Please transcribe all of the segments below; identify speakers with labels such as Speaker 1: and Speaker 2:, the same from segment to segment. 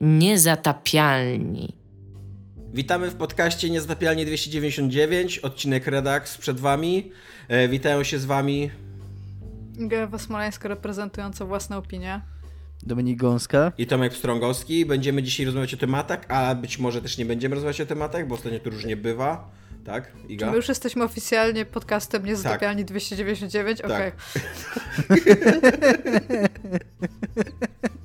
Speaker 1: Niezatapialni.
Speaker 2: Witamy w podcaście Niezatapialnie 299, odcinek Redaks przed wami. E, witają się z wami
Speaker 3: Gewa Smoleńska reprezentująca własne opinie.
Speaker 4: Dominik Gąska.
Speaker 2: i Tomek Pstrągowski. Będziemy dzisiaj rozmawiać o tematach, a być może też nie będziemy rozmawiać o tematach, bo ostatnio to różnie bywa. Tak, Iga?
Speaker 3: My już jesteśmy oficjalnie podcastem Niezatapialni 299?
Speaker 2: Tak.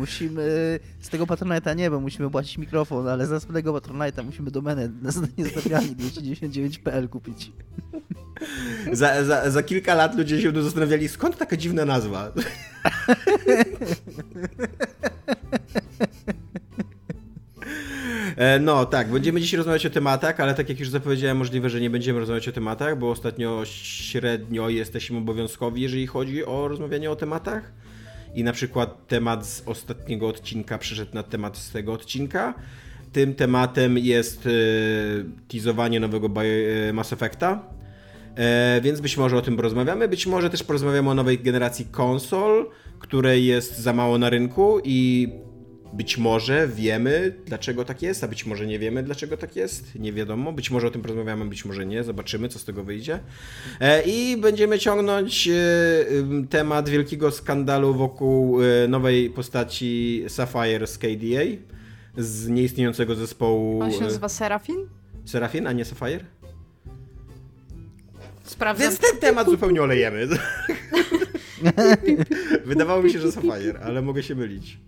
Speaker 4: Musimy z tego Patronite'a nie, bo musimy płacić mikrofon, ale z następnego Patronite'a musimy domenę niezatapialni 299.pl kupić.
Speaker 2: Za, za, za kilka lat ludzie się będą zastanawiali, skąd taka dziwna nazwa. E, No tak, będziemy dzisiaj rozmawiać o tematach, ale tak jak już zapowiedziałem, możliwe, że nie będziemy rozmawiać o tematach, bo ostatnio średnio jesteśmy obowiązkowi, jeżeli chodzi o rozmawianie o tematach. I na przykład temat z ostatniego odcinka przeszedł na temat z tego odcinka. Tym tematem jest e, teasowanie nowego e, Mass Effecta. E, więc być może o tym porozmawiamy. Być może też porozmawiamy o nowej generacji konsol, której jest za mało na rynku i być może wiemy, dlaczego tak jest, a być może nie wiemy, dlaczego tak jest. Nie wiadomo. Być może o tym porozmawiamy, być może nie. Zobaczymy, co z tego wyjdzie. E, I będziemy ciągnąć e, temat wielkiego skandalu wokół e, nowej postaci Sapphire z KDA, z nieistniejącego zespołu
Speaker 3: On się nazywa Serafin?
Speaker 2: Serafin, a nie Sapphire.
Speaker 3: Sprawdzam.
Speaker 2: Więc ten temat zupełnie olejemy. Wydawało mi się, że Sapphire, ale mogę się mylić.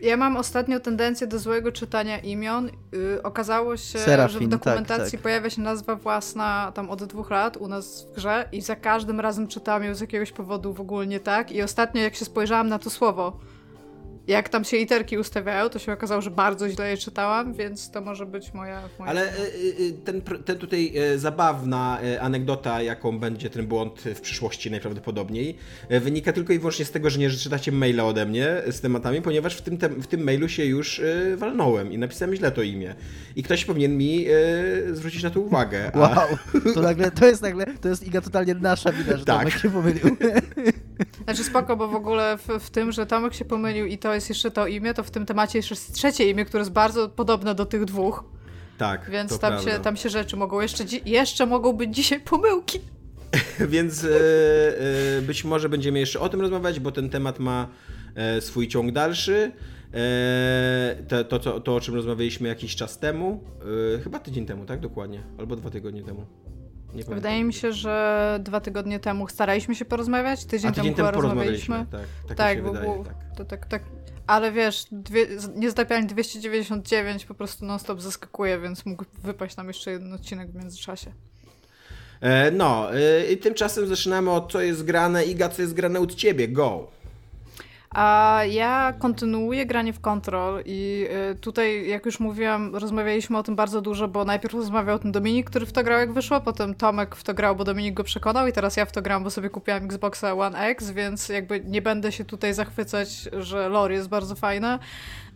Speaker 3: Ja mam ostatnio tendencję do złego czytania imion. Yy, okazało się,
Speaker 4: Serafin,
Speaker 3: że w
Speaker 4: tak,
Speaker 3: dokumentacji
Speaker 4: tak.
Speaker 3: pojawia się nazwa własna tam od dwóch lat u nas w grze i za każdym razem czytałam ją z jakiegoś powodu w ogóle nie tak. I ostatnio jak się spojrzałam na to słowo, jak tam się literki ustawiają, to się okazało, że bardzo źle je czytałam, więc to może być moja... moja
Speaker 2: Ale y, y, ten, pr- ten tutaj y, zabawna y, anegdota, jaką będzie ten błąd w przyszłości najprawdopodobniej, y, wynika tylko i wyłącznie z tego, że nie czytacie maila ode mnie z tematami, ponieważ w tym, tem- w tym mailu się już y, walnąłem i napisałem źle to imię. I ktoś powinien mi y, zwrócić na to uwagę. A...
Speaker 4: Wow, to nagle, to jest nagle, to jest Iga totalnie nasza wina, że
Speaker 2: Tak.
Speaker 4: Tomek się pomylił.
Speaker 3: Znaczy spoko, bo w ogóle w, w tym, że Tomek się pomylił i to jest jeszcze to imię, to w tym temacie jeszcze jest trzecie imię, które jest bardzo podobne do tych dwóch,
Speaker 2: Tak,
Speaker 3: więc
Speaker 2: to
Speaker 3: tam
Speaker 2: prawda.
Speaker 3: się, tam się rzeczy mogą jeszcze, jeszcze mogą być dzisiaj pomyłki.
Speaker 2: Więc e, e, być może będziemy jeszcze o tym rozmawiać, bo ten temat ma e, swój ciąg dalszy. E, to, to, co- to, o czym rozmawialiśmy jakiś czas temu, e, chyba tydzień temu, tak? Dokładnie. Albo dwa tygodnie temu. Nie pamiętam.
Speaker 3: Wydaje mi się, że dwa tygodnie temu staraliśmy się porozmawiać, tydzień,
Speaker 2: A tydzień
Speaker 3: temu
Speaker 2: temu
Speaker 3: chyba
Speaker 2: porozmawialiśmy.
Speaker 3: rozmawialiśmy.
Speaker 2: Tak, tak,
Speaker 3: Tak, bo
Speaker 2: wydaje. Tak.
Speaker 3: To tak, tak. Ale wiesz, dwie, z- niezatapialnie 299 po prostu non-stop zaskakuje, więc mógł wypaść nam jeszcze jeden odcinek w międzyczasie.
Speaker 2: E, no, e, i tymczasem zaczynamy od co jest grane. Iga, co jest grane od ciebie? Go!
Speaker 3: A ja kontynuuję granie w Control i y, tutaj, jak już mówiłam, rozmawialiśmy o tym bardzo dużo, bo najpierw rozmawiał o tym Dominik, który w to grał jak wyszło, potem Tomek w to grał, bo Dominik go przekonał i teraz ja w to gram, bo sobie kupiłam Xboxa One X, więc jakby nie będę się tutaj zachwycać, że lore jest bardzo fajne,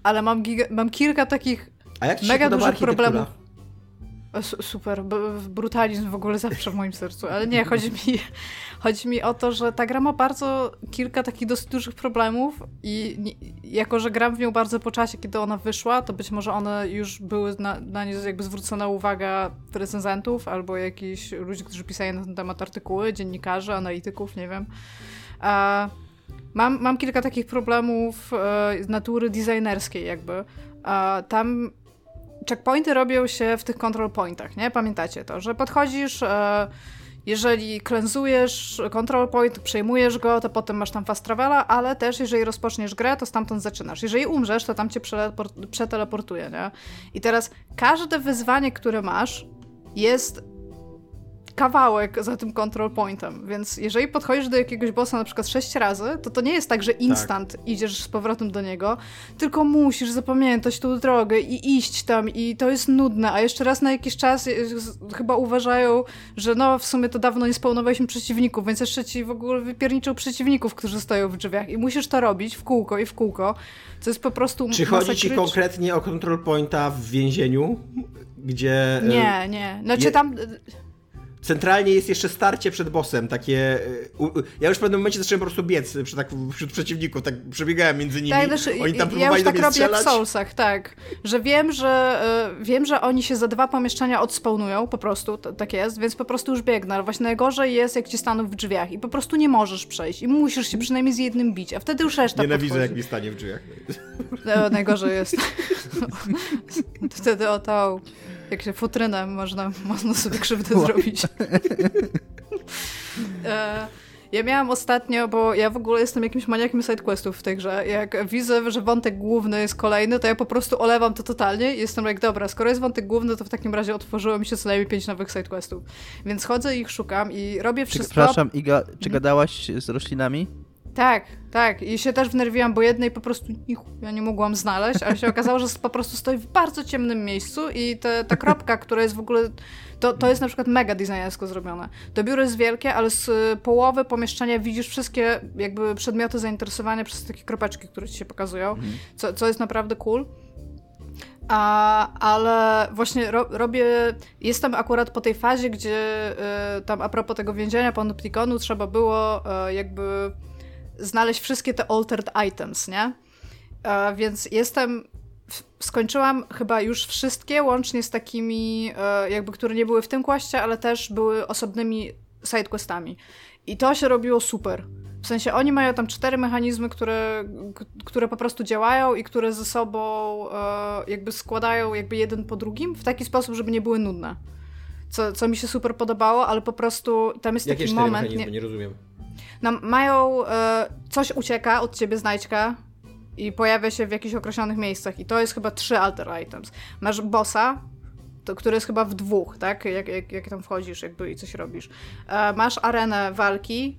Speaker 3: ale mam, mam kilka takich Mega dużych problemów. Su- Super, brutalizm w ogóle zawsze w moim sercu, ale nie, chodzi mi, chodzi mi o to, że ta gra ma bardzo kilka takich dosyć dużych problemów i jako, że gram w nią bardzo po czasie, kiedy ona wyszła, to być może one już były na, na nie jakby zwrócona uwaga recenzentów albo jakichś ludzi, którzy pisali na ten temat artykuły, dziennikarzy, analityków, nie wiem. A mam, mam kilka takich problemów e, natury designerskiej jakby. A tam checkpointy robią się w tych control pointach, nie? Pamiętacie to, że podchodzisz, e, jeżeli klęzujesz control point, przejmujesz go, to potem masz tam fast travela, ale też jeżeli rozpoczniesz grę, to stamtąd zaczynasz. Jeżeli umrzesz, to tam cię przeteleportuje, nie? I teraz każde wyzwanie, które masz, jest kawałek za tym control pointem, więc jeżeli podchodzisz do jakiegoś bossa na przykład sześć razy, to to nie jest tak, że instant idziesz z powrotem do niego, tylko musisz zapamiętać tą drogę i iść tam i to jest nudne, a jeszcze raz na jakiś czas y, chyba uważają, że no w sumie to dawno nie spełnowaliśmy przeciwników, więc jeszcze ci w ogóle wypierniczą przeciwników, którzy stoją w drzwiach i musisz to robić w kółko i w kółko, co jest po prostu
Speaker 2: Czy chodzi ci konkretnie o control pointa w więzieniu, gdzie...
Speaker 3: Nie, nie. Znaczy tam...
Speaker 2: Centralnie jest jeszcze starcie przed bossem, takie... U, ja już w pewnym momencie zacząłem po prostu biec przy, tak, wśród przeciwników, tak przebiegałem między nimi,
Speaker 3: tak, znaczy,
Speaker 2: oni tam
Speaker 3: ja
Speaker 2: próbowali
Speaker 3: już
Speaker 2: do
Speaker 3: tak robię
Speaker 2: strzelać.
Speaker 3: w Soulsach, tak. Że wiem, że y, wiem, że oni się za dwa pomieszczenia odspawnują, po prostu, tak jest, więc po prostu już biegnę, ale właśnie najgorzej jest, jak ci staną w drzwiach i po prostu nie możesz przejść i musisz się przynajmniej z jednym bić, a wtedy już reszta
Speaker 2: Nienawidzę, jak
Speaker 3: podchodzi.
Speaker 2: mi stanie w drzwiach.
Speaker 3: No, najgorzej jest. Wtedy o to, jak się futrynem można, można sobie krzywdę zrobić. E, Ja miałam ostatnio, bo ja w ogóle jestem jakimś maniakiem sidequestów w tej grze. Jak widzę, że wątek główny jest kolejny, to ja po prostu olewam to totalnie i jestem jak, dobra, skoro jest wątek główny, to w takim razie otworzyło mi się co najmniej pięć nowych sidequestów. Więc chodzę i ich szukam i robię wszystko...
Speaker 4: przepraszam, Iga, czy
Speaker 3: Mhm.
Speaker 4: gadałaś z roślinami?
Speaker 3: Tak, tak. I się też wnerwiłam, bo jednej po prostu ja nie mogłam znaleźć, ale się okazało, że po prostu stoi w bardzo ciemnym miejscu i te, ta kropka, która jest w ogóle... To, to jest na przykład mega designersko zrobione. To biuro jest wielkie, ale z połowy pomieszczenia widzisz wszystkie jakby przedmioty zainteresowania przez takie kropeczki, które ci się pokazują, co, co jest naprawdę cool. A, ale właśnie ro, robię. Jestem akurat po tej fazie, gdzie y, tam a propos tego więzienia Panopticonu trzeba było y, jakby znaleźć wszystkie te altered items, nie? E, więc jestem. Skończyłam chyba już wszystkie, łącznie z takimi, e, jakby, które nie były w tym kwaście, ale też były osobnymi sidequestami. I to się robiło super. W sensie oni mają tam cztery mechanizmy, które, które po prostu działają i które ze sobą e, jakby składają jakby jeden po drugim w taki sposób, żeby nie były nudne. Co, co mi się super podobało, ale po prostu tam jest
Speaker 2: Jakie
Speaker 3: taki moment.
Speaker 2: mechanizmy? Nie rozumiem.
Speaker 3: No, mają. E, coś ucieka od ciebie, znajdźka i pojawia się w jakichś określonych miejscach. I to jest chyba trzy alter items. Masz bossa, to, który jest chyba w dwóch, tak? Jak, jak, jak tam wchodzisz jakby i coś robisz. E, masz arenę walki.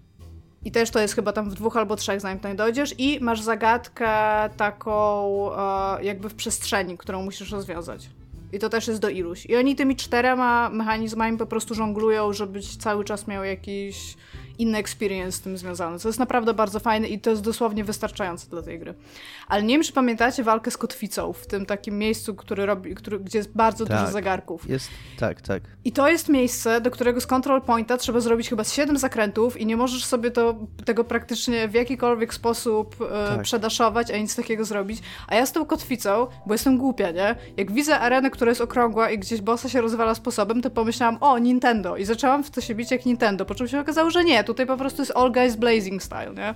Speaker 3: I też to jest chyba tam w dwóch albo trzech, zanim tam dojdziesz. I masz zagadkę taką e, jakby w przestrzeni, którą musisz rozwiązać. I to też jest do iluś. I oni tymi czterema mechanizmami po prostu żonglują, żebyś cały czas miał jakiś inny experience z tym związany. Co jest naprawdę bardzo fajne i to jest dosłownie wystarczające dla tej gry. Ale nie wiem, czy pamiętacie walkę z kotwicą w tym takim miejscu, który robi, który, gdzie jest bardzo
Speaker 4: Tak.
Speaker 3: dużo zegarków.
Speaker 4: Jest, tak, tak.
Speaker 3: I to jest miejsce, do którego z control pointa trzeba zrobić chyba z 7 zakrętów i nie możesz sobie to, tego praktycznie w jakikolwiek sposób e,
Speaker 4: Tak.
Speaker 3: przedaszować, a nic takiego zrobić. A ja z tą kotwicą, bo jestem głupia, nie? Jak widzę arenę, która jest okrągła i gdzieś bossa się rozwala sposobem, to pomyślałam, o, Nintendo. I zaczęłam w to się bić jak Nintendo, po czym się okazało, że nie. Tutaj po prostu jest all guys blazing style, nie?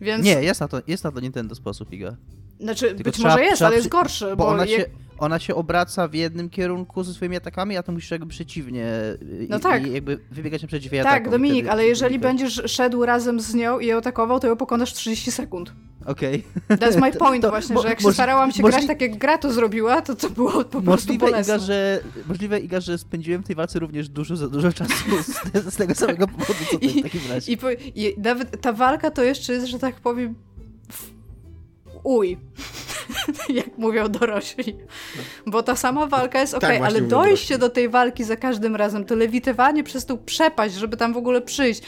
Speaker 3: Więc...
Speaker 4: Nie, jest na to, jest na to Nintendo sposób, Iga.
Speaker 3: Znaczy,
Speaker 4: Tylko
Speaker 3: być
Speaker 4: trzeba-
Speaker 3: może jest,
Speaker 4: trzeba
Speaker 3: ale jest gorszy,
Speaker 4: Bo
Speaker 3: bo,
Speaker 4: ona
Speaker 3: jak-
Speaker 4: się, ona się obraca w jednym kierunku ze swoimi atakami, a to musisz jakby przeciwnie. i-
Speaker 3: No tak.
Speaker 4: I jakby wybiegać naprzeciw jej
Speaker 3: Tak,
Speaker 4: atakom. i
Speaker 3: Dominik,
Speaker 4: wtedy-
Speaker 3: ale jeżeli będziesz szedł razem z nią i ją atakował, to ją pokonasz w 30 sekund.
Speaker 4: Okej.
Speaker 3: That's my point
Speaker 4: To-
Speaker 3: właśnie, że jak się starałam się
Speaker 4: możli-
Speaker 3: grać tak, jak gra to zrobiła, to to było po prostu
Speaker 4: Możliwe
Speaker 3: bolesne.
Speaker 4: Iga, że, możliwe, Iga, że spędziłem w tej walce również dużo za dużo czasu z, z tego samego powodu, co ty w takim razie.
Speaker 3: I, po, I nawet ta walka to jeszcze jest, że tak powiem, uj, jak mówią dorośli. Bo ta sama walka jest okej,
Speaker 2: Tak właśnie
Speaker 3: ale dojście
Speaker 2: dorośli.
Speaker 3: do tej walki za każdym razem, to lewitywanie przez tą przepaść, żeby tam w ogóle przyjść.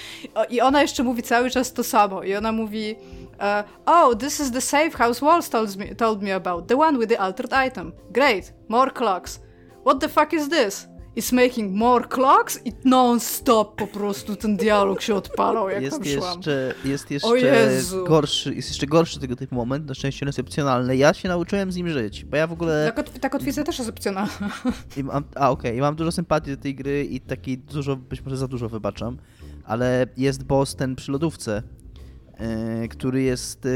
Speaker 3: I ona jeszcze mówi cały czas to samo. I ona mówi e, Oh, this is the safe house Walls told me, told me about. The one with the altered item. Great. More clocks. What the fuck is this? It's making more clocks i non-stop po prostu ten dialog się odpalał, jak
Speaker 4: Jest
Speaker 3: tam szłam.
Speaker 4: jeszcze, jest jeszcze gorszy, jest jeszcze gorszy tego typu moment, na szczęście on jest opcjonalny. Ja się nauczyłem z nim żyć, bo ja w ogóle...
Speaker 3: Ta, ta kotwica też jest opcjonalna.
Speaker 4: I mam, a okej, i mam dużo sympatii do tej gry i takiej dużo, być może za dużo wybaczam, ale jest boss ten przy lodówce, który jest, e,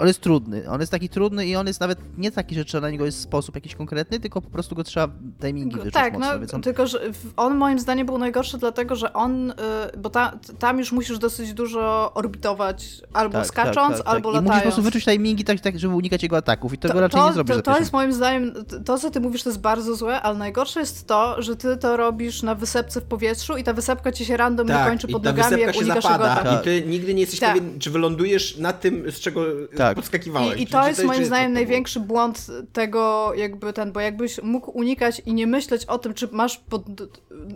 Speaker 4: on jest trudny, on jest taki trudny i on jest nawet nie taki, że trzeba na niego jest sposób jakiś konkretny, tylko po prostu go trzeba timingi wyczuć
Speaker 3: Tak,
Speaker 4: mocno,
Speaker 3: no
Speaker 4: więc on,
Speaker 3: tylko, że on moim zdaniem był najgorszy dlatego, że on, y, bo ta, tam już musisz dosyć dużo orbitować, albo
Speaker 4: tak,
Speaker 3: skacząc,
Speaker 4: tak, tak,
Speaker 3: albo
Speaker 4: tak. I musisz po
Speaker 3: latając.
Speaker 4: prostu wyczuć timingi tak, tak, żeby unikać jego ataków i tego raczej nie zrobisz
Speaker 3: to, to jest moim zdaniem, to- to co ty mówisz to jest bardzo złe, ale najgorsze jest to, że ty to robisz na wysepce w powietrzu i ta wysepka ci się random
Speaker 2: Tak,
Speaker 3: kończy
Speaker 2: i
Speaker 3: pod nogami, jak
Speaker 2: się
Speaker 3: unikasz jego ataku.
Speaker 4: Tak.
Speaker 2: i ty nigdy nie jesteś
Speaker 3: Tak.
Speaker 2: pewien, czy wylądujesz na tym, z czego
Speaker 4: Tak.
Speaker 2: podskakiwałeś.
Speaker 3: I, I to jest
Speaker 2: czy
Speaker 3: moim zdaniem największy błąd tego, jakby ten, bo jakbyś mógł unikać i nie myśleć o tym, czy masz pod,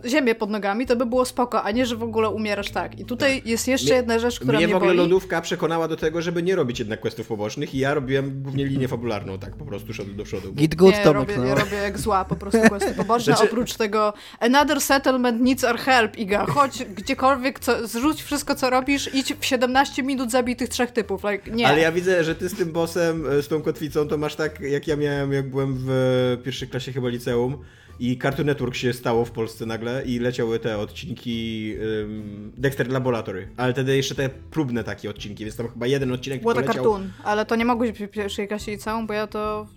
Speaker 3: ziemię pod nogami, to by było spoko, a nie, że w ogóle umierasz tak. I tutaj jest jeszcze
Speaker 2: Mnie-
Speaker 3: jedna rzecz, która
Speaker 2: Mnie
Speaker 3: mnie,
Speaker 2: w ogóle
Speaker 3: boli.
Speaker 2: lodówka przekonała do tego, żeby nie robić jednak questów pobocznych i ja robiłem głównie linię fabularną, tak po prostu szedł do przodu.
Speaker 4: Git good,
Speaker 3: nie,
Speaker 4: Tomek,
Speaker 3: robię,
Speaker 4: no.
Speaker 3: ja robię jak zła, po prostu questy poboczne,
Speaker 2: Znaczy-
Speaker 3: oprócz tego another settlement needs our help, Iga, chodź gdziekolwiek, co, zrzuć wszystko, co robisz, idź w 17 minut zabij tych trzech typów, like, nie.
Speaker 2: Ale ja widzę, że ty z tym bossem, e, z tą kotwicą, to masz tak, jak ja miałem, jak byłem w pierwszej klasie chyba liceum i Cartoon Network się stało w Polsce nagle i leciały te odcinki um, Dexter Laboratory, ale wtedy jeszcze te próbne takie odcinki, więc tam chyba jeden odcinek
Speaker 3: Było to
Speaker 2: leciał.
Speaker 3: cartoon, ale to nie mogłeś być w pierwszej klasie liceum, bo ja to...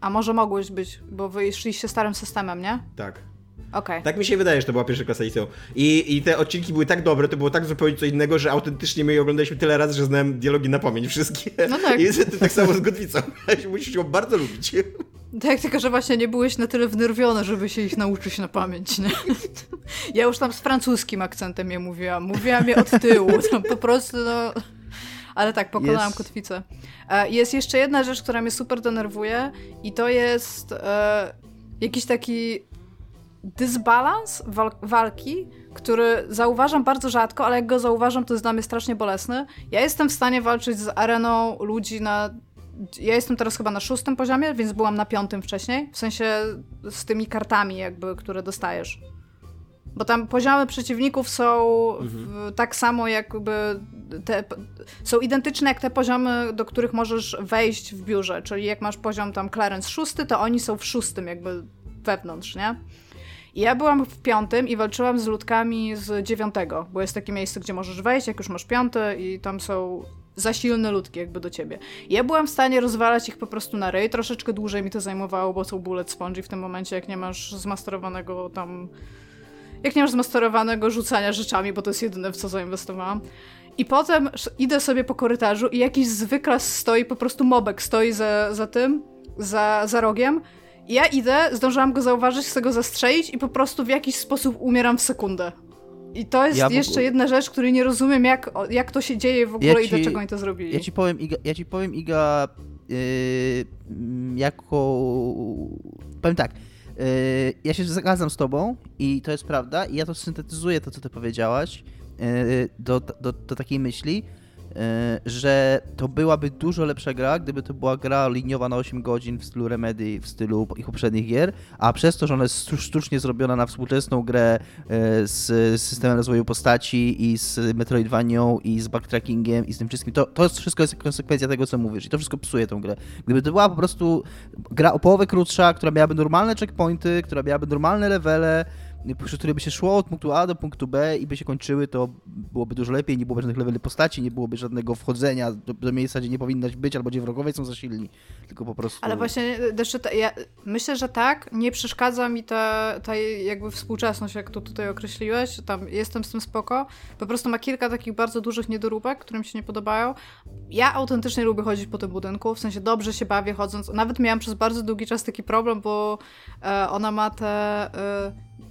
Speaker 3: A może mogłeś być, bo wy szliście starym systemem, nie?
Speaker 2: Tak.
Speaker 3: Okej.
Speaker 2: Tak mi się wydaje, że to była pierwsza klasa liceum. I, I te odcinki były tak dobre, to było tak zupełnie co innego, że autentycznie my je oglądaliśmy tyle razy, że znałem dialogi na pamięć wszystkie.
Speaker 3: No tak.
Speaker 2: I jest tak samo z Godwicą. Musisz ją bardzo lubić.
Speaker 3: Tak, tylko że właśnie nie byłeś na tyle wnerwiony, żeby się ich nauczyć na pamięć, nie? Ja już tam z francuskim akcentem je mówiłam. Mówiłam je od tyłu, tam po prostu, no... Ale tak, pokonałam
Speaker 4: Jest-
Speaker 3: kotwicę. E, Jest jeszcze jedna rzecz, która mnie super denerwuje i to jest e, jakiś taki dysbalans wal walki, który zauważam bardzo rzadko, ale jak go zauważam, to jest dla mnie strasznie bolesny. Ja jestem w stanie walczyć z areną ludzi na... Ja jestem teraz chyba na szóstym poziomie, więc byłam na piątym wcześniej. W sensie z tymi kartami jakby, które dostajesz. Bo tam poziomy przeciwników są w, tak samo jakby te, są identyczne jak te poziomy, do których możesz wejść w biurze. Czyli jak masz poziom tam Clarence szósty, to oni są w szóstym jakby wewnątrz, nie? I ja byłam w piątym i walczyłam z ludkami z dziewiątego, bo jest takie miejsce, gdzie możesz wejść, jak już masz piąty i tam są za silne ludki jakby do ciebie. Ja byłam w stanie rozwalać ich po prostu na ryj, troszeczkę dłużej mi to zajmowało, bo są bullet sponge w tym momencie, jak nie masz zmasterowanego tam... Jak nie masz zmasterowanego rzucania rzeczami, bo to jest jedyne, w co zainwestowałam. I potem idę sobie po korytarzu i jakiś zwyklas stoi, po prostu mobek stoi za, za tym, za, za rogiem. I ja idę, zdążyłam go zauważyć, chcę go zastrzelić i po prostu w jakiś sposób umieram w sekundę. I to jest
Speaker 4: Ja
Speaker 3: jeszcze
Speaker 4: ogóle-
Speaker 3: jedna rzecz, której nie rozumiem, jak, jak to się dzieje w ogóle
Speaker 4: Ja
Speaker 3: i
Speaker 4: ci-
Speaker 3: dlaczego oni to zrobili.
Speaker 4: Ja ci powiem, Iga, ja ci powiem, Iga yy, jako... Powiem tak, yy, ja się zgadzam z tobą i to jest prawda i ja to syntetyzuję, to co ty powiedziałaś, yy, do, do, do takiej myśli, że to byłaby dużo lepsza gra, gdyby to była gra liniowa na 8 godzin w stylu Remedy, w stylu ich poprzednich gier, a przez to, że ona jest sztu- sztucznie zrobiona na współczesną grę yy, z systemem rozwoju postaci i z Metroidvanią i z backtrackingiem i z tym wszystkim, to, to wszystko jest konsekwencja tego, co mówisz i to wszystko psuje tą grę. Gdyby to była po prostu gra o połowę krótsza, która miałaby normalne checkpointy, która miałaby normalne levele, przy której by się szło od punktu A do punktu B i by się kończyły, to byłoby dużo lepiej, nie byłoby żadnych leveli postaci, nie byłoby żadnego wchodzenia do, do miejsca, gdzie nie powinnaś być, albo gdzie wrogowie są za silni, tylko po prostu...
Speaker 3: Ale właśnie, te, ja myślę, że tak, nie przeszkadza mi ta, ta jakby współczesność, jak to tutaj określiłeś, tam jestem z tym spoko, po prostu ma kilka takich bardzo dużych niedoróbek, które mi się nie podobają. Ja autentycznie lubię chodzić po tym budynku, w sensie dobrze się bawię chodząc, nawet miałam przez bardzo długi czas taki problem, bo e, ona ma te...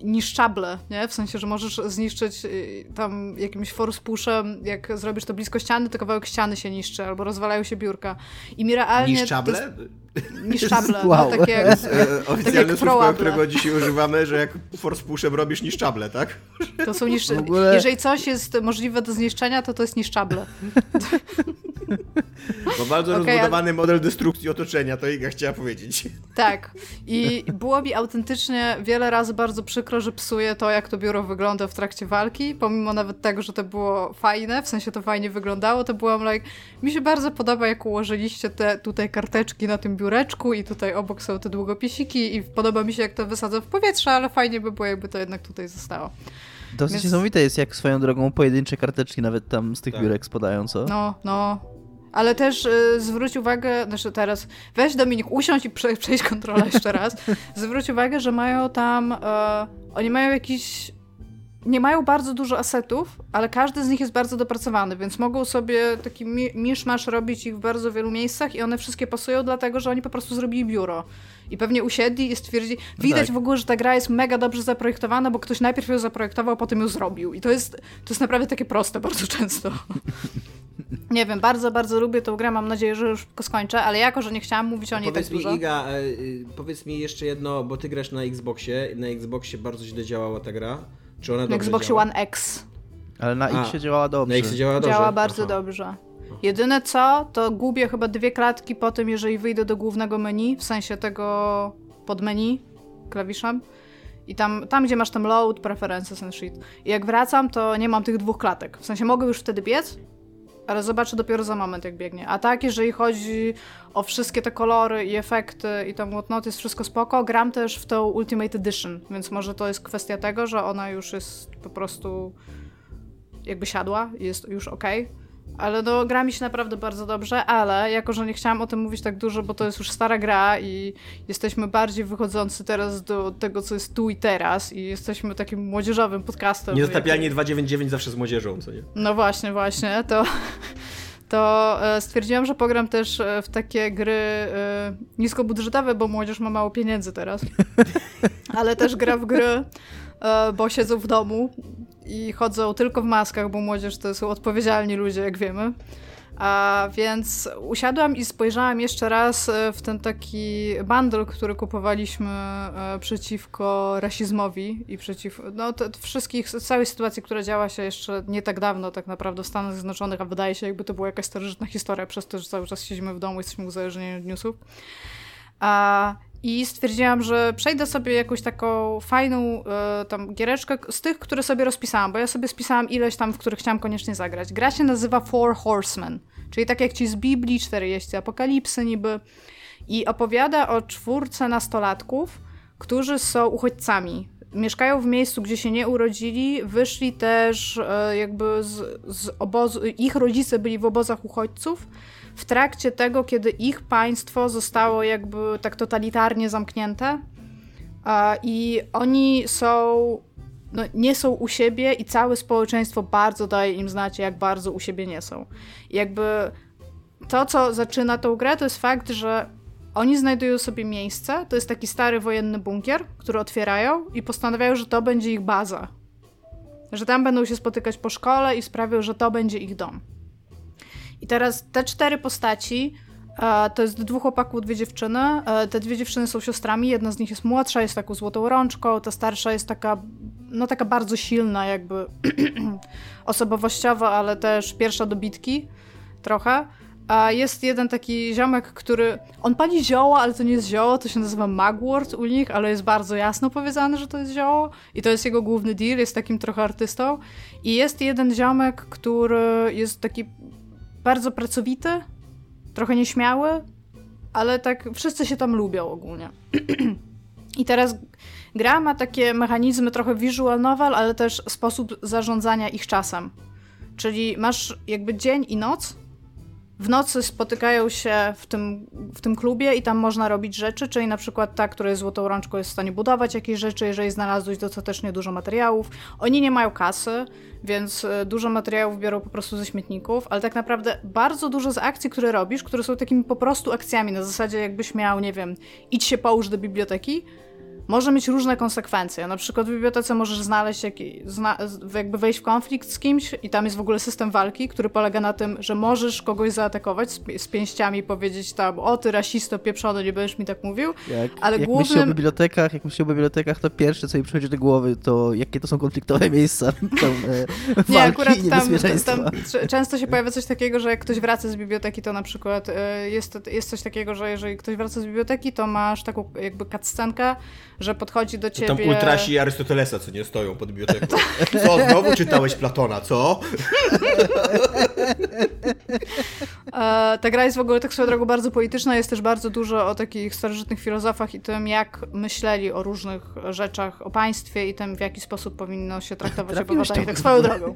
Speaker 3: E, niszczable, nie? W sensie, że możesz zniszczyć y, tam jakimś force pushem, jak zrobisz to blisko ściany, to kawałek ściany się niszczy, albo rozwalają się biurka. I mi realnie...
Speaker 2: Niszczable?
Speaker 3: Jest- Niszczable,
Speaker 4: Wow.
Speaker 3: no, takie jak...
Speaker 2: Oficjalne słówko,
Speaker 3: proable.
Speaker 2: którego dzisiaj używamy, że jak force pushem robisz niszczable, tak?
Speaker 3: To są niszczy...
Speaker 4: Ogóle-
Speaker 3: Jeżeli coś jest możliwe do zniszczenia, to to jest niszczable.
Speaker 2: Bo bardzo
Speaker 3: Okej,
Speaker 2: rozbudowany model destrukcji otoczenia, to Iga chciała powiedzieć.
Speaker 3: Tak. I było mi autentycznie wiele razy bardzo przykro, że psuje to, jak to biuro wygląda w trakcie walki, pomimo nawet tego, że to było fajne, w sensie to fajnie wyglądało, to byłam like, mi się bardzo podoba, jak ułożyliście te tutaj karteczki na tym biureczku i tutaj obok są te długopisiki i podoba mi się, jak to wysadza w powietrze, ale fajnie by było, jakby to jednak tutaj zostało.
Speaker 4: Dosyć
Speaker 3: Więc-
Speaker 4: niesamowite jest, jak swoją drogą pojedyncze karteczki nawet tam z tych
Speaker 2: Tak.
Speaker 4: biurek spadają, co?
Speaker 3: No, no. Ale też y, zwróć uwagę, znaczy teraz, weź Dominik, usiądź i prze, przejść kontrolę jeszcze raz. Zwróć uwagę, że mają tam, e, oni mają jakiś, nie mają bardzo dużo asetów, ale każdy z nich jest bardzo dopracowany, więc mogą sobie taki mi, miszmasz robić ich w bardzo wielu miejscach i one wszystkie pasują, dlatego że oni po prostu zrobili biuro. I pewnie usiedli i stwierdzili, widać
Speaker 4: tak.
Speaker 3: w ogóle, że ta gra jest mega dobrze zaprojektowana, bo ktoś najpierw ją zaprojektował, a potem ją zrobił. I to jest, to jest naprawdę takie proste bardzo często. Nie wiem, bardzo, bardzo lubię tą grę, mam nadzieję, że już skończę, ale jako, że nie chciałam mówić o niej
Speaker 2: powiedz
Speaker 3: tak
Speaker 2: mi,
Speaker 3: dużo...
Speaker 2: Iga, e, y, powiedz mi jeszcze jedno, bo ty grasz na Xboxie, na Xboxie bardzo źle działała ta gra. Czy ona
Speaker 3: Na
Speaker 2: dobrze
Speaker 3: Xboxie
Speaker 2: działa?
Speaker 3: One X.
Speaker 4: Ale na X się działała dobrze.
Speaker 2: Na X działa dobrze?
Speaker 3: Działa bardzo
Speaker 2: Aha.
Speaker 3: dobrze. Jedyne co, to gubię chyba dwie klatki po tym, jeżeli wyjdę do głównego menu, w sensie tego podmenu klawiszem. I tam, tam, gdzie masz tam load, preferences and shit. I jak wracam, to nie mam tych dwóch klatek. W sensie mogę już wtedy biec, ale zobaczę dopiero za moment, jak biegnie. A tak, jeżeli chodzi o wszystkie te kolory i efekty i tam whatnot, jest wszystko spoko. Gram też w tą Ultimate Edition, więc może to jest kwestia tego, że ona już jest po prostu jakby siadła, jest już ok. Ale no, gra mi się naprawdę bardzo dobrze, ale jako, że nie chciałam o tym mówić tak dużo, bo to jest już stara gra i jesteśmy bardziej wychodzący teraz do tego, co jest tu i teraz i jesteśmy takim młodzieżowym podcastem.
Speaker 2: Niezatapialnie 299 zawsze z młodzieżą, co nie?
Speaker 3: No właśnie, właśnie, to, to e, stwierdziłam, że pogram też e, w takie gry e, niskobudżetowe, bo młodzież ma mało pieniędzy teraz. Ale też gra w gry, bo siedzą w domu i chodzą tylko w maskach, bo młodzież to są odpowiedzialni ludzie, jak wiemy. A więc usiadłam i spojrzałam jeszcze raz e, w ten taki bundle, który kupowaliśmy e, przeciwko rasizmowi i przeciw no, te, wszystkich, całej sytuacji, która działa się jeszcze nie tak dawno tak naprawdę w Stanach Zjednoczonych, a wydaje się jakby to była jakaś starożytna historia przez to, że cały czas siedzimy w domu jesteśmy uzależnieni od newsów. A, I stwierdziłam, że przejdę sobie jakąś taką fajną e, tam giereczkę z tych, które sobie rozpisałam, bo ja sobie spisałam ileś tam, w których chciałam koniecznie zagrać. Gra się nazywa Four Horsemen, czyli tak jak ci z Biblii, cztery jeźdźcy apokalipsy niby. I opowiada o czwórce nastolatków, którzy są uchodźcami. Mieszkają w miejscu, gdzie się nie urodzili, wyszli też e, jakby z, z obozu, ich rodzice byli w obozach uchodźców, w trakcie tego, kiedy ich państwo zostało jakby tak totalitarnie zamknięte i oni są, no, nie są u siebie i całe społeczeństwo bardzo daje im znać, jak bardzo u siebie nie są. I jakby to, co zaczyna tą grę, to jest fakt, że oni znajdują sobie miejsce, to jest taki stary wojenny bunkier, który otwierają i postanawiają, że to będzie ich baza. Że tam będą się spotykać po szkole i sprawią, że to będzie ich dom. I teraz te cztery postaci e, to jest dwóch chłopaków, dwie dziewczyny. E, te dwie dziewczyny są siostrami, jedna z nich jest młodsza, jest taką złotą rączką, ta starsza jest taka, no taka bardzo silna jakby osobowościowo, ale też pierwsza do bitki trochę. A jest jeden taki ziomek, który. On pali zioło, ale to nie jest zioło, to się nazywa Magwort u nich, ale jest bardzo jasno powiedziane, że to jest zioło. I to jest jego główny deal, jest takim trochę artystą. I jest jeden ziomek, który jest taki bardzo pracowity, trochę nieśmiały, ale tak wszyscy się tam lubią ogólnie. I teraz gra ma takie mechanizmy trochę visual novel, ale też sposób zarządzania ich czasem. Czyli masz jakby dzień i noc. W nocy spotykają się w tym, w tym klubie i tam można robić rzeczy, czyli na przykład ta, która jest złotą rączką, jest w stanie budować jakieś rzeczy, jeżeli znalazłeś dostatecznie dużo materiałów. Oni nie mają kasy, więc e, dużo materiałów biorą po prostu ze śmietników, ale tak naprawdę bardzo dużo z akcji, które robisz, które są takimi po prostu akcjami, na zasadzie jakbyś miał, nie wiem, idź się połóż do biblioteki, może mieć różne konsekwencje. Na przykład w bibliotece możesz znaleźć, zna, jakby wejść w konflikt z kimś i tam jest w ogóle system walki, który polega na tym, że możesz kogoś zaatakować z, z pięściami powiedzieć tam, o ty rasisto pieprzony, nie będziesz mi tak mówił.
Speaker 4: Jak,
Speaker 3: Ale
Speaker 4: jak
Speaker 3: głównym-
Speaker 4: myślę o bibliotekach, jak myślę o bibliotekach, to pierwsze, co mi przychodzi do głowy, to jakie to są konfliktowe miejsca, tam, e,
Speaker 3: Nie, akurat tam, tam często się pojawia coś takiego, że jak ktoś wraca z biblioteki, to na przykład y, jest, jest coś takiego, że jeżeli ktoś wraca z biblioteki, to masz taką jakby cutscenkę, że podchodzi do ciebie...
Speaker 2: Tam ultrasi Arystotelesa, co nie stoją pod biblioteką. Co, znowu czytałeś Platona, co?
Speaker 3: E, ta gra jest w ogóle tak swoją drogą bardzo polityczna, jest też bardzo dużo o takich starożytnych filozofach i tym, jak myśleli o różnych rzeczach, o państwie i tym, w jaki sposób powinno się traktować obywateli, tak swoją drogą.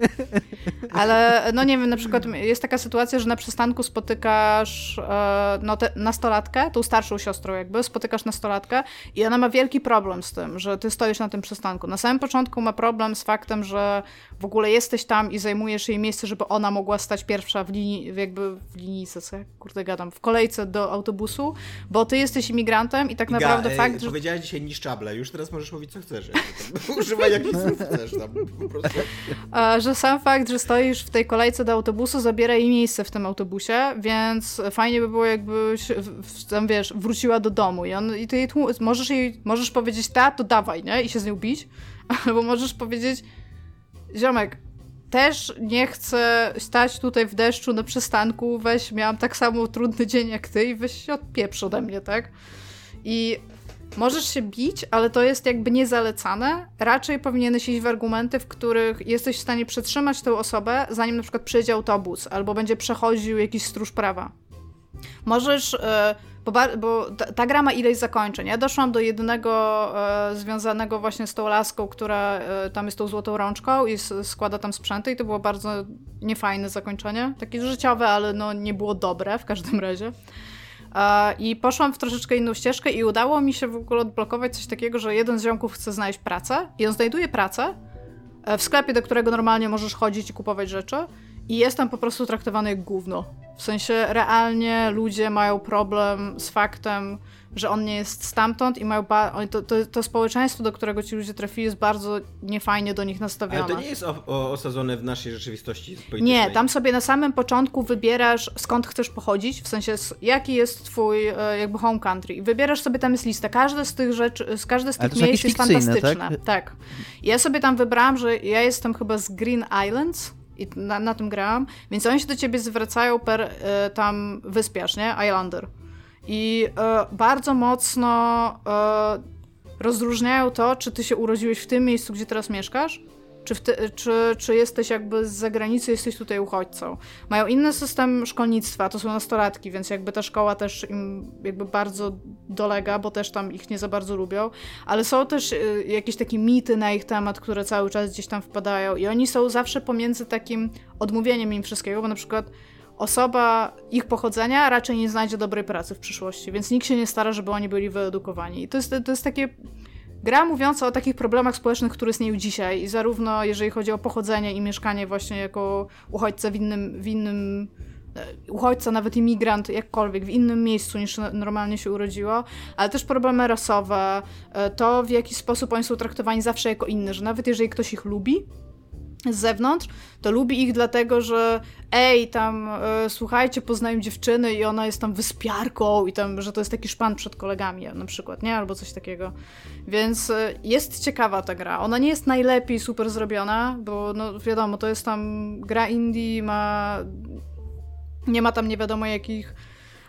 Speaker 3: Ale no nie wiem, na przykład jest taka sytuacja, że na przystanku spotykasz e, no, te, nastolatkę, tą starszą siostrą jakby, spotykasz nastolatkę i ona ma wielki problem z tym, że ty stoisz na tym przystanku. Na samym początku ma problem z faktem, że w ogóle jesteś tam i zajmujesz jej miejsce, żeby ona mogła stać pierwsza w linii, jakby w linii linijce, co kurde gadam, w kolejce do autobusu, bo ty jesteś imigrantem i tak
Speaker 2: Iga,
Speaker 3: naprawdę
Speaker 2: e,
Speaker 3: fakt, że...
Speaker 2: Powiedziałeś dzisiaj niszczable, już teraz możesz mówić co chcesz. Używaj jakich słów chcesz tam, po prostu.
Speaker 3: E, że sam fakt, że stoisz w tej kolejce do autobusu zabiera jej miejsce w tym autobusie, więc fajnie by było jakbyś, tam wiesz, wróciła do domu i, on, i ty jej tłum- możesz jej, możesz powiedzieć ta, to dawaj, nie? I się z nią bić, albo możesz powiedzieć ziomek, też nie chcę stać tutaj w deszczu na przystanku, weź, miałam tak samo trudny dzień jak ty i weź się odpieprz ode mnie, tak? I Możesz się bić, ale to jest jakby niezalecane. Raczej powinieneś iść w argumenty, w których jesteś w stanie przetrzymać tę osobę, zanim na przykład przyjedzie autobus albo będzie przechodził jakiś stróż prawa. Możesz, e, bo, bo ta, ta gra ma ileś zakończeń. Ja doszłam do jednego e, związanego właśnie z tą laską, która e, tam jest tą złotą rączką i składa tam sprzęty i to było bardzo niefajne zakończenie. Takie życiowe, ale no nie było dobre w każdym razie. E, I poszłam w troszeczkę inną ścieżkę i udało mi się w ogóle odblokować coś takiego, że jeden z ziomków chce znaleźć pracę i on znajduje pracę e, w sklepie, do którego normalnie możesz chodzić i kupować rzeczy i jest tam po prostu traktowany jak gówno. W sensie realnie ludzie mają problem z faktem, że on nie jest stamtąd i mają to, to, to społeczeństwo, do którego ci ludzie trafili jest bardzo niefajnie do nich nastawione.
Speaker 2: Ale to nie jest o, o, osadzone w naszej rzeczywistości politycznej.
Speaker 3: Nie, tam sobie na samym początku wybierasz skąd chcesz pochodzić, w sensie jaki jest twój e, jakby home country. I wybierasz sobie tam jest listę. Każde z tych rzeczy, z każde z tych miejsc jest fantastyczne. Tak? I Ja sobie tam wybrałam, że ja jestem chyba z Green Islands i na, na tym grałam, więc oni się do ciebie zwracają per e, tam wyspiarz, nie? Islander. I e, bardzo mocno e, rozróżniają to, czy ty się urodziłeś w tym miejscu, gdzie teraz mieszkasz, czy, czy, czy jesteś jakby z zagranicy, jesteś tutaj uchodźcą. Mają inny system szkolnictwa, to są nastolatki, więc jakby ta szkoła też im jakby bardzo dolega, bo też tam ich nie za bardzo lubią, ale są też y, jakieś takie mity na ich temat, które cały czas gdzieś tam wpadają i oni są zawsze pomiędzy takim odmówieniem im wszystkiego, bo na przykład osoba ich pochodzenia raczej nie znajdzie dobrej pracy w przyszłości, więc nikt się nie stara, żeby oni byli wyedukowani. I to jest, to jest takie gra mówiąca o takich problemach społecznych, które istnieją dzisiaj, zarówno jeżeli chodzi o pochodzenie i mieszkanie właśnie jako uchodźca w innym, w innym e, uchodźca, nawet imigrant, jakkolwiek, w innym miejscu niż no- normalnie się urodziło, ale też problemy rasowe, e, to w jaki sposób oni są traktowani zawsze jako inny, że nawet jeżeli ktoś ich lubi, z zewnątrz, to lubi ich dlatego, że ej, tam e, słuchajcie, poznają dziewczyny i ona jest tam wyspiarką i tam, że to jest taki szpan przed kolegami na przykład, nie? Albo coś takiego. Więc e, jest ciekawa ta gra. Ona nie jest najlepiej super zrobiona, bo no wiadomo, to jest tam gra indie, ma nie ma tam nie wiadomo jakich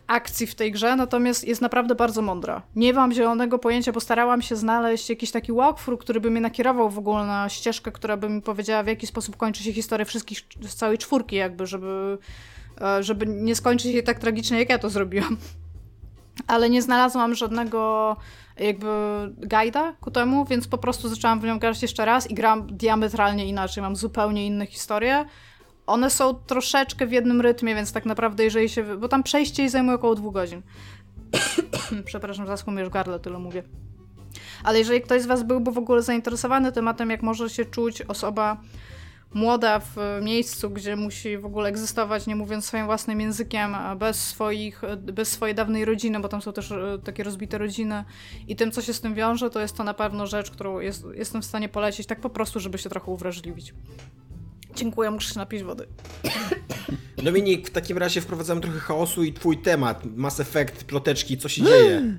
Speaker 3: akcji w tej grze, natomiast jest naprawdę bardzo mądra. Nie mam zielonego pojęcia, bo starałam się znaleźć jakiś taki walkthrough, który by mnie nakierował w ogóle na ścieżkę, która by mi powiedziała, w jaki sposób kończy się historia wszystkich, z całej czwórki jakby, żeby, e, żeby nie skończyć jej tak tragicznie, jak ja to zrobiłam. Ale nie znalazłam żadnego jakby guida ku temu, więc po prostu zaczęłam w nią grać jeszcze raz i gram diametralnie inaczej. Mam zupełnie inne historie. One są troszeczkę w jednym rytmie, więc tak naprawdę jeżeli się... Bo tam przejście jej zajmuje około dwóch godzin. Przepraszam, zaschło mi już gardle, tyle mówię. Ale jeżeli ktoś z Was byłby w ogóle zainteresowany tematem, jak może się czuć osoba młoda w miejscu, gdzie musi w ogóle egzystować, nie mówiąc swoim własnym językiem, bez, swoich, bez swojej dawnej rodziny, bo tam są też e, takie rozbite rodziny i tym, co się z tym wiąże, to jest to na pewno rzecz, którą jest, jestem w stanie polecić tak po prostu, żeby się trochę uwrażliwić. Dziękuję, muszę się napić wody.
Speaker 2: Dominik, w takim razie wprowadzamy trochę chaosu i twój temat. Mass Effect, ploteczki, co się dzieje?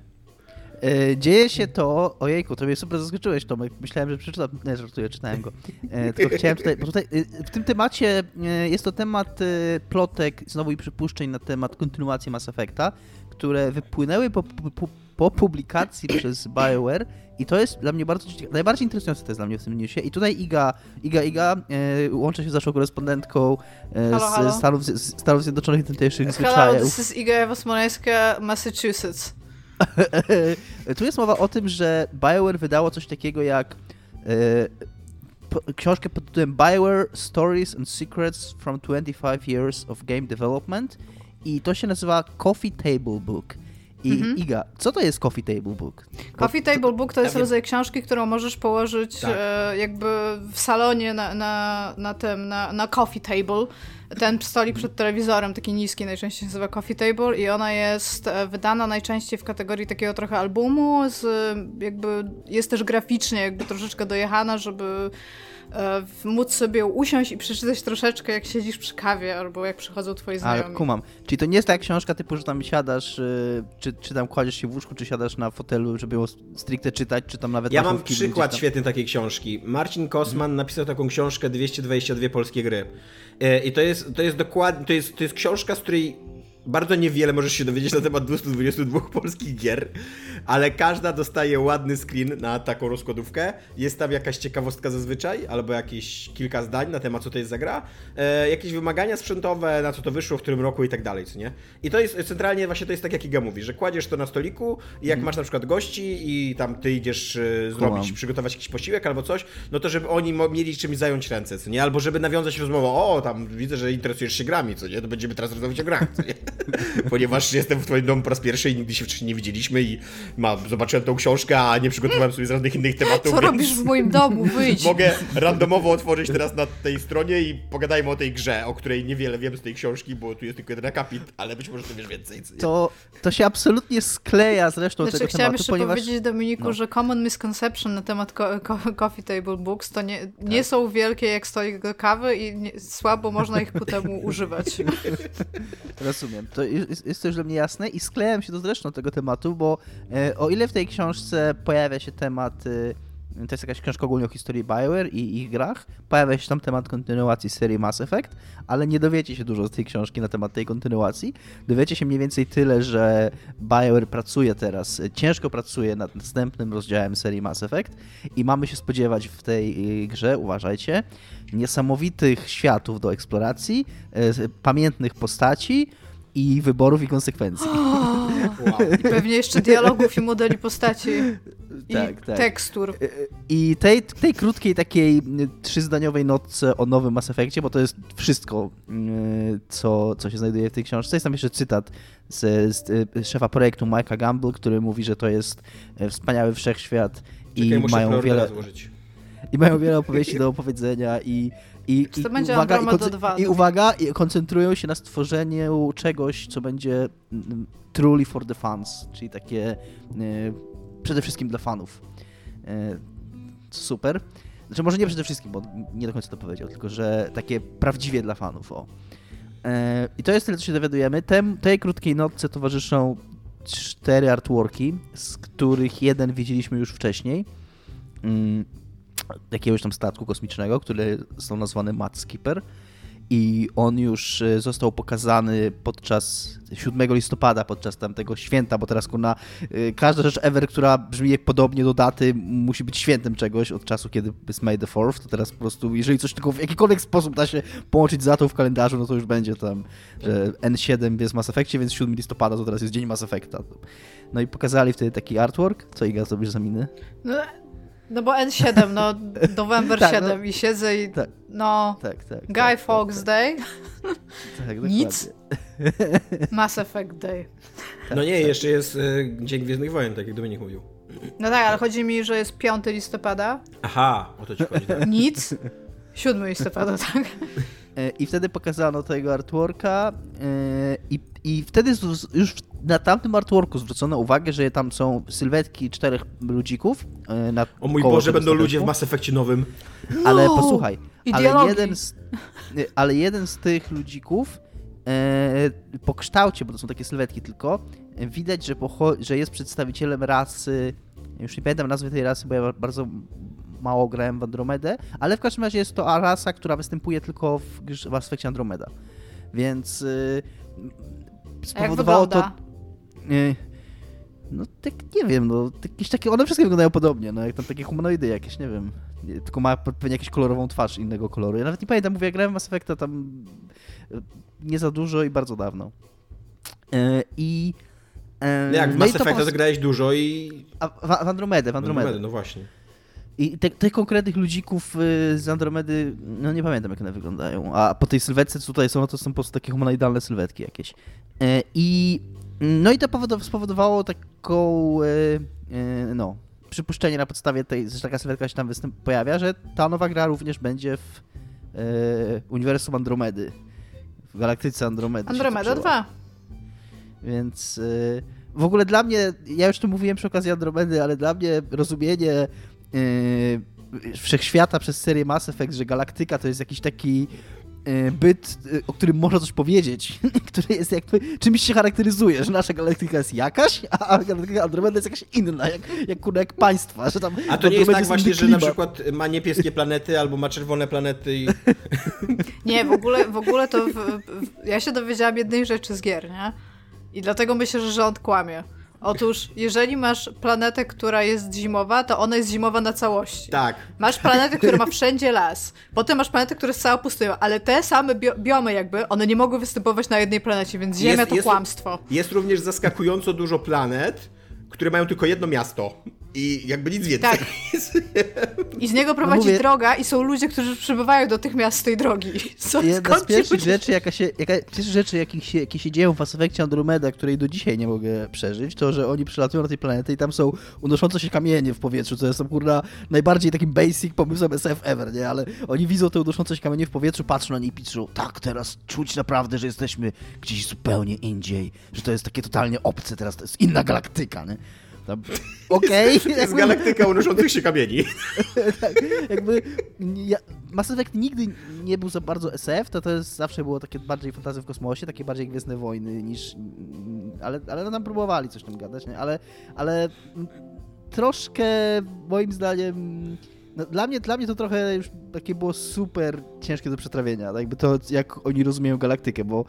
Speaker 4: E, Dzieje się to, ojejku, to mnie super zaskoczyłeś Tomek, myślałem, że przeczytam, nie żartuję, czytałem go, e, tylko chciałem tutaj, bo tutaj e, w tym temacie e, jest to temat e, plotek, znowu i przypuszczeń na temat kontynuacji Mass Effecta, które wypłynęły po, po, po publikacji przez BioWare i to jest dla mnie bardzo, najbardziej interesujące to jest dla mnie w tym newsie i tutaj Iga, Iga, Iga e, łączy się z naszą korespondentką e,
Speaker 3: Halo, halo.
Speaker 4: z Stanów, z Stanów Zjednoczonych tamtejszych
Speaker 3: Hello,
Speaker 4: zwyczajów.
Speaker 3: this is Iga Ewa Smoleńska, Massachusetts.
Speaker 4: tu jest mowa o tym, że BioWare wydało coś takiego jak e, po, książkę pod tytułem BioWare Stories and Secrets from 25 Years of Game Development i to się nazywa Coffee Table Book. I
Speaker 3: Mhm.
Speaker 4: Iga, co to jest Coffee Table Book?
Speaker 3: Coffee Table Book to jest
Speaker 2: Ja
Speaker 3: rodzaj książki, którą możesz położyć
Speaker 2: Tak.
Speaker 3: e, jakby w salonie na, na, na tym, na, na coffee table, ten stolik przed telewizorem, taki niski, najczęściej się nazywa Coffee Table i ona jest e, wydana najczęściej w kategorii takiego trochę albumu, z jakby jest też graficznie jakby troszeczkę dojechana, żeby e, móc sobie usiąść i przeczytać troszeczkę, jak siedzisz przy kawie, albo jak przychodzą twoi znajomi.
Speaker 4: Ale kumam. Czyli to nie jest taka książka typu, że tam siadasz, y, czy, czy tam kładziesz się w łóżku, czy siadasz na fotelu, żeby ją stricte czytać, czy tam nawet
Speaker 2: Ja mam przykład
Speaker 4: tam-
Speaker 2: świetny takiej książki. Marcin Kosman napisał taką książkę 222 polskie gry. E, I to jest, to jest dokładnie, to jest, to jest książka, z której bardzo niewiele możesz się dowiedzieć na temat 222 polskich gier, ale każda dostaje ładny screen na taką rozkładówkę. Jest tam jakaś ciekawostka zazwyczaj, albo jakieś kilka zdań na temat, co to jest za gra, e, jakieś wymagania sprzętowe, na co to wyszło, w którym roku i tak dalej, co nie? I to jest centralnie właśnie to jest tak, jak Iga mówi, że kładziesz to na stoliku i jak masz na przykład gości i tam ty idziesz e, zrobić, przygotować jakiś posiłek albo coś, no to żeby oni mieli czymś zająć ręce, co nie? Albo żeby nawiązać rozmowę, o, tam widzę, że interesujesz się grami, co nie? To będziemy teraz rozmawiać o grach, co nie? Ponieważ jestem w twoim domu po raz pierwszy i nigdy się wcześniej nie widzieliśmy i ma, zobaczyłem tą książkę, a nie przygotowałem sobie z żadnych innych tematów,
Speaker 3: Co robisz w moim domu? Wyjdź!
Speaker 2: mogę randomowo otworzyć teraz na tej stronie i pogadajmy o tej grze, o której niewiele wiem z tej książki, bo tu jest tylko jeden akapit, ale być może ty wiesz więcej.
Speaker 4: To, to się absolutnie skleja z resztą
Speaker 3: Znaczy,
Speaker 4: tego
Speaker 3: chciałam
Speaker 4: tematu,
Speaker 3: jeszcze
Speaker 4: ponieważ...
Speaker 3: powiedzieć Dominiku,
Speaker 4: no.
Speaker 3: że common misconception na temat co co coffee table books to nie,
Speaker 4: Tak.
Speaker 3: nie są wielkie jak stolik do kawy i nie, słabo można ich ku temu używać.
Speaker 4: Rozumiem. To jest, jest to już dla mnie jasne i sklejam się to z resztą tego tematu, bo e, o ile w tej książce pojawia się temat, e, to jest jakaś książka ogólnie o historii BioWare i ich grach, pojawia się tam temat kontynuacji serii Mass Effect, ale nie dowiecie się dużo z tej książki na temat tej kontynuacji. Dowiecie się mniej więcej tyle, że BioWare pracuje teraz, e, ciężko pracuje nad następnym rozdziałem serii Mass Effect i mamy się spodziewać w tej e, grze, uważajcie, niesamowitych światów do eksploracji, pamiętnych postaci i wyborów i konsekwencji.
Speaker 2: Wow.
Speaker 3: I pewnie jeszcze dialogów i modeli postaci i
Speaker 4: Tak, tak.
Speaker 3: tekstur.
Speaker 4: I tej, tej krótkiej, takiej y, trzyzdaniowej notce o nowym Mass Effectie, bo to jest wszystko, y, co, co się znajduje w tej książce. Jest tam jeszcze cytat z, z y, szefa projektu Mike'a Gamble, który mówi, że to jest y, wspaniały wszechświat i
Speaker 2: Czekaj, muszę
Speaker 4: mają wiele
Speaker 2: złożyć.
Speaker 4: i mają wiele opowieści do opowiedzenia i i, i,
Speaker 3: będzie
Speaker 4: uwaga, i, konce-
Speaker 3: 2?
Speaker 4: I uwaga, i koncentrują się na stworzeniu czegoś, co będzie mm, truly for the fans, czyli takie y, przede wszystkim dla fanów. Y, super. Znaczy może nie przede wszystkim, bo nie do końca to powiedział, tylko że takie prawdziwie dla fanów, o. E, I to jest tyle, co się dowiadujemy. Tem, tej krótkiej notce towarzyszą cztery artworki, z których jeden widzieliśmy już wcześniej. Jakiegoś tam statku kosmicznego, który są nazwany Mad Skipper. I on już e, został pokazany podczas 7 listopada, podczas tamtego święta, bo teraz kurna, e, każda rzecz ever, która brzmi podobnie do daty, musi być świętem czegoś od czasu, kiedy jest May the 4th, to teraz po prostu, jeżeli coś tylko w jakikolwiek sposób da się połączyć z datą w kalendarzu, no to już będzie tam, że N7 jest w Mass Effectie, więc 7 listopada to teraz jest dzień Mass Effecta. No i pokazali wtedy taki artwork. Co Iga zrobisz za miny?
Speaker 3: No, no bo N7, no November
Speaker 4: Tak, no.
Speaker 3: 7 i siedzę i
Speaker 4: Tak.
Speaker 3: no
Speaker 4: Tak, tak.
Speaker 3: Guy
Speaker 4: tak,
Speaker 3: Fawkes
Speaker 4: tak,
Speaker 3: Day,
Speaker 4: tak, tak,
Speaker 3: Nic. Mass Effect Day.
Speaker 2: No nie, jeszcze jest y, Dzień Gwiezdnych Wojen, tak jak Dominik mówił.
Speaker 3: No tak, ale chodzi mi, że jest 5 listopada,
Speaker 2: Aha, o to ci chodzi. Tak?
Speaker 3: nic, 7 listopada, tak?
Speaker 4: E, I wtedy pokazano tego artworka e, i, i wtedy już na tamtym artworku zwrócono uwagę, że tam są sylwetki czterech ludzików. e, Na
Speaker 2: O mój Boże, będą ludzie w. Mass Effectie nowym.
Speaker 4: Ale
Speaker 3: No!
Speaker 4: posłuchaj,
Speaker 3: I
Speaker 4: ale jeden, z, nie, ale jeden z tych ludzików e, po kształcie, bo to są takie sylwetki tylko, e, widać, że, że jest przedstawicielem rasy, już nie pamiętam nazwy tej rasy, bo ja bardzo mało grałem w Andromedę, ale w każdym razie jest to rasa, która występuje tylko w, w aspekcie Andromeda. Więc y,
Speaker 3: jak
Speaker 4: spowodowało to...
Speaker 3: wygląda?
Speaker 4: y, no tak nie wiem, no jakieś takie, one wszystkie wyglądają podobnie, no jak tam takie humanoidy jakieś, nie wiem. Tylko ma pewnie jakąś kolorową twarz innego koloru. Ja nawet nie pamiętam, mówię, jak grałem w Mass Effecta tam y, nie za dużo i bardzo dawno. E, I...
Speaker 2: No jak w
Speaker 4: no
Speaker 2: Mass
Speaker 4: to
Speaker 2: Effecta zagrałeś dużo i...
Speaker 4: a, w, w Andromedę, w Andromedę.
Speaker 2: No właśnie.
Speaker 4: I te, tych konkretnych ludzików y, z Andromedy, no nie pamiętam jak one wyglądają. A po tej sylwetce, co tutaj są, no to są po prostu takie humanoidalne sylwetki jakieś. E, I no i to powodow- spowodowało taką, e, e, no, przypuszczenie na podstawie tej, że taka sylwetka się tam występ pojawia, że ta nowa gra również będzie w uniwersum Andromedy. w galaktyce Andromedy.
Speaker 3: Andromeda
Speaker 4: toczyła.
Speaker 3: 2.
Speaker 4: Więc w ogóle dla mnie, ja już to mówiłem przy okazji Andromedy, ale dla mnie rozumienie y, wszechświata przez serię Mass Effect, że galaktyka to jest jakiś taki y, byt, y, o którym można coś powiedzieć, który jest jakby czymś się charakteryzuje, że nasza galaktyka jest jakaś, a galaktyka Andromeda jest jakaś inna, jak, jak, kurde, jak państwa, że tam
Speaker 2: A to nie jest tak
Speaker 4: inny
Speaker 2: właśnie, że na przykład ma niebieskie planety albo ma czerwone planety i...
Speaker 3: Nie, w ogóle, w ogóle to. W, w, ja się dowiedziałam jednej rzeczy z gier, nie? I dlatego myślę, że rząd kłamie. Otóż, jeżeli masz planetę, która jest zimowa, to ona jest zimowa na całości.
Speaker 2: Tak.
Speaker 3: Masz planetę, która ma wszędzie las. Potem masz planetę, która jest cała pustynią, ale te same bio biomy jakby, one nie mogły występować na jednej planecie, więc Ziemia
Speaker 2: Jest-
Speaker 3: to
Speaker 2: jest-
Speaker 3: kłamstwo.
Speaker 2: Jest również zaskakująco dużo planet, które mają tylko jedno miasto. I jakby nic więcej.
Speaker 3: Tak. I z niego prowadzi
Speaker 4: mówię-
Speaker 3: droga i są ludzie, którzy przybywają do tych miast z tej drogi. Co,
Speaker 4: Jedna z pierwszych rzeczy, jaka się, jaka, pierwsze rzeczy, jakich się, jakie się dzieją w Mass Effectie Andromeda, której do dzisiaj nie mogę przeżyć, to, że oni przylatują na tej planety i tam są unoszące się kamienie w powietrzu, co jest kurna, najbardziej takim basic pomysłem SF ever, nie? Ale oni widzą te unoszące się kamienie w powietrzu, patrzą na nie i piszą, tak, teraz czuć naprawdę, że jesteśmy gdzieś zupełnie indziej, że to jest takie totalnie obce, teraz to jest inna galaktyka, nie? Tam, Okej.
Speaker 2: To jest galaktyka unoszących się kamieni.
Speaker 4: tak, jakby ja, Mass Effect nigdy nie był za bardzo SF, to to jest, zawsze było takie bardziej fantazje w kosmosie, takie bardziej Gwiezdne Wojny niż... Ale, ale tam próbowali coś tam gadać, nie? Ale, ale troszkę moim zdaniem... No, dla, mnie, dla mnie to trochę już takie było super ciężkie do przetrawienia, jakby to jak oni rozumieją galaktykę, bo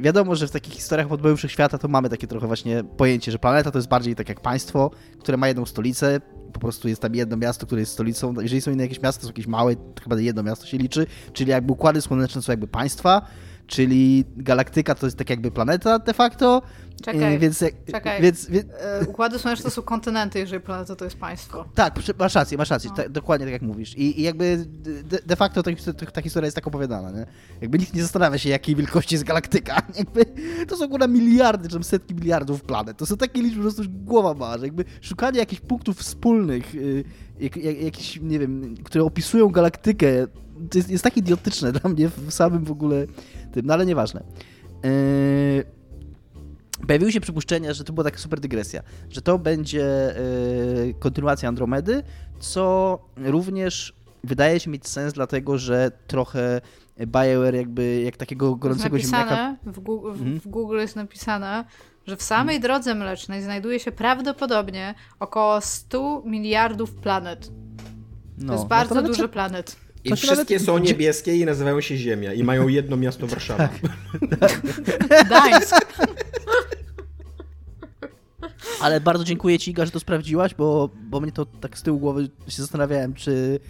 Speaker 4: wiadomo, że w takich historiach podboju wszechświata to mamy takie trochę właśnie pojęcie, że planeta to jest bardziej tak jak państwo, które ma jedną stolicę, po prostu jest tam jedno miasto, które jest stolicą. Jeżeli są inne jakieś miasta, to są jakieś małe, chyba jedno miasto się liczy, czyli jakby układy słoneczne są jakby państwa, czyli galaktyka to jest tak jakby planeta de facto.
Speaker 3: Czekaj,
Speaker 4: e, więc,
Speaker 3: czekaj.
Speaker 4: Więc, więc,
Speaker 3: E, Układy słoneczne to są kontynenty, jeżeli planeta to jest państwo.
Speaker 4: tak, masz rację, masz rację,
Speaker 3: No.
Speaker 4: tak, dokładnie tak jak mówisz. I, i jakby de, de facto ta, ta, historia jest tak opowiadana, nie? Jakby nikt nie zastanawia się, jakiej wielkości jest galaktyka. Jakby to są kurwa miliardy, czy tam setki miliardów planet. To są takie liczby, po prostu głowa ma, że jakby szukanie jakichś punktów wspólnych, y, jak, jak, jakichś, nie wiem, które opisują galaktykę, to jest, jest tak idiotyczne dla mnie w samym w ogóle tym, no ale nieważne. Yy, Pojawiły się przypuszczenia, że to była taka super dygresja, że to będzie y, kontynuacja Andromedy, co również wydaje się mieć sens, dlatego że trochę BioWare jakby jak takiego gorącego
Speaker 3: jest
Speaker 4: ziemniaka...
Speaker 3: napisane, w, Gu- w,
Speaker 4: Mhm.
Speaker 3: w Google jest napisane, że w samej drodze mlecznej znajduje się prawdopodobnie około 100 miliardów planet.
Speaker 4: No,
Speaker 3: to jest
Speaker 4: no
Speaker 3: bardzo
Speaker 4: nawet
Speaker 3: dużo
Speaker 4: się-
Speaker 3: planet.
Speaker 2: I wszystkie
Speaker 4: nawet-
Speaker 2: są niebieskie i nazywają się Ziemia. I mają jedno miasto Warszawa.
Speaker 3: Gdańsk.
Speaker 4: Ale bardzo dziękuję Ci, Iga, że to sprawdziłaś, bo, bo mnie to tak z tyłu głowy się zastanawiałem, czy,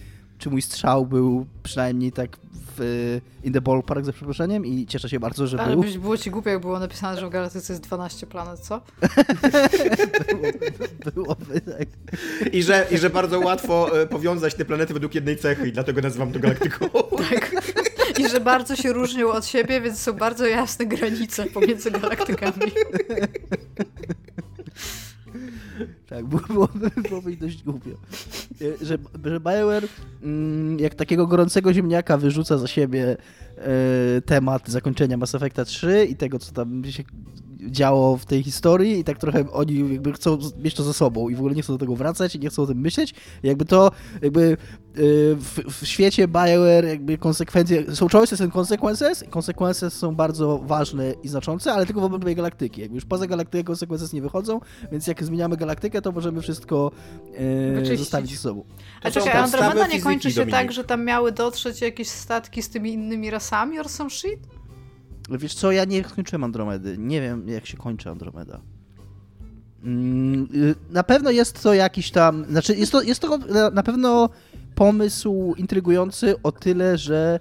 Speaker 4: czy mój strzał był przynajmniej tak w in the ballpark, za przeproszeniem i cieszę się bardzo, że
Speaker 3: Ale
Speaker 4: był.
Speaker 3: byś było ci głupio, jak było napisane, że w galaktyce jest 12 planet, co?
Speaker 4: Byłoby tak.
Speaker 2: I że, I że bardzo łatwo e, powiązać te planety według jednej cechy i dlatego nazywam to galaktyką.
Speaker 3: Tak. I że bardzo się różnią od siebie, więc są bardzo jasne granice pomiędzy galaktykami.
Speaker 4: Tak, było- byłoby, byłoby dość głupio. E, Że, że BioWare mm, jak takiego gorącego ziemniaka wyrzuca za siebie e, temat zakończenia Mass Effecta 3 i tego, co tam się działo w tej historii i tak trochę oni jakby chcą mieć to ze sobą i w ogóle nie chcą do tego wracać i nie chcą o tym myśleć. I jakby to jakby e, w, w świecie BioWare jakby konsekwencje, są choices and consequences, konsekwencje są bardzo ważne i znaczące, ale tylko w obrębie galaktyki. Jakby już poza galaktykę konsekwencje nie wychodzą, więc jak zmieniamy galaktykę, to możemy wszystko e, zostawić ze sobą.
Speaker 3: A czekaj, Andromeda nie kończy się
Speaker 2: Dominik.
Speaker 3: tak, że tam miały dotrzeć jakieś statki z tymi innymi rasami or some shit?
Speaker 4: Wiesz co, ja nie skończyłem Andromedy. Nie wiem, jak się kończy Andromeda. Mm, y, Na pewno jest to jakiś tam. Znaczy, jest to, jest to na- pewno pomysł intrygujący o tyle, że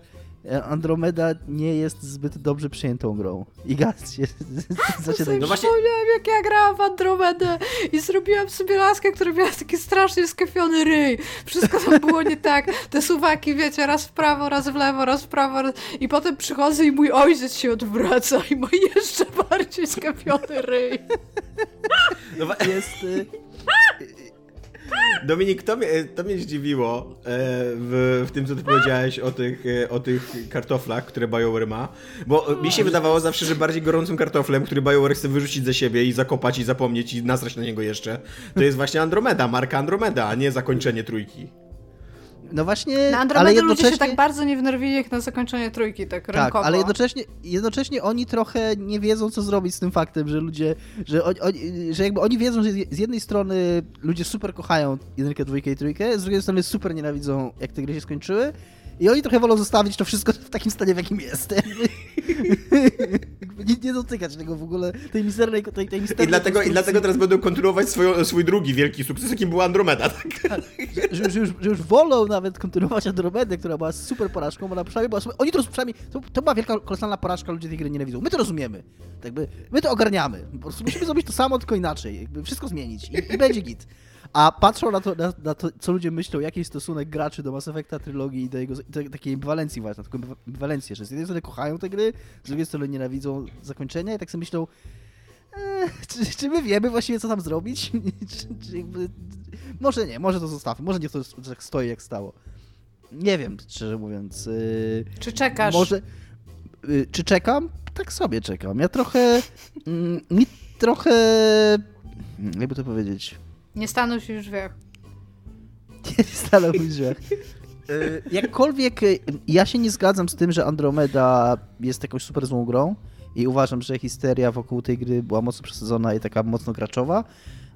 Speaker 4: Andromeda nie jest zbyt dobrze przyjętą grą. I gaz się zaczyna.
Speaker 2: No właśnie-
Speaker 3: Przypomniałam, jak ja grałam w Andromedę i zrobiłam sobie laskę, która miała taki strasznie skafiony ryj. Wszystko tam było nie tak. Te suwaki, wiecie, raz w prawo, raz w lewo, raz w prawo. Raz... I potem przychodzę i mój ojciec się odwraca i ma jeszcze bardziej skafiony ryj.
Speaker 2: No,
Speaker 4: jest. y,
Speaker 2: Dominik, to mnie, to mnie zdziwiło e, w, w tym, co ty powiedziałeś o tych, e, o tych kartoflach, które BioWare ma, bo mi się wydawało zawsze, że bardziej gorącym kartoflem, który BioWare chce wyrzucić ze siebie i zakopać i zapomnieć i nasrać na niego jeszcze, to jest właśnie Andromeda, marka Andromeda, a nie zakończenie trójki.
Speaker 4: No właśnie,
Speaker 3: Na
Speaker 4: ale
Speaker 3: Andromedę
Speaker 4: jednocześnie...
Speaker 3: ludzie się tak bardzo nie wnerwili jak na zakończenie trójki, tak
Speaker 4: Tak,
Speaker 3: rynkowo.
Speaker 4: ale jednocześnie, jednocześnie oni trochę nie wiedzą, co zrobić z tym faktem, że ludzie, że, oni, oni, że jakby oni wiedzą, że z jednej strony ludzie super kochają jedynkę, dwójkę i trójkę, z drugiej strony super nienawidzą, jak te gry się skończyły i oni trochę wolą zostawić to wszystko w takim stanie, w jakim jest. Nie, nie dotykać tego w ogóle, tej mizernej, tej, tej mizernej
Speaker 2: I dlatego, I dlatego teraz będą kontynuować swoją, swój drugi wielki sukces, jakim była Andromeda, tak?
Speaker 4: że, że, już, że już wolą nawet kontynuować Andromedę, która była super porażką, bo ona przynajmniej była oni to przynajmniej, to, to była wielka, kolosalna porażka, ludzie tej gry nienawidzą. My to rozumiemy. Tak Jakby, my to ogarniamy. Po prostu musimy zrobić to samo, tylko inaczej. Jakby wszystko zmienić i, i będzie git. A patrzą na to, na, na to, co ludzie myślą, jaki jest stosunek graczy do Mass Effecta, trylogii i do jego do takiej ambiwalencji właśnie, taką ambiwalencję, że z jednej strony kochają te gry, z drugiej strony nienawidzą zakończenia i tak sobie myślą, e, czy, czy my wiemy właściwie, co tam zrobić? czy, czy jakby, może nie, może to zostawmy, może niech to tak stoi, jak stało. Nie wiem, szczerze mówiąc. Yy,
Speaker 3: Czy czekasz?
Speaker 4: może. Yy, czy czekam? Tak sobie czekam. Ja trochę. Mi trochę. Jakby to powiedzieć.
Speaker 3: Nie stanął się już drzwiach.
Speaker 4: Nie stanął w drzwiach. Yy, Jakkolwiek yy, ja się nie zgadzam z tym, że Andromeda jest jakąś super złą grą i uważam, że histeria wokół tej gry była mocno przesadzona i taka mocno graczowa,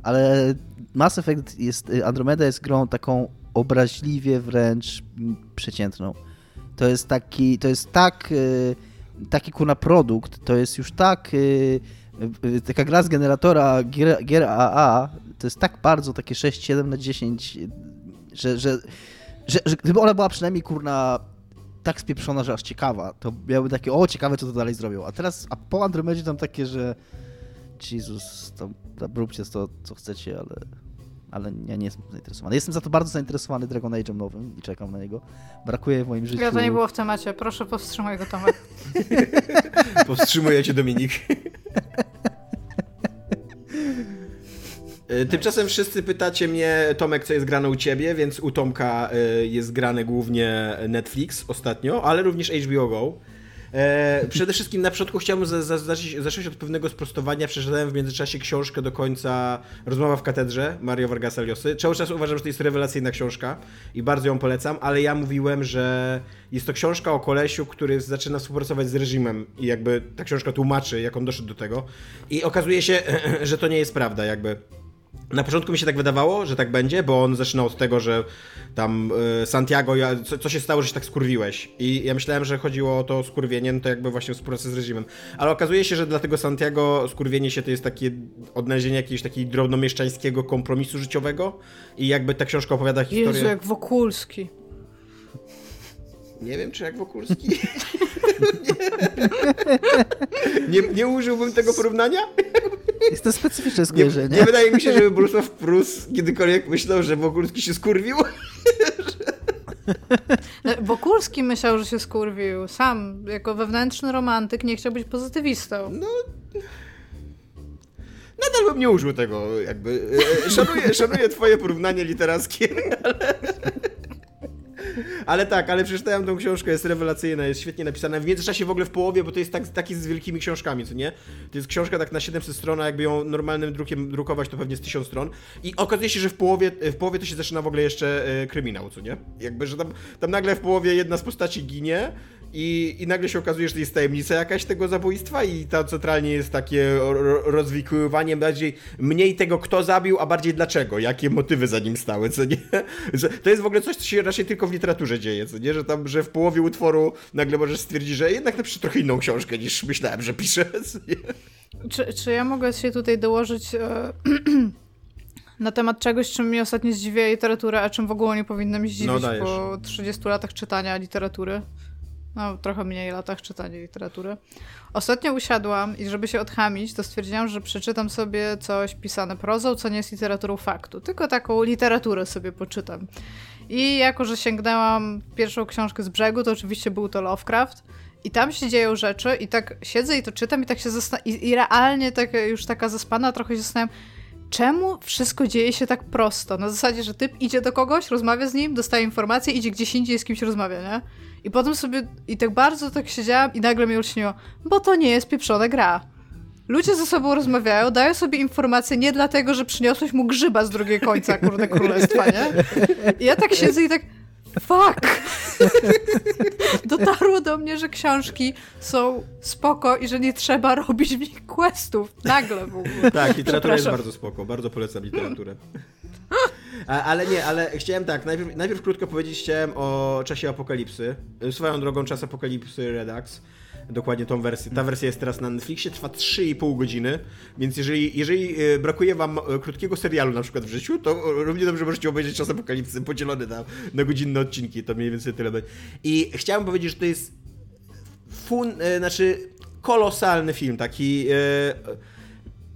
Speaker 4: ale Mass Effect jest, yy, Andromeda jest grą taką obraźliwie wręcz przeciętną. To jest taki, to jest tak, taki kurna produkt, to jest już tak, taka gra z generatora gier, gier AA, to jest tak bardzo takie 6-7 na 10, że, że, że, że gdyby ona była przynajmniej kurna tak spieprzona, że aż ciekawa, to miałby takie, o ciekawe co to dalej zrobią. A teraz, a po Andromedzie tam takie, że Jezus, tam, tam róbcie to, co chcecie, ale, ale ja nie jestem zainteresowany. Jestem za to bardzo zainteresowany Dragon Age'em nowym i czekam na niego. Brakuje w moim życiu...
Speaker 3: Ja to nie było w temacie. Proszę powstrzymaj go, Tomek.
Speaker 2: Powstrzymuje cię Dominik. E, Tymczasem wszyscy pytacie mnie, Tomek, co jest grane u ciebie, więc u Tomka e, jest grane głównie Netflix ostatnio, ale również HBO Go. E, przede wszystkim na początku chciałbym za- za- zacząć zacząć od pewnego sprostowania. Przeczytałem w międzyczasie książkę do końca Rozmowa w katedrze Mario Vargasa Llosy. Cały czas uważam, że to jest rewelacyjna książka i bardzo ją polecam, ale ja mówiłem, że jest to książka o kolesiu, który zaczyna współpracować z reżimem i jakby ta książka tłumaczy, jak on doszedł do tego. I okazuje się, że to nie jest prawda, jakby. Na początku mi się tak wydawało, że tak będzie, bo on zaczynał od tego, że tam y, Santiago, ja, co, co się stało, że się tak skurwiłeś? I ja myślałem, że chodziło o to skurwienie, no to jakby właśnie współpracę z reżimem. Ale okazuje się, że dla tego Santiago skurwienie się to jest takie odnalezienie jakiegoś takiego drobnomieszczańskiego kompromisu życiowego i jakby ta książka opowiada historię...
Speaker 3: Jezu, jak Wokulski.
Speaker 2: Nie wiem, czy jak Wokulski. nie, nie, nie użyłbym tego porównania?
Speaker 4: Jest to specyficzne
Speaker 2: Nie,
Speaker 4: skojarzenie.
Speaker 2: nie wydaje mi się, żeby Bolesław Prus kiedykolwiek myślał, że Wokulski się skurwił.
Speaker 3: No, Wokulski myślał, że się skurwił. Sam, jako wewnętrzny romantyk, nie chciał być pozytywistą.
Speaker 2: No. Nadal bym nie użył tego, jakby. e, Szanuję, szanuję twoje porównanie literackie, ale. Ale tak, ale przeczytałem tą książkę, jest rewelacyjna, jest świetnie napisana. W międzyczasie w ogóle w połowie, bo to jest tak, taki z wielkimi książkami, co nie? To jest książka tak na 700 stron, a jakby ją normalnym drukiem drukować, to pewnie z 1000 stron. I okazuje się, że w połowie, w połowie to się zaczyna w ogóle jeszcze e, kryminał, co nie? Jakby, że tam, tam nagle w połowie jedna z postaci ginie, i, I nagle się okazuje, że to jest tajemnica jakaś tego zabójstwa i to centralnie jest takie ro- rozwikływanie bardziej mniej tego, kto zabił, a bardziej dlaczego, jakie motywy za nim stały, co nie? To jest w ogóle coś, co się raczej tylko w literaturze dzieje, co nie? Że tam, że w połowie utworu nagle możesz stwierdzić, że jednak napiszę trochę inną książkę niż myślałem, że piszę, co nie?
Speaker 3: Czy, czy ja mogę się tutaj dołożyć e, na temat czegoś, czym mnie ostatnio zdziwiła literatura, a czym w ogóle nie powinno mi zdziwić
Speaker 2: No,
Speaker 3: po 30 latach czytania literatury? No, trochę mniej latach czytania literatury. Ostatnio usiadłam i żeby się odchamić, to stwierdziłam, że przeczytam sobie coś pisane prozą, co nie jest literaturą faktu. Tylko taką literaturę sobie poczytam. I jako, że sięgnęłam pierwszą książkę z brzegu, to oczywiście był to Lovecraft. I tam się dzieją rzeczy i tak siedzę i to czytam i tak się zastan- i, i realnie tak już taka zaspana trochę się zastanawiam, czemu wszystko dzieje się tak prosto? Na zasadzie, że typ idzie do kogoś, rozmawia z nim, dostaje informacje, idzie gdzieś indziej, z kimś rozmawia, nie? I potem sobie, i tak bardzo tak siedziałam i nagle mi olśniło, bo to nie jest pieprzona gra. Ludzie ze sobą rozmawiają, dają sobie informacje nie dlatego, że przyniosłeś mu grzyba z drugiego końca, kurde, królestwa, nie? I ja tak siedzę i tak, fuck! Dotarło do mnie, że książki są spoko i że nie trzeba robić w nich questów. Nagle w ogóle.
Speaker 2: Tak, literatura jest bardzo spoko, bardzo polecam literaturę. Ale nie, ale chciałem tak, najpierw, najpierw krótko powiedzieć chciałem o czasie apokalipsy. Swoją drogą czas apokalipsy Redux. Dokładnie tą wersję. Ta wersja jest teraz na Netflixie, trwa 3,5 godziny, więc jeżeli, jeżeli e, brakuje wam e, krótkiego serialu na przykład w życiu, to równie dobrze możecie obejrzeć czas apokalipsy podzielony na, na godzinne odcinki, to mniej więcej tyle będzie. I chciałem powiedzieć, że to jest fun, znaczy kolosalny film, taki e,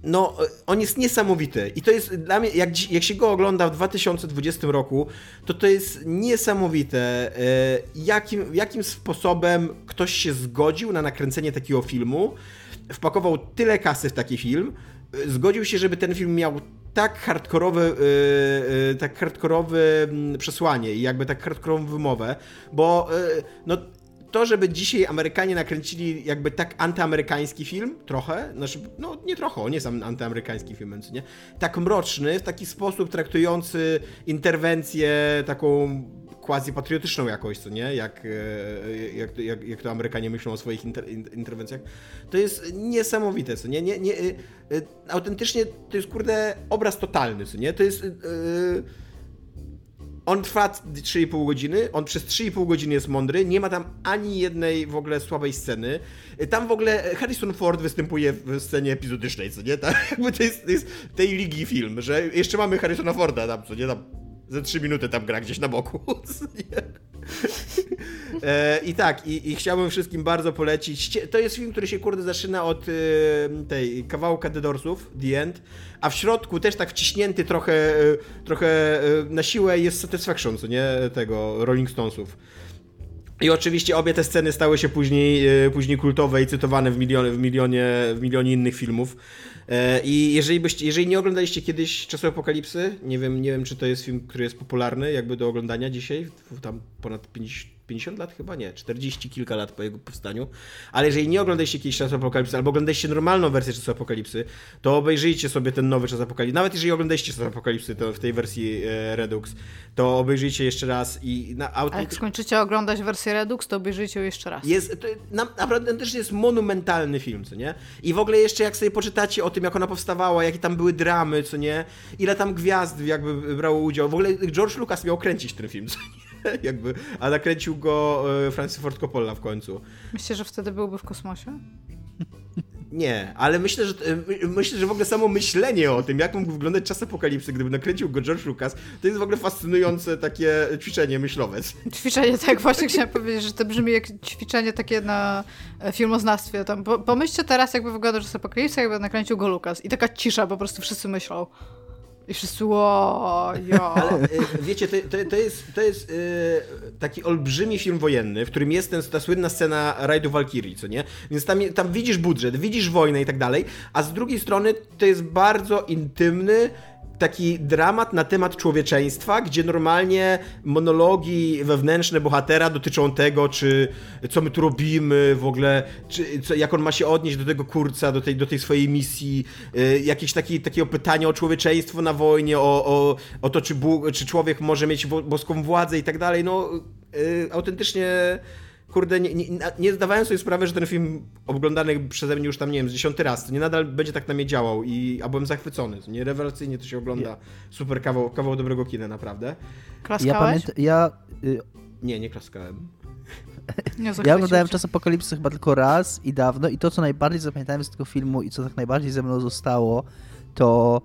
Speaker 2: no, e, on jest niesamowity. I to jest dla mnie, jak, jak się go ogląda w 2020 roku, to to jest niesamowite, e, jakim, jakim sposobem ktoś się zgodził na nakręcenie takiego filmu, wpakował tyle kasy w taki film, e, zgodził się, żeby ten film miał tak hardkorowe, tak hardkorowe mm, przesłanie i jakby tak hardkorową wymowę, bo no to, żeby dzisiaj Amerykanie nakręcili jakby tak antyamerykański film, trochę, znaczy, no nie trochę, on jest am- antyamerykański film, nie? Tak mroczny, w taki sposób traktujący interwencję taką quasi-patriotyczną jakoś, co nie? Jak, e, jak, jak, jak to Amerykanie myślą o swoich inter, in- interwencjach. To jest niesamowite, co nie? nie, nie e, e, autentycznie to jest, kurde, obraz totalny, co nie? To jest... e, on trwa 3,5 godziny, on przez 3,5 godziny jest mądry, nie ma tam ani jednej w ogóle słabej sceny. Tam w ogóle Harrison Ford występuje w scenie epizodycznej, co nie? Tak, jakby to jest, jest tej ligi film, że jeszcze mamy Harrisona Forda tam, co nie? Tam ze 3 minuty tam gra gdzieś na boku. co nie? E, I tak, i, i chciałbym wszystkim bardzo polecić. To jest film, który się kurde zaczyna od e, tej kawałka The Doorsów, The End, a w środku też tak wciśnięty trochę, e, trochę e, na siłę jest Satisfaction, co nie, tego Rolling Stonesów. I oczywiście obie te sceny stały się później, e, później kultowe i cytowane w milionie, w, milionie, w milionie innych filmów. E, I jeżeli, byście, jeżeli nie oglądaliście kiedyś Czasu Apokalipsy, nie wiem, nie wiem, czy to jest film, który jest popularny jakby do oglądania dzisiaj, tam ponad 50, 50 lat chyba, nie, 40 kilka lat po jego powstaniu, ale jeżeli nie oglądaliście kiedyś Czasu Apokalipsy, albo oglądaliście normalną wersję Czasu Apokalipsy, to obejrzyjcie sobie ten nowy Czas Apokalipsy. Nawet jeżeli oglądaliście Czas Apokalipsy to w tej wersji e, Redux, to obejrzyjcie jeszcze raz i na
Speaker 3: A jak skończycie oglądać wersję Redux, to obejrzyjcie ją jeszcze raz.
Speaker 2: Jest, to, na, naprawdę też jest monumentalny film, co nie? I w ogóle jeszcze jak sobie poczytacie o tym, jak ona powstawała, jakie tam były dramy, co nie? Ile tam gwiazd jakby brało udział. W ogóle George Lucas miał kręcić ten film, co nie? Jakby, a nakręcił go e, Francis Ford Coppola w końcu.
Speaker 3: Myślicie, że wtedy byłby w kosmosie?
Speaker 2: Nie, ale myślę, że e, my- myślę, że w ogóle samo myślenie o tym, jak mógł wyglądać czas apokalipsy, gdyby nakręcił go George Lucas, to jest w ogóle fascynujące takie ćwiczenie myślowe.
Speaker 3: Ćwiczenie, tak właśnie chciałam powiedzieć, że to brzmi jak ćwiczenie takie na e, filmoznawstwie. Tam, po, pomyślcie teraz, jakby wyglądał czas apokalipsy, jakby nakręcił go Lukas. I taka cisza, po prostu wszyscy myślą. I wszyscy, ło, jo.
Speaker 2: Ale y, wiecie, to, to, to jest, to jest y, taki olbrzymi film wojenny, w którym jest ten, ta słynna scena rajdu Valkyrie, co nie? Więc tam, tam widzisz budżet, widzisz wojnę i tak dalej, a z drugiej strony to jest bardzo intymny, taki dramat na temat człowieczeństwa, gdzie normalnie monologi wewnętrzne bohatera dotyczą tego, czy co my tu robimy w ogóle, czy, co, jak on ma się odnieść do tego kurca, do tej, do tej swojej misji, y, jakieś taki, takiego pytania o człowieczeństwo na wojnie, o, o, o to, czy, Bóg, czy człowiek może mieć boską władzę i tak dalej. No, y, autentycznie kurde, nie, nie, nie zdawałem sobie sprawy, że ten film oglądany przeze mnie już tam, nie wiem, z dziesiąty raz, to nie nadal będzie tak na mnie działał i a byłem zachwycony. Nie rewelacyjnie to się ogląda. Super kawał, kawał dobrego kina, naprawdę.
Speaker 4: Ja
Speaker 3: Klaskałeś?
Speaker 4: pamiętam, ja, y,
Speaker 2: Nie, nie klaskałem.
Speaker 3: Nie
Speaker 4: ja oglądałem. Czas Apokalipsy chyba tylko raz i dawno i to, co najbardziej zapamiętałem z tego filmu i co tak najbardziej ze mną zostało, to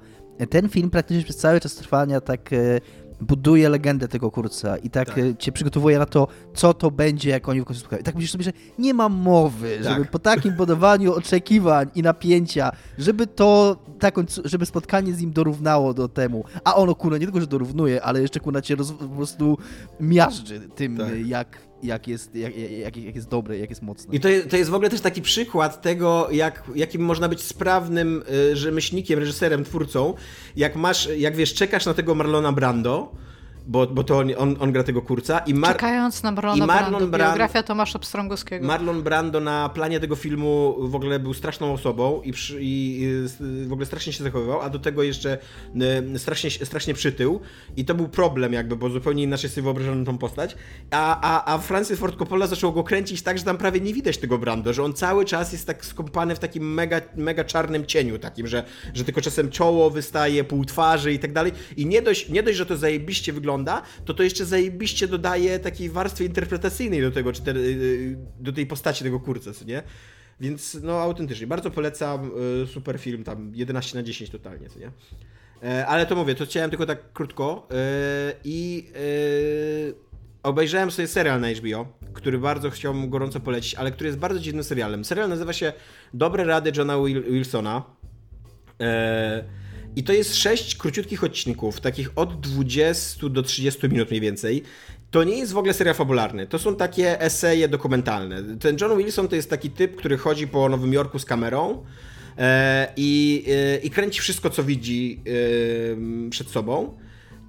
Speaker 4: ten film praktycznie przez cały czas trwania tak e, buduje legendę tego kurca i tak,
Speaker 2: Tak.
Speaker 4: e, cię przygotowuje na to, co to będzie, jak oni w końcu spotkają. I tak myślisz sobie, że nie ma mowy,
Speaker 2: Tak.
Speaker 4: żeby po takim budowaniu oczekiwań i napięcia, żeby to, ta żeby spotkanie z nim dorównało do temu. A ono, kurwa, nie tylko, że dorównuje, ale jeszcze, kurwa, cię roz, po prostu miażdży tym,
Speaker 2: Tak.
Speaker 4: jak, jak jest, jak, jak, jak jest dobre, jak jest mocne.
Speaker 2: I to jest, to jest w ogóle też taki przykład tego, jak, jakim można być sprawnym y, rzemieślnikiem, reżyserem, twórcą. Jak masz, jak wiesz, czekasz na tego Marlona Brando, bo, bo to on, on, on gra tego kurca. I Mar
Speaker 3: Czekając na Marlona
Speaker 2: i Marlon
Speaker 3: Brando, biografia Tomasza Pstrągowskiego.
Speaker 2: Marlon Brando na planie tego filmu w ogóle był straszną osobą i, przy, i w ogóle strasznie się zachowywał, a do tego jeszcze y, strasznie, strasznie przytył. I to był problem jakby, bo zupełnie inaczej sobie wyobrażano tą postać. A, a, a Francis Ford Coppola zaczął go kręcić tak, że tam prawie nie widać tego Brando, że on cały czas jest tak skąpany w takim mega, mega czarnym cieniu takim, że, że tylko czasem czoło wystaje, pół twarzy i tak dalej. I nie dość, nie dość, że to zajebiście wygląda, to to jeszcze zajebiście dodaje takiej warstwy interpretacyjnej do tego, czy te, y, do tej postaci tego kurca, co nie? Więc no autentycznie, bardzo polecam, y, super film, tam 11 na 10 totalnie, co nie? E, Ale to mówię, to chciałem tylko tak krótko e, i e, obejrzałem sobie serial na HBO, który bardzo chciałbym gorąco polecić, ale który jest bardzo dziwnym serialem. Serial nazywa się Dobre Rady Johna Wil- Wilsona. E, I to jest sześć króciutkich odcinków, takich od 20 do 30 minut mniej więcej. To nie jest w ogóle serial fabularny, to są takie eseje dokumentalne. Ten John Wilson to jest taki typ, który chodzi po Nowym Jorku z kamerą e, i, e, i kręci wszystko, co widzi e, przed sobą.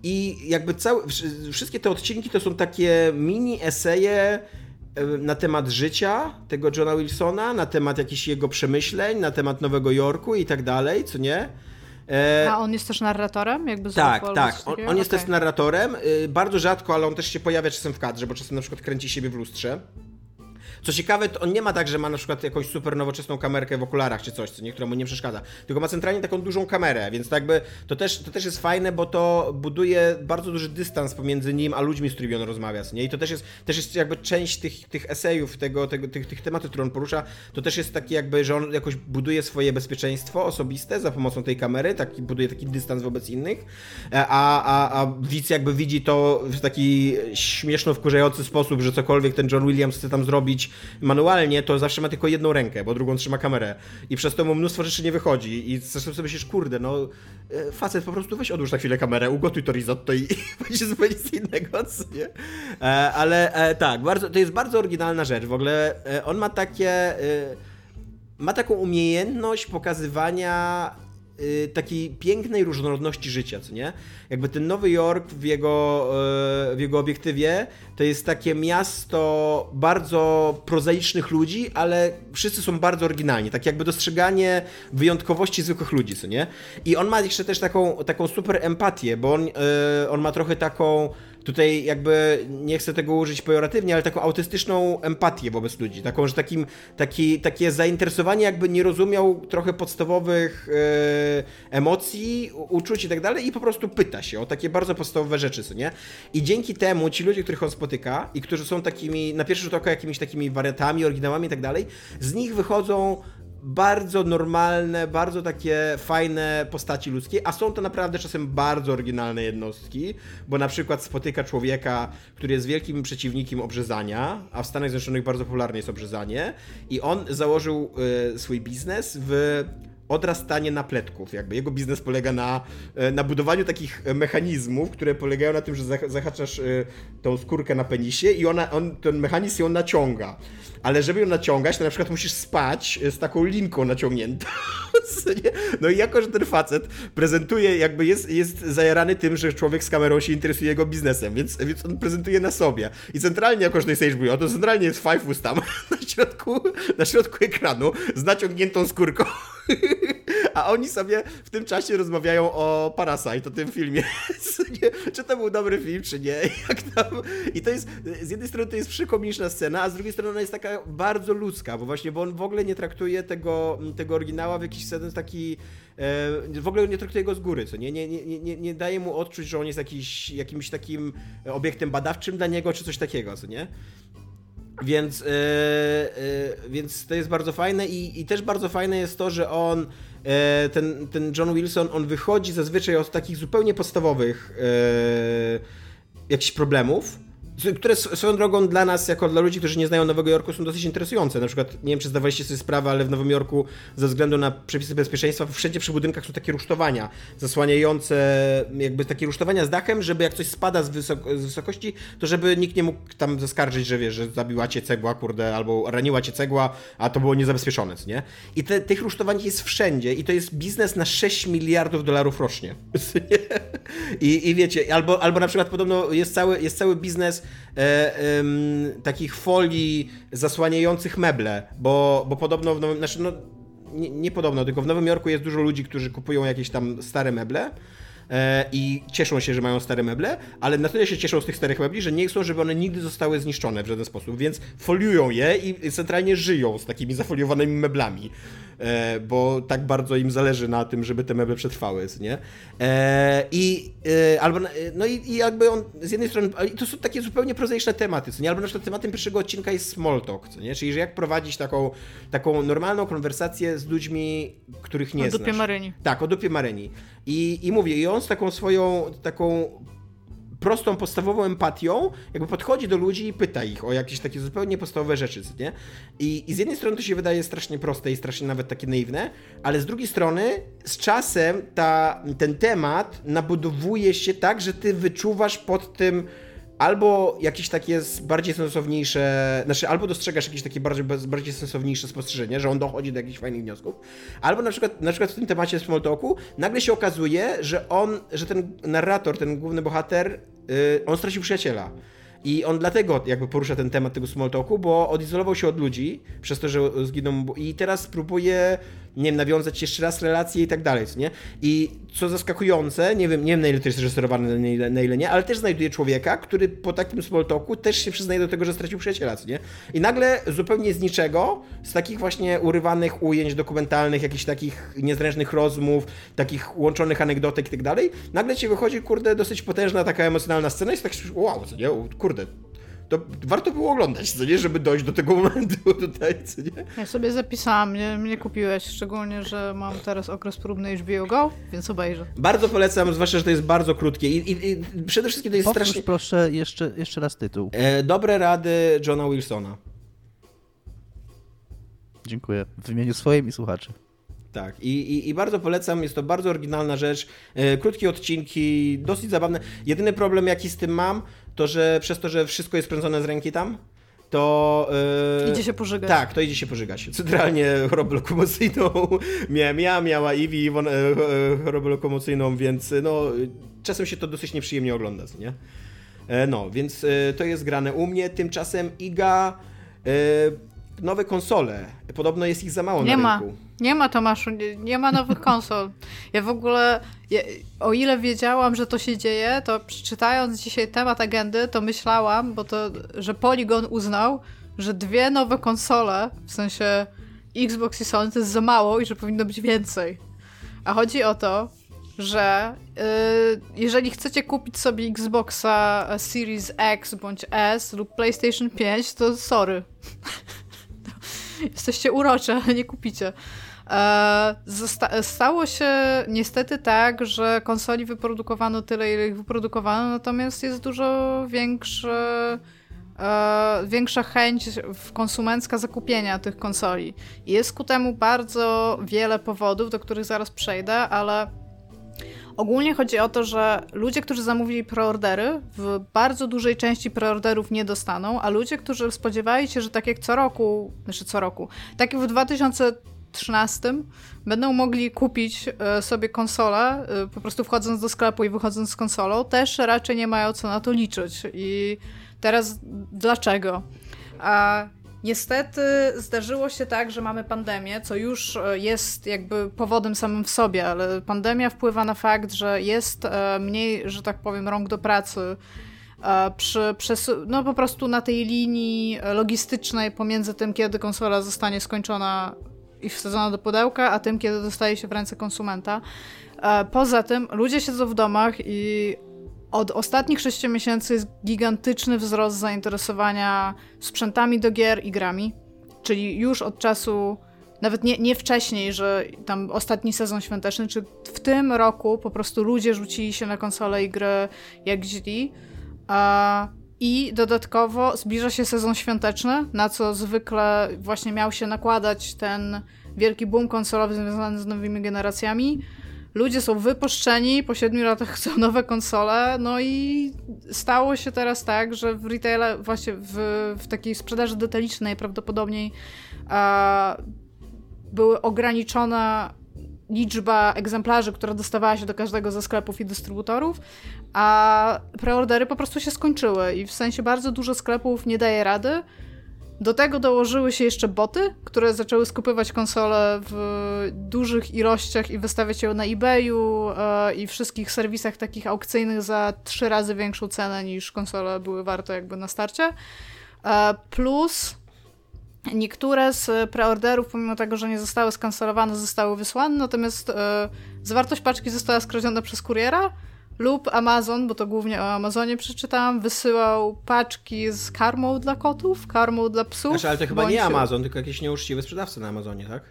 Speaker 2: I jakby całe, wsz- wszystkie te odcinki to są takie mini eseje na temat życia tego Johna Wilsona, na temat jakichś jego przemyśleń, na temat Nowego Jorku i tak dalej, co nie? E,
Speaker 3: A on jest też narratorem? Jakby
Speaker 2: tak, tak. On, on jest
Speaker 3: Okej.
Speaker 2: też narratorem. y, Bardzo rzadko, ale on też się pojawia czasem w kadrze, bo czasem na przykład kręci siebie w lustrze. Co ciekawe, to on nie ma tak, że ma na przykład jakąś super nowoczesną kamerkę w okularach czy coś, co nie, która mu nie przeszkadza. Tylko ma centralnie taką dużą kamerę, więc tak jakby to też, to też jest fajne, bo to buduje bardzo duży dystans pomiędzy nim a ludźmi, z którymi on rozmawia. Nie? I to też jest, też jest jakby część tych, tych esejów, tego, tego, tych, tych tematów, które on porusza, to też jest taki jakby, że on jakoś buduje swoje bezpieczeństwo osobiste za pomocą tej kamery, taki, buduje taki dystans wobec innych, E, a, a, a widz jakby widzi to w taki śmieszno wkurzający sposób, że cokolwiek ten John Williams chce tam zrobić manualnie, to zawsze ma tylko jedną rękę, bo drugą trzyma kamerę. I przez to mu mnóstwo rzeczy nie wychodzi. I zresztą sobie myślisz, kurde, no e, facet, po prostu weź odłóż na chwilę kamerę, ugotuj to risotto i, będzie zupełnie innego, co nie? E, ale e, tak, bardzo, to jest bardzo oryginalna rzecz. W ogóle on ma takie... Ma taką umiejętność pokazywania y, takiej pięknej różnorodności życia, co nie? Jakby ten Nowy Jork w jego, y, w jego obiektywie to jest takie miasto bardzo prozaicznych ludzi, ale wszyscy są bardzo oryginalni, tak jakby dostrzeganie wyjątkowości zwykłych ludzi, co nie? I on ma jeszcze też taką, taką super empatię, bo on, y, on ma trochę taką tutaj jakby nie chcę tego użyć pejoratywnie, ale taką autystyczną empatię wobec ludzi. Taką, że takim, taki, takie zainteresowanie jakby nie rozumiał trochę podstawowych e, emocji, uczuć i tak dalej i po prostu pyta się o takie bardzo podstawowe rzeczy, co nie? I dzięki temu ci ludzie, których on spotyka i którzy są takimi, na pierwszy rzut oka jakimiś takimi wariatami, oryginałami i tak dalej, z nich wychodzą bardzo normalne, bardzo takie fajne postaci ludzkie, a są to naprawdę czasem bardzo oryginalne jednostki, bo na przykład spotyka człowieka, który jest wielkim przeciwnikiem obrzezania, a w Stanach Zjednoczonych bardzo popularne jest obrzezanie i on założył e, swój biznes w odrastanie napletków. Jakby jego biznes polega na, e, na budowaniu takich mechanizmów, które polegają na tym, że zah- zahaczasz e, tą skórkę na penisie i ona, on, ten mechanizm ją naciąga. Ale żeby ją naciągać, to na przykład musisz spać z taką linką naciągniętą. No i jako, że ten facet prezentuje, jakby jest, jest zajarany tym, że człowiek z kamerą się interesuje jego biznesem, więc, więc on prezentuje na sobie. I centralnie, jako że to jest HBO, to centralnie jest Fifus tam na środku, na środku ekranu z naciągniętą skórką. A oni sobie w tym czasie rozmawiają o Parasite, o tym filmie. Czy to był dobry film, czy nie. Jak tam... I to jest, z jednej strony to jest przykomiczna scena, a z drugiej strony ona jest taka bardzo ludzka, bo właśnie, bo on w ogóle nie traktuje tego, tego oryginała w jakiś sens taki, e, w ogóle nie traktuje go z góry, co nie? Nie, nie, nie, nie daje mu odczuć, że on jest jakiś, jakimś takim obiektem badawczym dla niego, czy coś takiego, co nie? Więc, yy, yy, więc to jest bardzo fajne i, i też bardzo fajne jest to, że on, yy, ten, ten John Wilson, on wychodzi zazwyczaj od takich zupełnie podstawowych jakichś problemów które swoją drogą dla nas, jako dla ludzi, którzy nie znają Nowego Jorku, są dosyć interesujące. Na przykład, nie wiem, czy zdawaliście sobie sprawę, ale w Nowym Jorku ze względu na przepisy bezpieczeństwa wszędzie przy budynkach są takie rusztowania zasłaniające, jakby takie rusztowania z dachem, żeby jak coś spada z, z wysokości, to żeby nikt nie mógł tam zaskarżyć, że wiesz, że zabiła cię cegła, kurde, albo raniła cię cegła, a to było niezabezpieczone, nie? I te, tych rusztowań jest wszędzie i to jest biznes na 6 miliardów dolarów rocznie. I, I wiecie, albo, albo na przykład podobno jest cały, jest cały biznes e, em, takich folii zasłaniających meble, bo, bo podobno, w nowym, znaczy no, nie, nie podobno, tylko w Nowym Jorku jest dużo ludzi, którzy kupują jakieś tam stare meble e, i cieszą się, że mają stare meble, ale na tyle się cieszą z tych starych mebli, że nie chcą, żeby one nigdy zostały zniszczone w żaden sposób, więc foliują je i centralnie żyją z takimi zafoliowanymi meblami. E, bo tak bardzo im zależy na tym, żeby te meble przetrwały, nie? E, I e, albo, no i, i jakby on z jednej strony, to są takie zupełnie prozaiczne tematy, co nie? Albo na przykład tematem pierwszego odcinka jest small talk, co nie? Czyli, że jak prowadzić taką, taką normalną konwersację z ludźmi, których nie
Speaker 3: O dupie
Speaker 2: znasz.
Speaker 3: Maryni.
Speaker 2: Tak, o dupie Maryni. I, I mówię, i on z taką swoją, taką prostą, podstawową empatią, jakby podchodzi do ludzi i pyta ich o jakieś takie zupełnie podstawowe rzeczy, nie? I, I z jednej strony to się wydaje strasznie proste i strasznie nawet takie naiwne, ale z drugiej strony z czasem ta, ten temat nabudowuje się tak, że ty wyczuwasz pod tym albo jakieś takie bardziej sensowniejsze, znaczy albo dostrzegasz jakieś takie bardziej, bardziej sensowniejsze spostrzeżenie, że on dochodzi do jakichś fajnych wniosków, albo na przykład, na przykład w tym temacie Small Talku nagle się okazuje, że on, że ten narrator, ten główny bohater, yy, on stracił przyjaciela. I on dlatego jakby porusza ten temat tego small talku, bo odizolował się od ludzi przez to, że zginął i teraz próbuje, nie wiem, nawiązać jeszcze raz relacje i tak dalej, nie? I co zaskakujące, nie wiem, nie wiem na ile to jest reżyserowane, na ile, na ile nie, ale też znajduje człowieka, który po takim small też się przyznaje do tego, że stracił przyjaciela, nie? I nagle zupełnie z niczego, z takich właśnie urywanych ujęć dokumentalnych, jakichś takich niezręcznych rozmów, takich łączonych anegdotek i tak dalej, nagle ci wychodzi, kurde, dosyć potężna taka emocjonalna scena i jest tak, wow, co nie? Kurde, to warto było oglądać, co nie? Żeby dojść do tego momentu tutaj, co nie?
Speaker 3: Ja sobie zapisałam, mnie, mnie kupiłeś, szczególnie, że mam teraz okres próbny HBO Go, więc obejrzę.
Speaker 2: Bardzo polecam, zwłaszcza, że to jest bardzo krótkie i, i, i przede wszystkim to jest
Speaker 4: Powtórz
Speaker 2: strasznie...
Speaker 4: proszę jeszcze, jeszcze raz tytuł.
Speaker 2: E, dobre rady Johna Wilsona.
Speaker 4: Dziękuję. W imieniu swoim i słuchaczy.
Speaker 2: Tak, I, i, i bardzo polecam, jest to bardzo oryginalna rzecz. E, krótkie odcinki, dosyć zabawne. Jedyny problem, jaki z tym mam, to że przez to, że wszystko jest kręcone z ręki tam, to. e,
Speaker 3: Idzie się pożygać.
Speaker 2: Tak, to idzie się pożygać. Centralnie chorobę lokomocyjną miałem ja, miała Iwi e, chorobę lokomocyjną, więc no, czasem się to dosyć nieprzyjemnie ogląda, nie? No, więc to jest grane u mnie. Tymczasem Iga. Nowe konsole. Podobno jest ich za mało
Speaker 3: Nie
Speaker 2: na
Speaker 3: ma.
Speaker 2: rynku.
Speaker 3: Nie ma Tomaszu, nie, nie ma nowych konsol. Ja w ogóle, ja, o ile wiedziałam, że to się dzieje, to przeczytając dzisiaj temat agendy, to myślałam, bo to, że Polygon uznał, że dwie nowe konsole, w sensie Xbox i Sony, to jest za mało i że powinno być więcej. A chodzi o to, że y, jeżeli chcecie kupić sobie Xboxa Series X bądź S lub PlayStation 5, to sorry. Jesteście urocze, ale nie kupicie. E, stało się niestety tak, że konsoli wyprodukowano tyle, ile ich wyprodukowano, natomiast jest dużo większe, e, większa chęć konsumencka zakupienia tych konsoli. Jest ku temu bardzo wiele powodów, do których zaraz przejdę, ale Ogólnie chodzi o to, że ludzie, którzy zamówili preordery, w bardzo dużej części preorderów nie dostaną, a ludzie, którzy spodziewali się, że tak jak co roku, znaczy co roku, tak jak w 2013 będą mogli kupić e, sobie konsolę, e, po prostu wchodząc do sklepu i wychodząc z konsolą, też raczej nie mają co na to liczyć. I teraz dlaczego? A Niestety zdarzyło się tak, że mamy pandemię, co już e, jest jakby powodem samym w sobie, ale pandemia wpływa na fakt, że jest mniej, że tak powiem, rąk do pracy przy no po prostu na tej linii logistycznej pomiędzy tym, kiedy konsola zostanie skończona i wsadzona do pudełka, a tym, kiedy dostaje się w ręce konsumenta. E, Poza tym ludzie siedzą w domach i od ostatnich 6 miesięcy jest gigantyczny wzrost zainteresowania sprzętami do gier i grami. Czyli już od czasu, nawet nie, nie wcześniej, że tam ostatni sezon świąteczny, czy w tym roku po prostu ludzie rzucili się na konsole i gry jak źli. A I dodatkowo zbliża się sezon świąteczny, na co zwykle właśnie miał się nakładać ten wielki boom konsolowy związany z nowymi generacjami. Ludzie są wypuszczeni, po 7 latach chcą nowe konsole, no i stało się teraz tak, że w retaile, właśnie w, w takiej sprzedaży detalicznej najprawdopodobniej a, były ograniczona liczba egzemplarzy, która dostawała się do każdego ze sklepów i dystrybutorów, a preordery po prostu się skończyły i w sensie bardzo dużo sklepów nie daje rady. Do tego dołożyły się jeszcze boty, które zaczęły skupywać konsole w dużych ilościach i wystawiać ją na eBayu e, i wszystkich serwisach takich aukcyjnych za trzy razy większą cenę niż konsole były warte jakby na starcie. E, plus Niektóre z preorderów, pomimo tego, że nie zostały skancelowane, zostały wysłane, natomiast e, zawartość paczki została skradziona przez kuriera lub Amazon, bo to głównie o Amazonie przeczytałam, wysyłał paczki z karmą dla kotów, karmą dla psów.
Speaker 2: Znaczy, ale to chyba nie Amazon, tylko jakiś nieuczciwy sprzedawca na Amazonie, tak?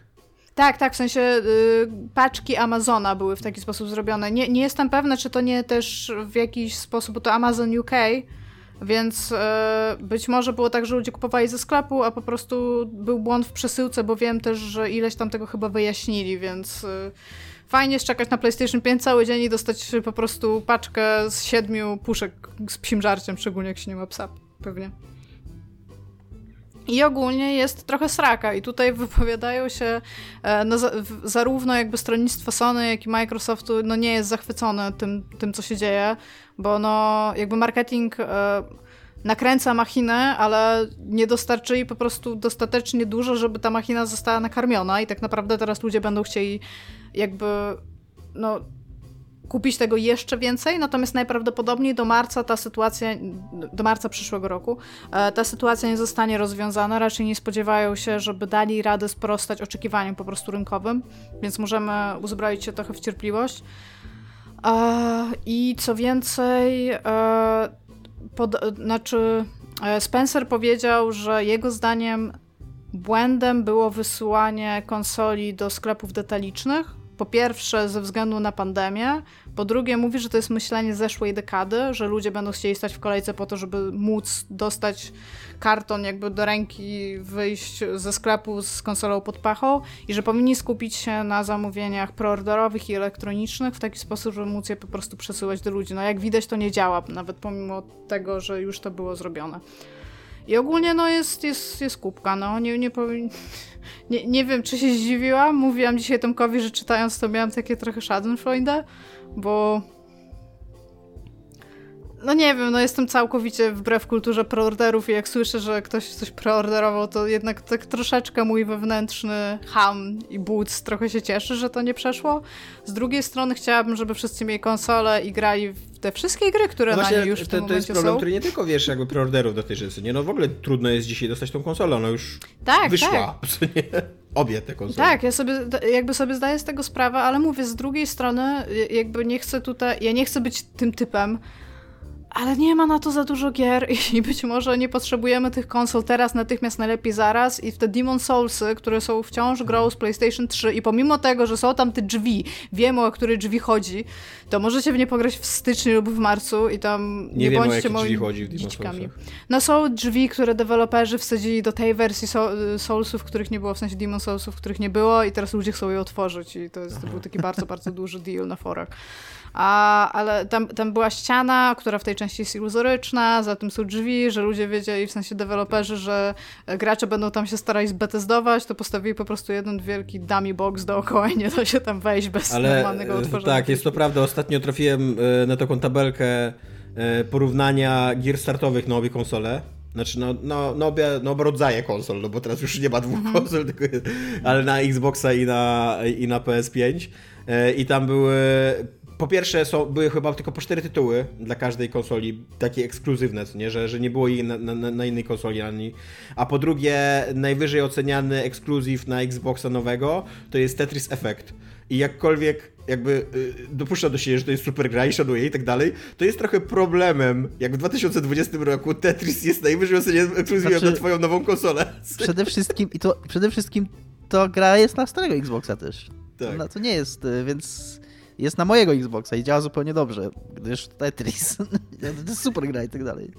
Speaker 3: Tak, tak, w sensie y, paczki Amazona były w taki sposób zrobione. Nie, nie jestem pewna, czy to nie też w jakiś sposób, bo to Amazon UK, więc y, być może było tak, że ludzie kupowali ze sklepu, a po prostu był błąd w przesyłce, bo wiem też, że ileś tam tego chyba wyjaśnili, więc y, fajnie jest czekać na PlayStation 5 cały dzień i dostać po prostu paczkę z siedmiu puszek z psim żarciem, szczególnie jak się nie ma psa, pewnie. I ogólnie jest trochę sraka. I tutaj wypowiadają się no, zarówno jakby stronnictwo Sony, jak i Microsoftu no, nie jest zachwycone tym, tym, co się dzieje, bo no jakby marketing e, nakręca machinę, ale nie dostarczyli po prostu dostatecznie dużo, żeby ta machina została nakarmiona. I tak naprawdę teraz ludzie będą chcieli jakby no kupić tego jeszcze więcej, natomiast najprawdopodobniej do marca ta sytuacja, do marca przyszłego roku, e, ta sytuacja nie zostanie rozwiązana. Raczej nie spodziewają się, żeby dali radę sprostać oczekiwaniom po prostu rynkowym, więc możemy uzbroić się trochę w cierpliwość. E, I co więcej, e, pod, znaczy Spencer powiedział, że jego zdaniem błędem było wysyłanie konsoli do sklepów detalicznych, po pierwsze ze względu na pandemię, po drugie mówi, że to jest myślenie zeszłej dekady, że ludzie będą chcieli stać w kolejce po to, żeby móc dostać karton jakby do ręki, wyjść ze sklepu z konsolą pod pachą i że powinni skupić się na zamówieniach preorderowych i elektronicznych w taki sposób, żeby móc je po prostu przesyłać do ludzi. No jak widać to nie działa, nawet pomimo tego, że już to było zrobione. I ogólnie no jest, jest, jest kubka, no nie, nie powin... Nie, nie wiem, czy się zdziwiłam. Mówiłam dzisiaj Tomkowi, że czytając to miałam takie trochę schadenfreude, bo no nie wiem, no jestem całkowicie wbrew kulturze preorderów i jak słyszę, że ktoś coś preorderował, to jednak tak troszeczkę mój wewnętrzny ham i buc trochę się cieszy, że to nie przeszło. Z drugiej strony chciałabym, żeby wszyscy mieli konsole i grali w te wszystkie gry, które
Speaker 2: No
Speaker 3: na
Speaker 2: właśnie,
Speaker 3: nie już w tym
Speaker 2: to, to jest problem,
Speaker 3: są.
Speaker 2: który nie tylko wiesz, jakby preorderów dotyczy, nie? No w ogóle trudno jest dzisiaj dostać tą konsolę, ona już
Speaker 3: Tak,
Speaker 2: wyszła, nie? Obie te konsole.
Speaker 3: Tak, ja sobie jakby sobie zdaję z tego sprawę, ale mówię, z drugiej strony jakby nie chcę tutaj, ja nie chcę być tym typem, ale nie ma na to za dużo gier i być może nie potrzebujemy tych konsol teraz, natychmiast, najlepiej zaraz i w te Demon Soulsy, które są wciąż grą z PlayStation 3 i pomimo tego, że są tam te drzwi, wiemy o które drzwi chodzi, to możecie w nie pograć w styczniu lub w marcu i tam nie,
Speaker 2: Nie wiem, o
Speaker 3: bądźcie moimi
Speaker 2: chodzi w
Speaker 3: dziczkami. No są drzwi, które deweloperzy wsadzili do tej wersji Soul- Soulsów, których nie było, w sensie Demon Soulsów, których nie było i teraz ludzie chcą je otworzyć i to, jest, to był taki bardzo, bardzo duży deal na forach. A, ale tam, tam była ściana, która w tej części jest iluzoryczna, za tym są drzwi, że ludzie wiedzieli, w sensie deweloperzy, że gracze będą tam się starali zbetezdować, to postawili po prostu jeden wielki dummy box dookoła i nie da się tam wejść bez
Speaker 2: Ale
Speaker 3: normalnego
Speaker 2: e,
Speaker 3: otworzenia.
Speaker 2: tak, jest to prawda. Ostatnio trafiłem e, na taką tabelkę e, porównania gier startowych na obie konsole. Znaczy, no, no, no, obie, no obie rodzaje konsol, no bo teraz już nie ma dwóch
Speaker 3: Mhm.
Speaker 2: konsol, tylko, ale na Xboxa i na, i na PS5. E, I tam były. Po pierwsze, są, były chyba tylko po cztery tytuły dla każdej konsoli, takie ekskluzywne, co nie? Że, że nie było jej na, na, na innej konsoli ani. A po drugie, najwyżej oceniany ekskluzyw na Xboxa nowego to jest Tetris Effect. I jakkolwiek jakby y, dopuszcza do siebie, że to jest super gra i szanuje i tak dalej, to jest trochę problemem, jak w 2020 roku Tetris jest najwyżej ocenianym ekskluzywem
Speaker 4: Znaczy-
Speaker 2: na twoją nową konsolę.
Speaker 4: Przede wszystkim, i to przede wszystkim to gra jest na starego Xboxa też.
Speaker 2: Tak.
Speaker 4: No to nie jest, y, więc jest na mojego Xboxa i działa zupełnie dobrze, gdyż Tetris, super gra i tak dalej.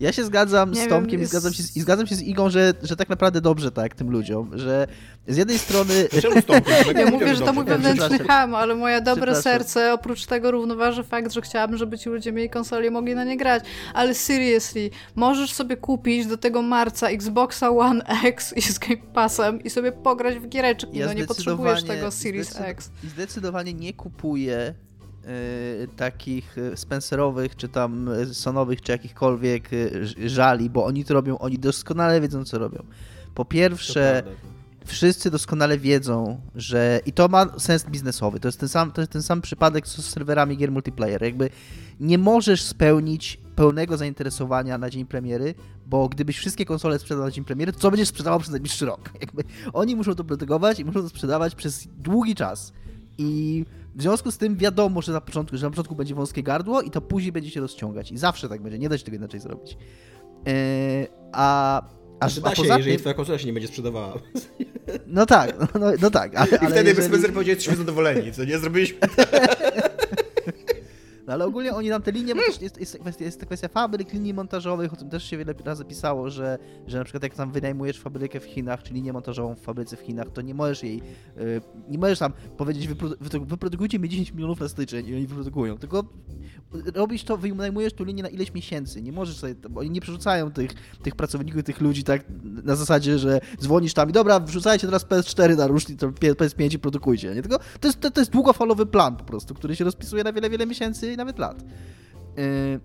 Speaker 4: Ja się zgadzam
Speaker 3: Nie
Speaker 4: z
Speaker 3: wiem,
Speaker 4: Tomkiem
Speaker 3: jest-
Speaker 4: i, zgadzam się z, i zgadzam się z Igą, że, że tak naprawdę dobrze tak tym ludziom, że z jednej strony...
Speaker 2: Czemu stąd?
Speaker 3: Ja mówię, że to mój wewnętrzny ham, ale moje dobre serce oprócz tego równoważy fakt, że chciałabym, żeby ci ludzie mieli konsole i mogli na nie grać. Ale seriously, możesz sobie kupić do tego marca Xboxa One X i z Game Passem i sobie pograć w giereczki.
Speaker 4: Ja
Speaker 3: no nie potrzebujesz tego Series X.
Speaker 4: Zdecydowanie nie kupuję takich y, Spencerowych, czy tam y, Sonowych, czy jakichkolwiek y, żali, bo oni to robią, oni doskonale wiedzą, co robią. Po pierwsze, wszyscy doskonale wiedzą, że i to ma sens biznesowy. To jest ten sam, to jest ten sam przypadek co z serwerami gier multiplayer. Jakby nie możesz spełnić pełnego zainteresowania na dzień premiery, bo gdybyś wszystkie konsole sprzedał na dzień premiery, to co będziesz sprzedawał przez najbliższy rok? Jakby oni muszą to produkować i muszą to sprzedawać przez długi czas. I w związku z tym wiadomo, że na początku, że na początku będzie wąskie gardło i to później będzie się rozciągać. I zawsze tak będzie, nie da się tego inaczej zrobić. Yy, a, a,
Speaker 2: Znaczy
Speaker 4: a
Speaker 2: da się, jeżeli
Speaker 4: tym,
Speaker 2: twoja konsola się nie będzie sprzedawała.
Speaker 4: no tak, no, no, no tak. Ale,
Speaker 2: I
Speaker 4: ale
Speaker 2: wtedy
Speaker 4: jeżeli...
Speaker 2: Spencer powiedział, jesteśmy zadowoleni, co nie? Zrobiliśmy
Speaker 4: No ale ogólnie oni nam te linie, bo też jest, jest, kwestia, jest kwestia fabryk, linii montażowych, o tym też się wiele razy pisało, że, że na przykład jak tam wynajmujesz fabrykę w Chinach, czy linię montażową w fabryce w Chinach, to nie możesz jej, y, nie możesz tam powiedzieć, wyprodu- wypro- wyprodukujcie mi 10 milionów na styczeń i oni wyprodukują, tylko robisz to, wynajmujesz tą linię na ileś miesięcy, nie możesz sobie, bo oni nie przerzucają tych, tych pracowników, tych ludzi tak na zasadzie, że dzwonisz tam i dobra, wrzucajcie teraz PS4 na rusznik, to PS5 i produkujcie, nie? Tylko to jest, to, to jest długofalowy plan po prostu, który się rozpisuje na wiele, wiele miesięcy nawet lat. Yy,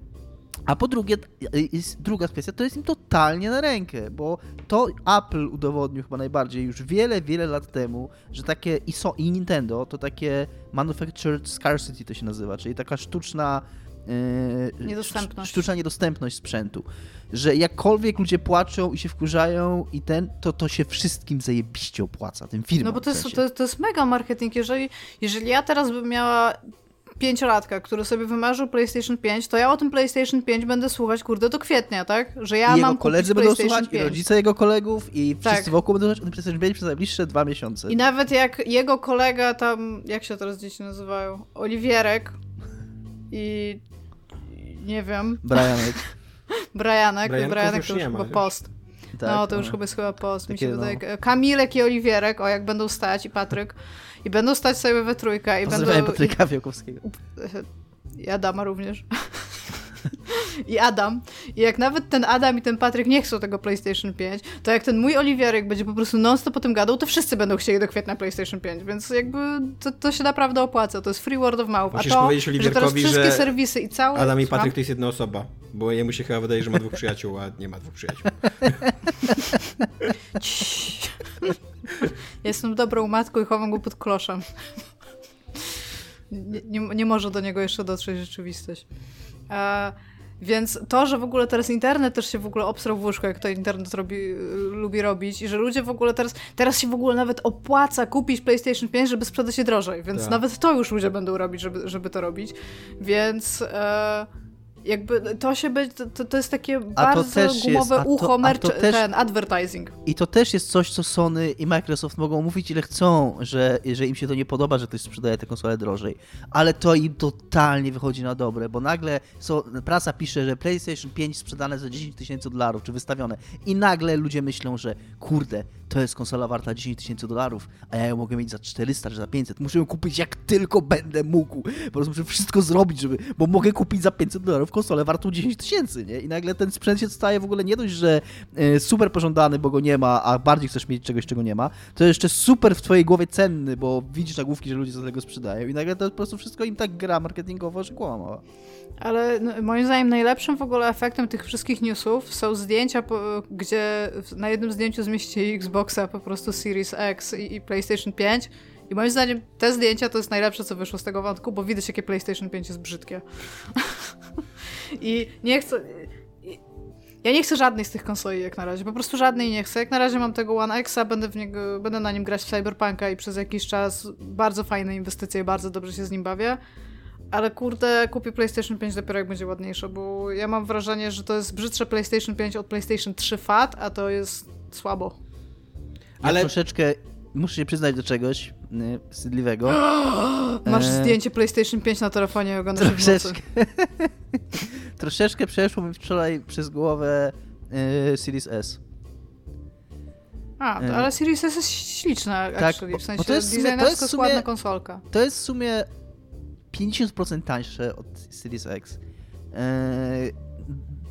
Speaker 4: a po drugie, y, druga kwestia, to jest im totalnie na rękę, bo to Apple udowodnił chyba najbardziej już wiele, wiele lat temu, że takie i, so, i Nintendo to takie manufactured scarcity to się nazywa, czyli taka sztuczna yy,
Speaker 3: Niedostępność.
Speaker 4: sz- Sztuczna niedostępność sprzętu. Że jakkolwiek ludzie płaczą i się wkurzają i ten, to to się wszystkim zajebiście opłaca, tym firmom.
Speaker 3: No bo to
Speaker 4: w
Speaker 3: jest,
Speaker 4: sensie.
Speaker 3: to, to jest mega marketing. Jeżeli, jeżeli ja teraz bym miała pięciolatka, który sobie wymarzył PlayStation 5, to ja o tym PlayStation 5 będę słuchać, kurde, do kwietnia, tak? Że ja
Speaker 4: I jego
Speaker 3: mam
Speaker 4: koledzy
Speaker 3: kupić
Speaker 4: będą słuchać, i
Speaker 3: 5.
Speaker 4: rodzice jego kolegów, i
Speaker 3: Tak.
Speaker 4: wszyscy wokół będą słuchać o tym PlayStation 5 przez najbliższe dwa miesiące.
Speaker 3: I nawet jak jego kolega tam, jak się teraz dzieci nazywają? Oliwierek i i nie wiem,
Speaker 4: Brianek.
Speaker 3: Brianek, Brianek to już chyba post.
Speaker 4: Tak,
Speaker 3: no, to już chyba jest chyba post, mi się
Speaker 4: Takie, no.
Speaker 3: wydaje. Kamilek i Oliwierek, o jak będą stać, i Patryk, i będą stać sobie we trójkę, i będą...
Speaker 4: Patryka Fiałkowskiego.
Speaker 3: I Adama również. I Adam. I jak nawet ten Adam i ten Patryk nie chcą tego PlayStation 5, to jak ten mój Oliwierek będzie po prostu non-stop o tym gadał, to wszyscy będą chcieli do kwietnia PlayStation 5, więc jakby to, to się naprawdę opłaca. To jest free word of mouth.
Speaker 2: Musisz
Speaker 3: A to,
Speaker 2: powiedzieć
Speaker 3: że teraz
Speaker 2: Oliwierkowi,
Speaker 3: wszystkie
Speaker 2: że
Speaker 3: serwisy i całe...
Speaker 2: Adam i? Patryk to jest jedna osoba, bo jemu się chyba wydaje, że ma dwóch przyjaciół, a nie ma dwóch przyjaciół.
Speaker 3: Jestem dobrą matką i chowam go pod kloszem. Nie, nie, nie może do niego jeszcze dotrzeć rzeczywistość. E, więc to, że w ogóle teraz internet też się w ogóle obstrał w łóżko, jak to internet robi, y, lubi robić i że ludzie w ogóle teraz, teraz się w ogóle nawet opłaca kupić PlayStation 5, żeby sprzedać się drożej, więc
Speaker 2: Tak.
Speaker 3: nawet to już ludzie będą robić, żeby, żeby to robić. Więc e, jakby to się być, to, to jest takie bardzo
Speaker 4: jest-
Speaker 3: gumowe
Speaker 4: to-
Speaker 3: ucho,
Speaker 4: a
Speaker 3: merch,
Speaker 4: to też-
Speaker 3: ten advertising.
Speaker 4: I to też jest coś, co Sony i Microsoft mogą mówić ile chcą, że, że im się to nie podoba, że ktoś sprzedaje te konsole drożej. Ale to im totalnie wychodzi na dobre, bo nagle so, prasa pisze, że PlayStation 5 sprzedane za 10 tysięcy dolarów, czy wystawione. I nagle ludzie myślą, że kurde, to jest konsola warta 10 tysięcy dolarów, a ja ją mogę mieć za 400 czy za 500. Muszę ją kupić jak tylko będę mógł. Po prostu muszę wszystko zrobić, żeby, bo mogę kupić za 500 dolarów konsolę wartą 10 tysięcy, nie? I nagle ten sprzęt się staje w ogóle nie dość, że e, super pożądany, bo go nie ma, a bardziej chcesz mieć czegoś, czego nie ma, to jeszcze super w twojej głowie cenny, bo widzisz nagłówki, że ludzie za tego sprzedają i nagle to po prostu wszystko im tak gra marketingowo, że głowa.
Speaker 3: Ale no, moim zdaniem najlepszym w ogóle efektem tych wszystkich newsów są zdjęcia, po, gdzie na jednym zdjęciu zmieścili Xboxa po prostu Series X i, i PlayStation 5. I moim zdaniem te zdjęcia to jest najlepsze, co wyszło z tego wątku, bo widać, jakie PlayStation 5 jest brzydkie. I nie chcę... Ja nie chcę żadnej z tych konsoli jak na razie, po prostu żadnej nie chcę. Jak na razie mam tego One Xa, będę, w niego, będę na nim grać w Cyberpunka i przez jakiś czas bardzo fajne inwestycje, bardzo dobrze się z nim bawię. Ale kurde, kupię PlayStation 5 dopiero jak będzie ładniejsze, bo ja mam wrażenie, że to jest brzydsze PlayStation 5 od PlayStation 3 FAT, a to jest słabo.
Speaker 4: Ja
Speaker 2: Ale-
Speaker 4: troszeczkę muszę się przyznać do czegoś y, wstydliwego.
Speaker 3: Masz
Speaker 4: Eee.
Speaker 3: zdjęcie PlayStation 5 na telefonie i oglądasz w nocy.
Speaker 4: Troszeczkę. troszeczkę przeszło mi wczoraj przez głowę yy, Series S.
Speaker 3: A, to,
Speaker 4: E.
Speaker 3: ale Series S jest śliczna,
Speaker 4: Tak,
Speaker 3: actually,
Speaker 4: bo-
Speaker 3: w
Speaker 4: bo
Speaker 3: sensie
Speaker 4: to jest sumie- to jest sumie-
Speaker 3: ładna konsolka.
Speaker 4: To jest w sumie 50% tańsze od Series X. Eee,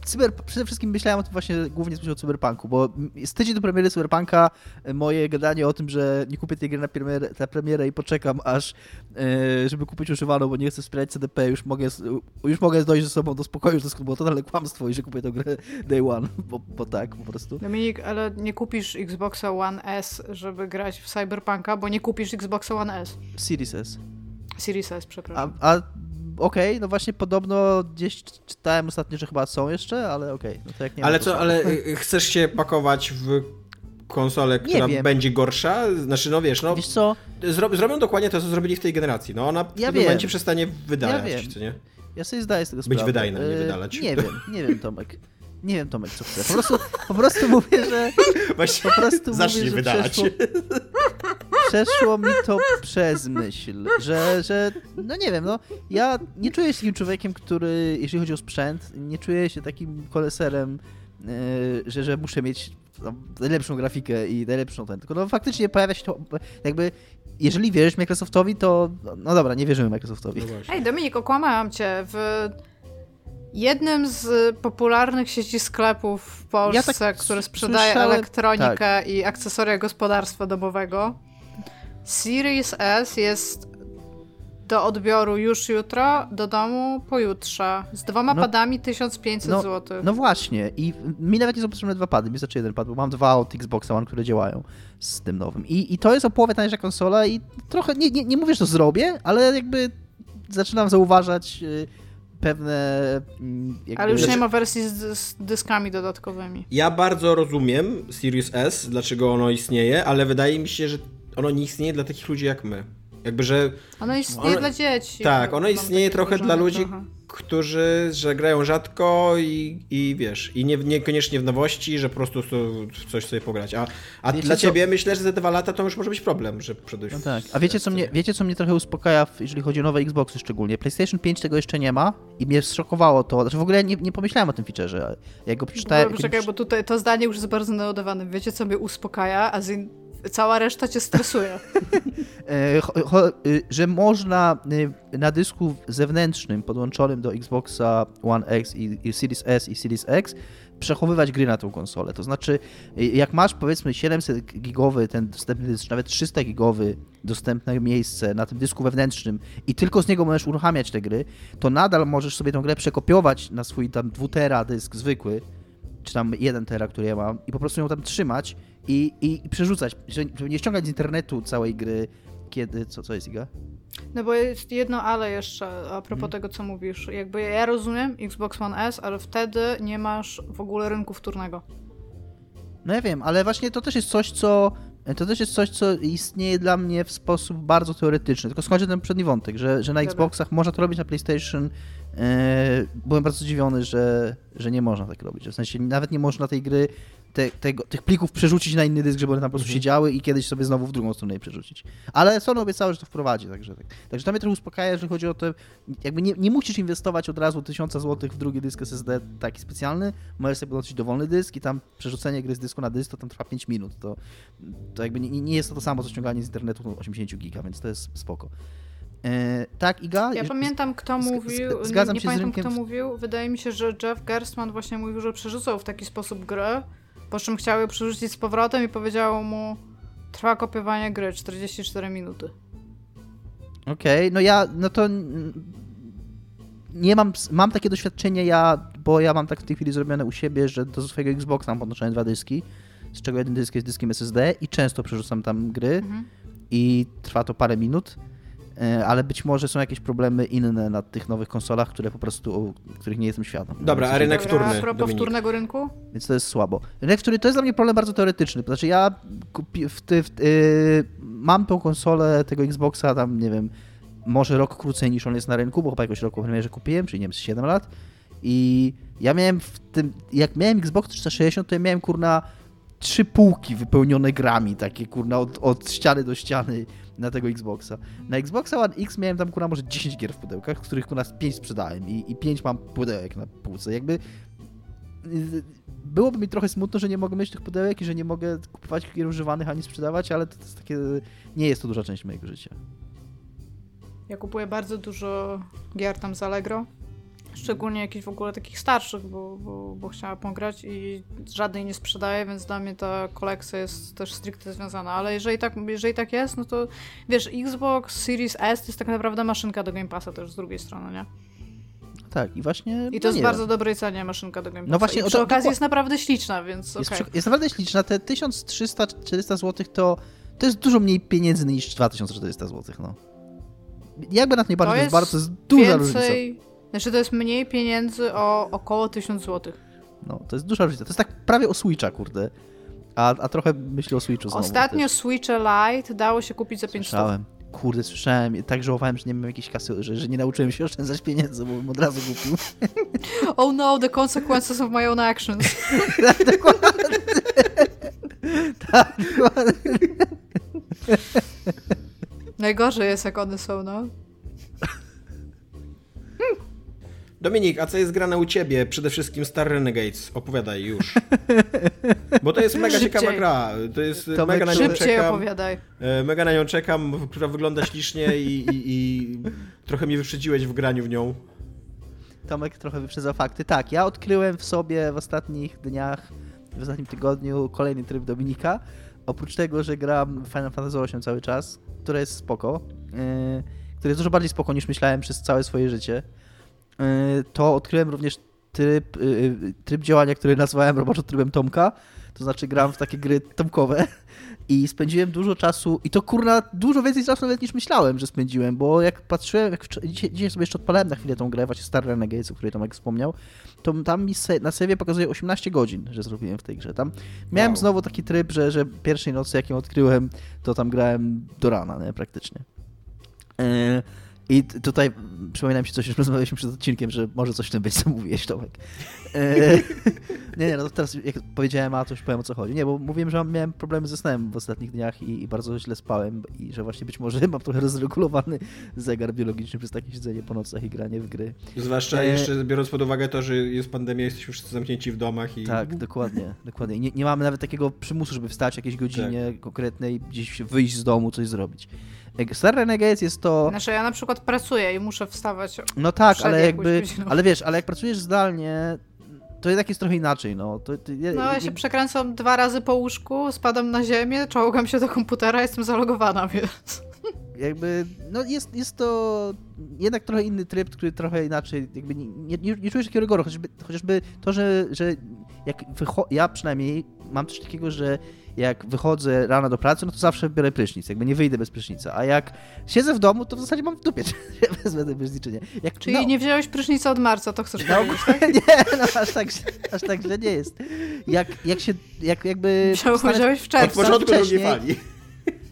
Speaker 4: cyber, przede wszystkim myślałem o tym właśnie głównie o Cyberpunku, bo z tydzień do premiery Cyberpunka moje gadanie o tym, że nie kupię tej gry na premierę, na premierę i poczekam aż, e, żeby kupić używaną, bo nie chcę wspierać CDP, już mogę, już mogę dojść ze sobą do spokoju, że to było totalne kłamstwo i że kupię tę grę day one, bo, bo tak po prostu.
Speaker 3: Dominik, ale nie kupisz Xboxa One S, żeby grać w Cyberpunka, bo nie kupisz Xboxa One S.
Speaker 4: Series S.
Speaker 3: Series S,
Speaker 4: A,
Speaker 3: przepraszam.
Speaker 4: a okej, no właśnie podobno gdzieś czytałem ostatnio, że chyba są jeszcze, ale okej, no to jak nie ma,
Speaker 2: Ale
Speaker 4: to
Speaker 2: co, ale y, chcesz się pakować w konsolę, która będzie gorsza? Znaczy, no wiesz, no
Speaker 4: Wiesz co,
Speaker 2: zro, zrobią dokładnie to, co zrobili w tej generacji. No ona w
Speaker 4: Ja
Speaker 2: tym momencie przestanie wydalać,
Speaker 4: Ja wiem.
Speaker 2: co nie?
Speaker 4: ja sobie zdaję z tego
Speaker 2: Być
Speaker 4: sprawę.
Speaker 2: wydajna, nie
Speaker 4: E,
Speaker 2: wydalać.
Speaker 4: Nie wiem, nie wiem Tomek. Nie wiem Tomek, co chcę. Po prostu, po prostu mówię, że
Speaker 2: Właśnie
Speaker 4: po prostu
Speaker 2: zacznij
Speaker 4: mówię, że
Speaker 2: wydalać.
Speaker 4: przeszło, przeszło mi to przez myśl, że, że no nie wiem, no ja nie czuję się takim człowiekiem, który, jeśli chodzi o sprzęt, nie czuję się takim koleserem, e, że, że muszę mieć no, najlepszą grafikę i najlepszą ten, tylko no faktycznie pojawia się to, jakby, jeżeli wierzysz Microsoftowi, to no dobra, nie wierzymy Microsoftowi.
Speaker 2: No.
Speaker 3: Ej, Dominik, okłamałam cię. W jednym z popularnych sieci sklepów w Polsce,
Speaker 4: tak
Speaker 3: który sprzedaje elektronikę i akcesoria gospodarstwa domowego, Series S jest do odbioru już jutro, do domu pojutrze. Z dwoma
Speaker 4: No-
Speaker 3: padami 1500
Speaker 4: no-
Speaker 3: zł.
Speaker 4: No właśnie, i mi nawet nie są potrzebne dwa pady, mi wystarczy jeden pad, bo mam dwa od Xboxa One, które działają z tym nowym. I, i to jest o połowę tańsza konsola i trochę, nie, nie, nie mówię, że to zrobię, ale jakby zaczynam zauważać y, pewne... mm, Jakby...
Speaker 3: Ale już nie
Speaker 2: Znaczy-
Speaker 3: ma wersji z, z dyskami dodatkowymi.
Speaker 2: Ja bardzo rozumiem Sirius S, dlaczego ono istnieje, ale wydaje mi się, że ono nie istnieje dla takich ludzi jak my. Jakby, że
Speaker 3: Ono istnieje
Speaker 2: Ono-
Speaker 3: dla dzieci.
Speaker 2: tak, ono istnieje trochę dla ludzi,
Speaker 3: trochę.
Speaker 2: którzy że grają rzadko i, i wiesz, i nie, niekoniecznie w nowości, że po prostu coś sobie pograć. A, a
Speaker 4: Wiecie
Speaker 2: dla
Speaker 4: co?
Speaker 2: ciebie myślę, że za dwa lata to już może być problem, że przejść.
Speaker 4: No tak. A wiecie co, mnie, wiecie, co mnie trochę uspokaja, jeżeli chodzi o nowe Xboxy szczególnie? PlayStation 5 tego jeszcze nie ma i mnie zszokowało to. Znaczy w ogóle nie, nie pomyślałem o tym featureze. Jak go przeczytałem...
Speaker 3: Bo, czekaj, bo tutaj to zdanie już jest bardzo naładowane. Wiecie, co mnie uspokaja, a zin... cała reszta cię stresuje.
Speaker 4: E, y, że można y, na dysku zewnętrznym podłączonym do Xboxa One X i, i Series S i Series X przechowywać gry na tą konsolę. To znaczy, jak masz powiedzmy 700 gigowy ten dostępny dysk, nawet 300 gigowy dostępne miejsce na tym dysku wewnętrznym i tylko z niego możesz uruchamiać te gry, to nadal możesz sobie tą grę przekopiować na swój tam 2 tera dysk zwykły, czy tam 1 tera, który ja mam i po prostu ją tam trzymać i, i, i przerzucać, żeby nie ściągać z internetu całej gry, kiedy, co, co jest Iga?
Speaker 3: No bo jest jedno ale jeszcze a propos
Speaker 4: Mhm.
Speaker 3: tego, co mówisz. Jakby ja rozumiem Xbox One S, ale wtedy nie masz w ogóle rynku wtórnego.
Speaker 4: No ja wiem, ale właśnie to też jest coś, co to też jest coś, co istnieje dla mnie w sposób bardzo teoretyczny. Tylko skończę ten przedni wątek, że, że na
Speaker 3: Dobra.
Speaker 4: Xboxach można to robić na PlayStation. E, byłem bardzo zdziwiony, że, że nie można tak robić. W sensie nawet nie można tej gry, te, tego, tych plików przerzucić na inny dysk, żeby one tam po prostu
Speaker 2: Mhm.
Speaker 4: siedziały i kiedyś sobie znowu w drugą stronę je przerzucić. Ale Sony obiecało, że to wprowadzi, także tak. Także to mnie trochę uspokaja, jeżeli chodzi o to, jakby nie, nie musisz inwestować od razu 1000 zł w drugi dysk SSD taki specjalny, możesz sobie podłączyć dowolny dysk i tam przerzucenie gry z dysku na dysk to tam trwa 5 minut. To, to jakby nie, nie jest to to samo, co ściąganie z internetu 80 giga, więc to jest spoko. E, tak, Iga?
Speaker 3: Ja pamiętam, kto mówił.
Speaker 4: zg- zgadzam
Speaker 3: nie
Speaker 4: się z
Speaker 3: pamiętam,
Speaker 4: rynkiem
Speaker 3: kto mówił. Wydaje mi się, że Jeff Gerstmann właśnie mówił, że przerzucał w taki sposób grę, po czym chciał ją przerzucić z powrotem i powiedziało mu trwa kopiowanie gry 44 minuty.
Speaker 4: Okej, no ja, no to nie mam, mam takie doświadczenie ja, bo ja mam tak w tej chwili zrobione u siebie, że do swojego Xboxa mam podłączone dwa dyski, z czego jeden dysk jest dyskiem SSD i często przerzucam tam gry
Speaker 3: Mhm.
Speaker 4: i trwa to parę minut, ale być może są jakieś problemy inne na tych nowych konsolach, które po prostu, których nie jestem świadom.
Speaker 2: Dobra, a rynek wtórny,
Speaker 3: A propos
Speaker 2: Dominik.
Speaker 3: wtórnego rynku?
Speaker 4: Więc to jest słabo. Rynek wtórny to jest dla mnie problem bardzo teoretyczny. Znaczy ja kupi, w, ty, w, yy, mam tą konsolę tego Xboxa tam, nie wiem, może rok krócej niż on jest na rynku, bo chyba jakoś roku po premierze kupiłem, czyli nie wiem, z 7 lat. I ja miałem w tym, jak miałem Xbox 360, to ja miałem kurna trzy półki wypełnione grami, takie kurna, od, od ściany do ściany na tego Xboxa. Na Xboxa One X miałem tam kurna może 10 gier w pudełkach, z których kurna 5 sprzedałem i, i 5 mam pudełek na półce. Jakby byłoby mi trochę smutno, że nie mogę mieć tych pudełek i że nie mogę kupować gier używanych ani sprzedawać, ale to jest takie, nie jest to duża część mojego życia.
Speaker 3: Ja kupuję bardzo dużo gier tam z Allegro. Szczególnie jakichś w ogóle takich starszych, bo, bo, bo chciałam pograć i żadnej nie sprzedaję, więc dla mnie ta kolekcja jest też stricte związana. Ale jeżeli tak, jeżeli tak jest, no to wiesz, Xbox Series S to jest tak naprawdę maszynka do Game Passa też z drugiej strony, nie?
Speaker 4: Tak, i właśnie.
Speaker 3: I to
Speaker 4: no
Speaker 3: jest bardzo dobrej cenie maszynka do Game Passa.
Speaker 4: No właśnie,
Speaker 3: I przy
Speaker 4: to-
Speaker 3: okazji jest naprawdę śliczna, więc
Speaker 4: Jest, przy- jest naprawdę śliczna. Te 1300-400 zł to, to jest dużo mniej pieniędzy niż 2400 zł. No. Jakby na to nie patrzeć, to jest, bardzo to jest duża różnica.
Speaker 3: Znaczy to jest mniej pieniędzy o około 1000 zł.
Speaker 4: No, to jest duża różnica. To jest tak prawie o Switcha, kurde. A, a trochę myślę o Switchu znowu.
Speaker 3: Ostatnio
Speaker 4: też.
Speaker 3: Switche Lite dało się kupić za 500.
Speaker 4: Słyszałem. Kurde, słyszałem. i Tak żałowałem, że nie mam jakiejś kasy, że, że nie nauczyłem się oszczędzać pieniędzy, bo bym od razu kupił.
Speaker 3: Oh no, the consequences of my own actions.
Speaker 4: tak, dokładnie.
Speaker 3: Najgorzej jest, jak one są, no.
Speaker 2: Dominik, a co jest grane u ciebie? Przede wszystkim Star Renegades. Opowiadaj już. Bo to jest mega
Speaker 3: Szybciej.
Speaker 2: ciekawa gra. To jest
Speaker 4: Tomek,
Speaker 2: mega na nią
Speaker 3: Szybciej
Speaker 2: czekam.
Speaker 3: opowiadaj.
Speaker 2: E, Mega na nią czekam, która wygląda ślicznie i, i, i trochę mnie wyprzedziłeś w graniu w nią.
Speaker 4: Tomek trochę wyprzedza fakty. Tak, ja odkryłem w sobie w ostatnich dniach, w ostatnim tygodniu kolejny tryb Dominika. Oprócz tego, że gram w Final Fantasy VIII cały czas, które jest spoko, yy, które jest dużo bardziej spoko niż myślałem przez całe swoje życie, to odkryłem również tryb, yy, tryb działania, który nazwałem roboczo trybem Tomka. To znaczy gram w takie gry tomkowe i spędziłem dużo czasu i to kurna dużo więcej czasu nawet niż myślałem, że spędziłem, bo jak patrzyłem, jak wczo- dzisiaj, dzisiaj sobie jeszcze odpalałem na chwilę tą grę, właśnie Star Renegades, o której Tomek wspomniał, to tam mi se, na serie pokazuje 18 godzin, że zrobiłem w tej grze. Tam miałem
Speaker 2: Wow.
Speaker 4: znowu taki tryb, że, że pierwszej nocy jak ją odkryłem, to tam grałem do rana, nie, praktycznie. Yy, I tutaj przypomina mi się coś, już rozmawialiśmy przed odcinkiem, że może coś w tym być, co mówiłeś, Tomek. E, nie, nie, no to teraz jak powiedziałem, a to już powiem o co chodzi. Nie, bo mówiłem, że miałem problemy ze snem w ostatnich dniach i, i bardzo źle spałem i że właśnie być może mam trochę rozregulowany zegar biologiczny przez takie siedzenie po nocach i granie w gry.
Speaker 2: Zwłaszcza
Speaker 4: E,
Speaker 2: jeszcze biorąc pod uwagę to, że jest pandemia, jesteśmy wszyscy zamknięci w domach i...
Speaker 4: Tak, dokładnie, dokładnie. Nie, nie mamy nawet takiego przymusu, żeby wstać jakiejś godzinie
Speaker 2: Tak.
Speaker 4: konkretnej, gdzieś wyjść z domu, coś zrobić. Star Renegades jest to...
Speaker 3: Znaczy ja na przykład pracuję i muszę wstawać.
Speaker 4: No tak, ale jakby,
Speaker 3: godziną.
Speaker 4: ale wiesz, ale jak pracujesz zdalnie, to jednak jest trochę inaczej, no. To, to, ja,
Speaker 3: No ja się przekręcam dwa razy po łóżku, spadam na ziemię, czołgam się do komputera, jestem zalogowana, więc...
Speaker 4: jakby, no jest, jest to jednak trochę inny tryb, który trochę inaczej, jakby nie, nie, nie, czujesz takiego rygoru, chociażby, chociażby to, że, że jak ja przynajmniej mam coś takiego, że jak wychodzę rano do pracy, no to zawsze biorę prysznic, jakby nie wyjdę bez prysznica, a jak siedzę w domu, to w zasadzie mam w dupie, czy wezmę ten prysznic, czy nie. Jak,
Speaker 3: Czyli
Speaker 4: no,
Speaker 3: nie wziąłeś prysznica od marca, to chcesz
Speaker 4: no,
Speaker 3: powiedzieć, tak?
Speaker 4: nie, no aż tak, aż tak źle nie jest. Jak, jak się, jak jakby...
Speaker 3: Wziąłeś w
Speaker 2: Od
Speaker 3: czerwcu.
Speaker 2: początku drugiej
Speaker 4: wcześniej.
Speaker 2: fali.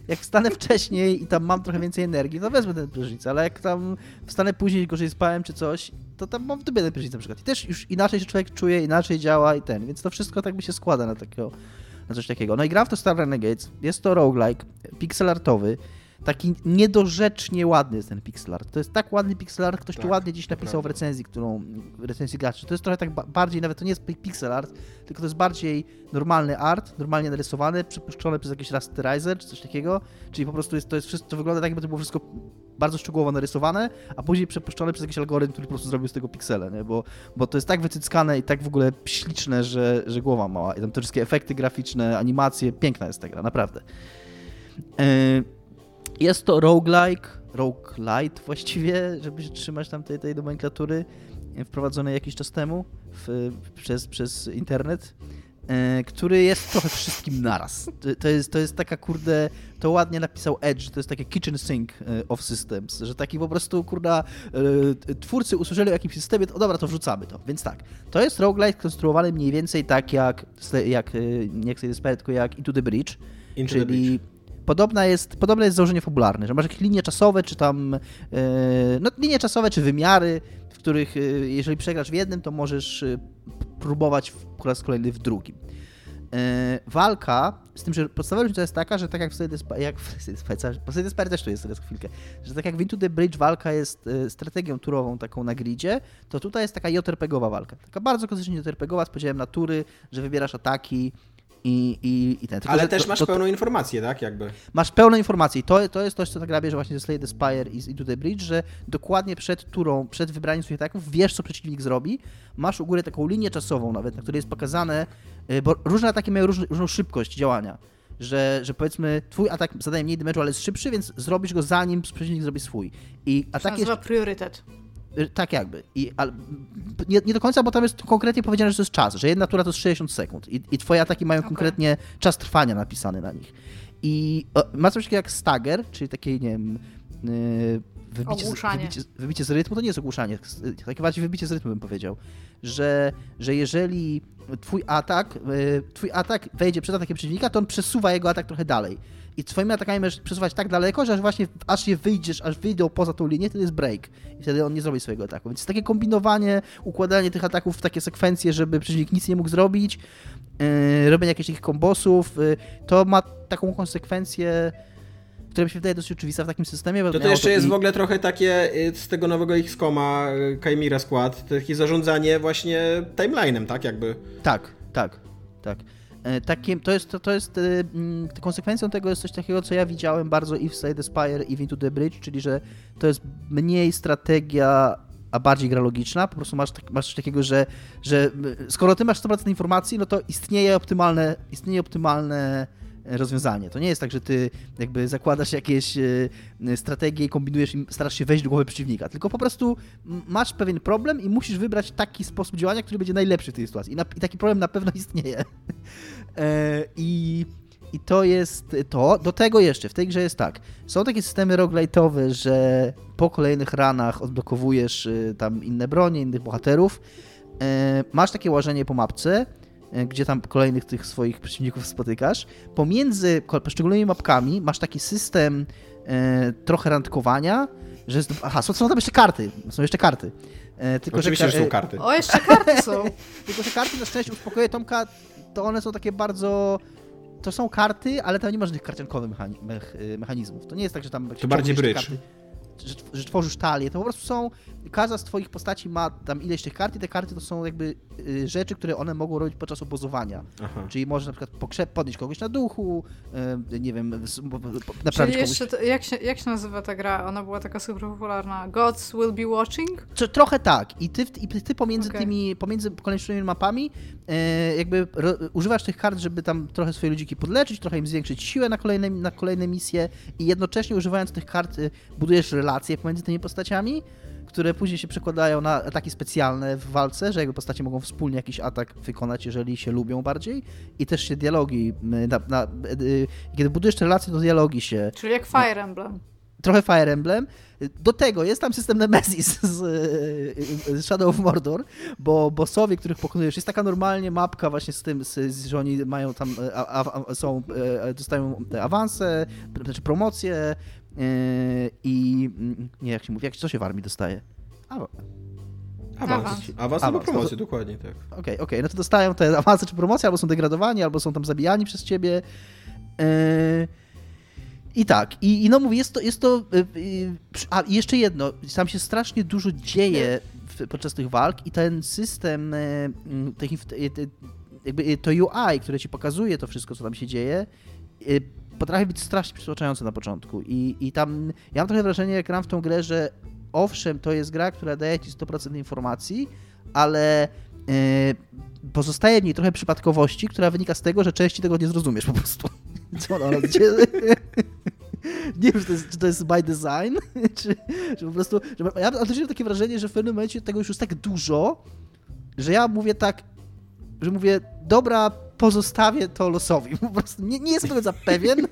Speaker 4: jak wstanę wcześniej i tam mam trochę więcej energii, no wezmę ten prysznic, ale jak tam wstanę później, gorzej spałem czy coś, to tam mam w dupie ten prysznic na przykład. I też już inaczej się człowiek czuje, inaczej działa i ten, więc to wszystko tak by się składa na takiego, na coś takiego. No i gram w to Star Renegades, jest to roguelike, pixelartowy, taki niedorzecznie ładny jest ten pixel art. To jest tak ładny pixel art, ktoś tu
Speaker 2: Tak,
Speaker 4: ładnie dziś
Speaker 2: to
Speaker 4: napisał w recenzji, którą, w recenzji graczy. To jest trochę tak ba- bardziej, nawet to nie jest pixel art, tylko to jest bardziej normalny art, normalnie narysowany, przypuszczony przez jakiś rasterizer czy coś takiego, czyli po prostu jest, to jest wszystko, to wygląda tak, jakby to było wszystko bardzo szczegółowo narysowane, a później przepuszczone przez jakiś algorytm, który po prostu zrobił z tego piksele, nie? Bo, bo to jest tak wycyckane i tak w ogóle śliczne, że, że głowa mała. I tam te wszystkie efekty graficzne, animacje, piękna jest ta gra, naprawdę. Yy, Jest to roguelike, roguelite właściwie, żeby się trzymać tam tej, tej nomenklatury e, wprowadzonej jakiś czas temu w, przez, przez internet, e, który jest trochę wszystkim naraz. To, jest, to jest taka kurde, to ładnie napisał Edge, to jest takie kitchen sink e, of systems, że taki po prostu kurda e, twórcy usłyszeli o jakimś systemie, to dobra, to wrzucamy to. Więc tak, to jest roguelite konstruowany mniej więcej tak jak, jak e, nie chcę Spirit, tylko jak Into the Bridge,
Speaker 2: Into the
Speaker 4: czyli
Speaker 2: Breach.
Speaker 4: podobna jest, podobne jest założenie fabularne, że masz jakieś linie czasowe, czy tam, e, no linie czasowe, czy wymiary, w których e, jeżeli przegrasz w jednym, to możesz e, próbować w- po raz kolejny w drugim. E, walka, z tym, że podstawowa różnica jest taka, że tak jak w Slay jak w Slay też tu jest teraz chwilkę, że tak jak w Into the Bridge walka jest e, strategią turową taką na gridzie, to tutaj jest taka JRPGowa walka. Taka bardzo klasycznie JRPGowa z podziałem na tury, że wybierasz ataki, i, i, i ten.
Speaker 2: Tylko, Ale też to, masz to, pełną informację, tak? Jakby.
Speaker 4: Masz pełną informację i to, to jest coś, co tak gra bierze właśnie ze Slay the Spire i z Into the Bridge, że dokładnie przed turą, przed wybraniem swoich ataków wiesz, co przeciwnik zrobi. Masz u góry taką linię czasową nawet, na której jest pokazane, y, bo różne ataki mają różny, różną szybkość działania. Że, że powiedzmy, twój atak zadaje mniej damage'u, ale jest szybszy, więc zrobisz go zanim przeciwnik zrobi swój. I atak
Speaker 3: jest... priorytet.
Speaker 4: Y, tak jakby. I, ale, nie, nie, do końca, bo tam jest konkretnie powiedziane, że to jest czas, że jedna tura to jest 60 sekund i, i twoje ataki mają okay. konkretnie czas trwania napisany na nich. I o, ma coś takiego jak stagger, czyli takie, nie wiem, yy, wybicie, z, wybicie, wybicie, z rytmu, to nie jest ogłuszanie, takie bardziej wybicie z rytmu bym powiedział, że, że jeżeli twój atak, yy, twój atak wejdzie przed atakiem przeciwnika, to on przesuwa jego atak trochę dalej i twoimi atakami możesz przesuwać tak daleko, że aż właśnie aż je wyjdziesz, aż wyjdą poza tą linię, to jest break. I wtedy on nie zrobi swojego ataku. Więc takie kombinowanie, układanie tych ataków w takie sekwencje, żeby przeciwnik nic nie mógł zrobić, yy, robienie jakichś takich kombosów, yy, to ma taką konsekwencję która mi się wydaje dosyć oczywista w takim systemie.
Speaker 2: To, to jeszcze to jest i... w ogóle trochę takie y, z tego nowego XCOMa Chimera Skład, takie zarządzanie właśnie timeline'em, tak jakby.
Speaker 4: Tak, tak, tak. E, takim, to jest, to, to jest e, mm, konsekwencją tego jest coś takiego, co ja widziałem bardzo i w Slay the Spire i w Into the Bridge, czyli że to jest mniej strategia, a bardziej gra logiczna. Po prostu masz, tak, masz coś takiego, że, że skoro ty masz 100% informacji, no to istnieje optymalne, istnieje optymalne rozwiązanie. To nie jest tak, że ty jakby zakładasz jakieś e, strategie i kombinujesz i starasz się wejść do głowy przeciwnika, tylko po prostu masz pewien problem i musisz wybrać taki sposób działania, który będzie najlepszy w tej sytuacji. I, na, i taki problem na pewno istnieje. E, I i to jest to. Do tego jeszcze w tej grze jest tak. Są takie systemy roguelite'owe, że po kolejnych ranach odblokowujesz tam inne bronie, innych bohaterów. E, masz takie łażenie po mapce E, gdzie tam kolejnych tych swoich przeciwników spotykasz. Pomiędzy poszczególnymi mapkami masz taki system e, trochę randkowania, że jest, aha, są, są tam jeszcze karty, są jeszcze karty.
Speaker 2: E, tylko, Oczywiście, że, że są karty.
Speaker 3: O, jeszcze karty są.
Speaker 4: tylko, że karty na szczęście uspokoję Tomka, to one są takie bardzo to są karty, ale tam nie ma żadnych karciankowych mechanizmów. To nie jest tak, że tam...
Speaker 2: To bardziej brycz.
Speaker 4: Karty, że, że tworzysz talię, to po prostu są, każda z twoich postaci ma tam ileś tych kart i te karty to są jakby y, rzeczy, które one mogą robić podczas obozowania. Aha. Czyli możesz na przykład pokrzep, podnieść kogoś na duchu, y, nie wiem,
Speaker 3: naprawić Czyli jeszcze, to, jak, się, jak się nazywa ta gra? Ona była taka super popularna. Gods will be watching?
Speaker 4: Czy, trochę tak. I ty, i ty pomiędzy okay. tymi, pomiędzy kolejnymi mapami y, jakby ro, używasz tych kart, żeby tam trochę swoje ludziki podleczyć, trochę im zwiększyć siłę na kolejne, na kolejne misje i jednocześnie używając tych kart budujesz relacje relacje pomiędzy tymi postaciami, które później się przekładają na ataki specjalne w walce, że jakby postacie mogą wspólnie jakiś atak wykonać, jeżeli się lubią bardziej i też się dialogi, na, na, y, kiedy budujesz te relacje, to dialogi się...
Speaker 3: Czyli jak Fire Emblem.
Speaker 4: Trochę Fire Emblem. Do tego jest tam system Nemesis z, z Shadow of Mordor, bo bossowie, których pokonujesz, jest taka normalnie mapka właśnie z tym, z, że oni mają tam, a, a, są, e, dostają awanse, znaczy promocje, I mm, nie, jak się mówi, jak, co się w armii dostaje?
Speaker 2: Awans. Awans, awans albo promocję, dokładnie, tak.
Speaker 4: Okej, okay, okej, okay. no to dostają te awanse czy promocje, albo są degradowani, albo są tam zabijani przez ciebie. Yy, I tak, i, i no mówię, jest to, jest to yy, a jeszcze jedno, tam się strasznie dużo dzieje w, podczas tych walk i ten system, tych, jakby to UI, które ci pokazuje to wszystko, co tam się dzieje, potrafi być strasznie przytłaczające na początku. I, I tam ja mam trochę wrażenie, jak gram w tą grę, że owszem, to jest gra, która daje ci 100% informacji, ale yy, pozostaje w niej trochę przypadkowości, która wynika z tego, że części tego nie zrozumiesz po prostu. Co ona nie wiem, czy to, jest, czy to jest by design, czy, czy po prostu... Że, ja mam takie wrażenie, że w pewnym momencie tego już jest tak dużo, że ja mówię tak, że mówię, dobra, pozostawię to losowi. Po prostu nie, nie jestem końca pewien,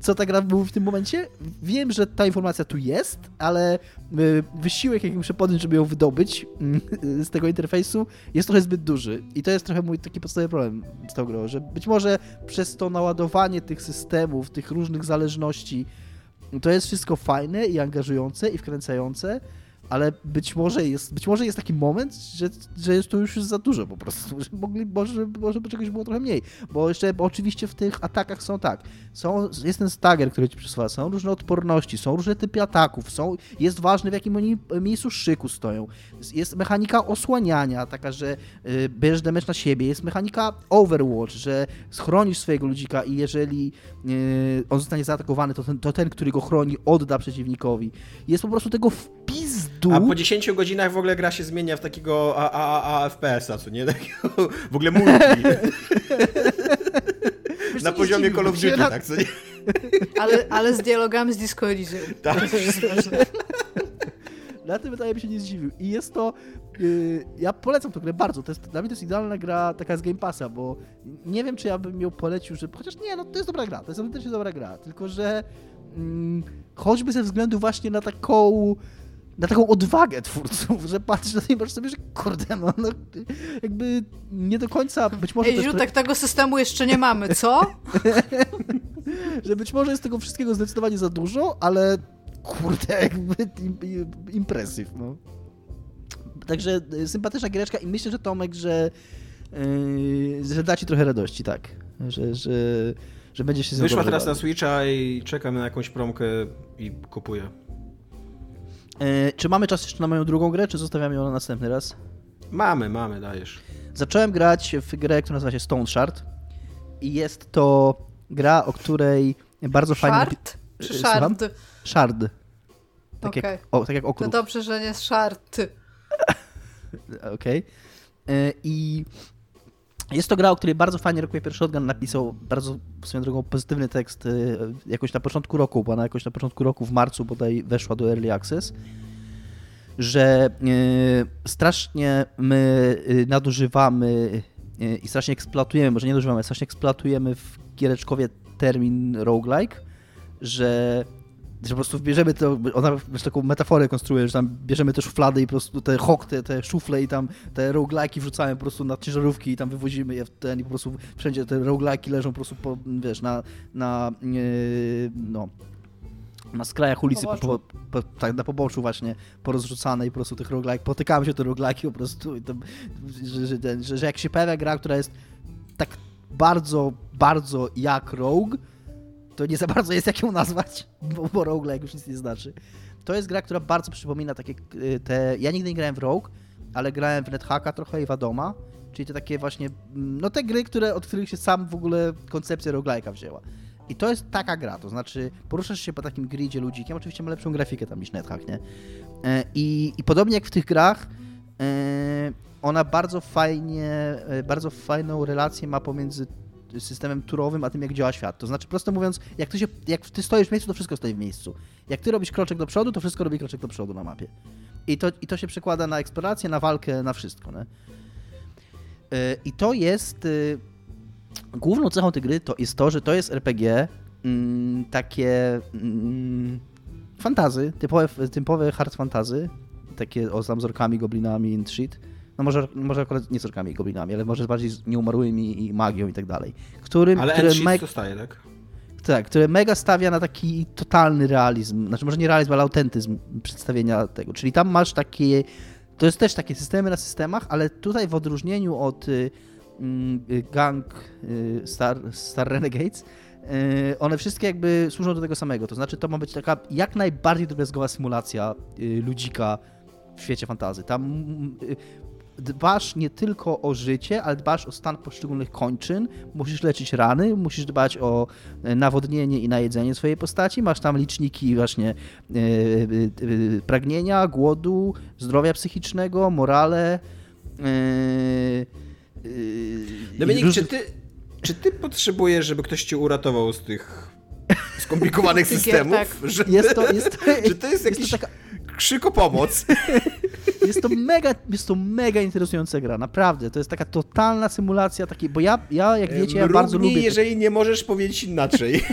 Speaker 4: co ta gra mówi w tym momencie. Wiem, że ta informacja tu jest, ale y, wysiłek, jaki muszę podjąć, żeby ją wydobyć y, z tego interfejsu, jest trochę zbyt duży. I to jest trochę mój taki podstawowy problem z tą grą, że być może przez to naładowanie tych systemów, tych różnych zależności, to jest wszystko fajne i angażujące i wkręcające, ale być może jest, być może jest taki moment, że, że jest to już za dużo po prostu, że mogli, może, może by czegoś było trochę mniej, bo jeszcze bo oczywiście w tych atakach są tak, są, jest ten stagger, który ci przesuwa, są różne odporności, są różne typy ataków, są, jest ważne w jakim oni miejscu szyku stoją, jest mechanika osłaniania, taka, że y, bierzesz damage na siebie, jest mechanika overwatch, że schronisz swojego ludzika i jeżeli y, on zostanie zaatakowany, to ten, to ten, który go chroni, odda przeciwnikowi. Jest po prostu tego w pizdu.
Speaker 2: A po 10 godzinach w ogóle gra się zmienia w takiego A- A- A- AFPS-a, co nie? Takiego, w ogóle multi. Na poziomie Call of Duty, tak, co nie?
Speaker 3: Ale, ale z dialogami z Disco Elysium.
Speaker 2: Tak.
Speaker 3: To też jest ważne.
Speaker 4: Na tym etapie bym się nie zdziwił. I jest to. Yy, ja polecam tę grę bardzo. To jest, dla mnie to jest idealna gra taka z Game Passa, bo nie wiem, czy ja bym ją polecił, że. Chociaż nie, no to jest dobra gra. To jest autentycznie dobra gra. Tylko, że. Mm, choćby ze względu właśnie na taką. Na taką odwagę twórców, że patrzysz na to i masz sobie, że kurde, no, no jakby nie do końca, być może
Speaker 3: Ej,
Speaker 4: to jest
Speaker 3: tego systemu jeszcze nie mamy, co?
Speaker 4: że być może jest tego wszystkiego zdecydowanie za dużo, ale kurde, jakby im, im, impresyw, no. Także y, sympatyczna giereczka i myślę, że Tomek, że, yy, że da ci trochę radości, tak. Że, że, że będzie się z nią
Speaker 2: Wyszła teraz na. Switcha i czekam na jakąś promkę i kupuję.
Speaker 4: Yy, Czy mamy czas jeszcze na moją drugą grę, czy zostawiamy ją na następny raz?
Speaker 2: Mamy, mamy, dajesz.
Speaker 4: Zacząłem grać w grę, która nazywa się Stone Shard i jest to gra, o której bardzo fajnie...
Speaker 3: Shard? Czy
Speaker 4: słucham?
Speaker 3: shard?
Speaker 4: Shard. Tak,
Speaker 3: Okej.
Speaker 4: jak, o, tak jak
Speaker 3: To
Speaker 4: okrug.
Speaker 3: dobrze, że nie shard.
Speaker 4: Okej. E, I jest to gra, o której bardzo fajnie Rock Paper Shotgun napisał bardzo swoją drogą pozytywny tekst e, jakoś na początku roku, bo ona jakoś na początku roku w marcu bodaj weszła do Early Access, że e, strasznie my e, nadużywamy i strasznie eksploatujemy, może nie nadużywamy, strasznie eksploatujemy w giereczkowie termin roguelike, że że po prostu bierzemy to, ona wiesz, taką metaforę konstruuje, że tam bierzemy te szuflady i po prostu te hok, te, szufle i tam te roguelike'i wrzucamy po prostu na ciężarówki i tam wywozimy je w ten i po prostu wszędzie te roguelike'i leżą po prostu po, wiesz, na, na yy, no na skrajach ulicy, po, po, po, tak, na poboczu właśnie porozrzucane i po prostu tych roguelike, potykamy się te roguelike'i po prostu i tam, że, że, że, że jak się pojawia gra, która jest tak bardzo, bardzo jak Rogue, to nie za bardzo jest jak ją nazwać, bo, bo już nic nie znaczy. To jest gra, która bardzo przypomina takie y, te... Ja nigdy nie grałem w Rogue, ale grałem w NetHacka trochę i w Adoma, czyli te takie właśnie, mm, no te gry, które, od których się sam w ogóle koncepcja roguelike'a wzięła. I to jest taka gra, to znaczy poruszasz się po takim gridzie ludzikiem, oczywiście ma lepszą grafikę tam niż NetHack, nie? E, I, i podobnie jak w tych grach, e, ona bardzo fajnie, e, bardzo fajną relację ma pomiędzy systemem turowym, a tym jak działa świat. To znaczy, prosto mówiąc, jak ty, się, jak ty stoisz w miejscu, to wszystko stoi w miejscu. Jak ty robisz kroczek do przodu, to wszystko robi kroczek do przodu na mapie. I to, i to się przekłada na eksplorację, na walkę, na wszystko. Nie? Yy, I to jest... Yy, główną cechą tej gry to jest to, że to jest RPG, mm, takie mm, fantazy, typowe, typowe hard fantazy, takie o z orkami, goblinami and shit. No może, może akurat nie z orkami i goblinami, ale może bardziej z nieumarłymi i magią i tak dalej. Którym,
Speaker 2: Ale
Speaker 4: które,
Speaker 2: End
Speaker 4: me,
Speaker 2: zostaje, tak?
Speaker 4: tak, które mega stawia na taki totalny realizm, znaczy może nie realizm, ale autentyzm przedstawienia tego. Czyli tam masz takie, to jest też takie systemy na systemach, ale tutaj w odróżnieniu od y, y, gang y, Star, Star Renegades, one wszystkie jakby służą do tego samego. To znaczy to ma być taka jak najbardziej drobiazgowa symulacja ludzika w świecie fantazy. Tam dbasz nie tylko o życie, ale dbasz o stan poszczególnych kończyn, musisz leczyć rany, musisz dbać o e, nawodnienie i najedzenie swojej postaci, masz tam liczniki właśnie e, e, pragnienia, głodu, zdrowia psychicznego, morale. e,
Speaker 2: Dominik,
Speaker 4: różnych-
Speaker 2: czy ty, czy ty potrzebujesz, żeby ktoś cię uratował z tych skomplikowanych
Speaker 3: Tych gier,
Speaker 2: systemów?
Speaker 3: tak.
Speaker 2: Że,
Speaker 4: Jest to, jest,
Speaker 2: że to jest jakiś
Speaker 4: to taka,
Speaker 2: krzyk o pomoc?
Speaker 4: jest to mega, jest to mega interesująca gra, naprawdę. To jest taka totalna symulacja takiej, bo ja, ja jak wiecie, ja bardzo lubię...
Speaker 2: jeżeli nie możesz powiedzieć inaczej.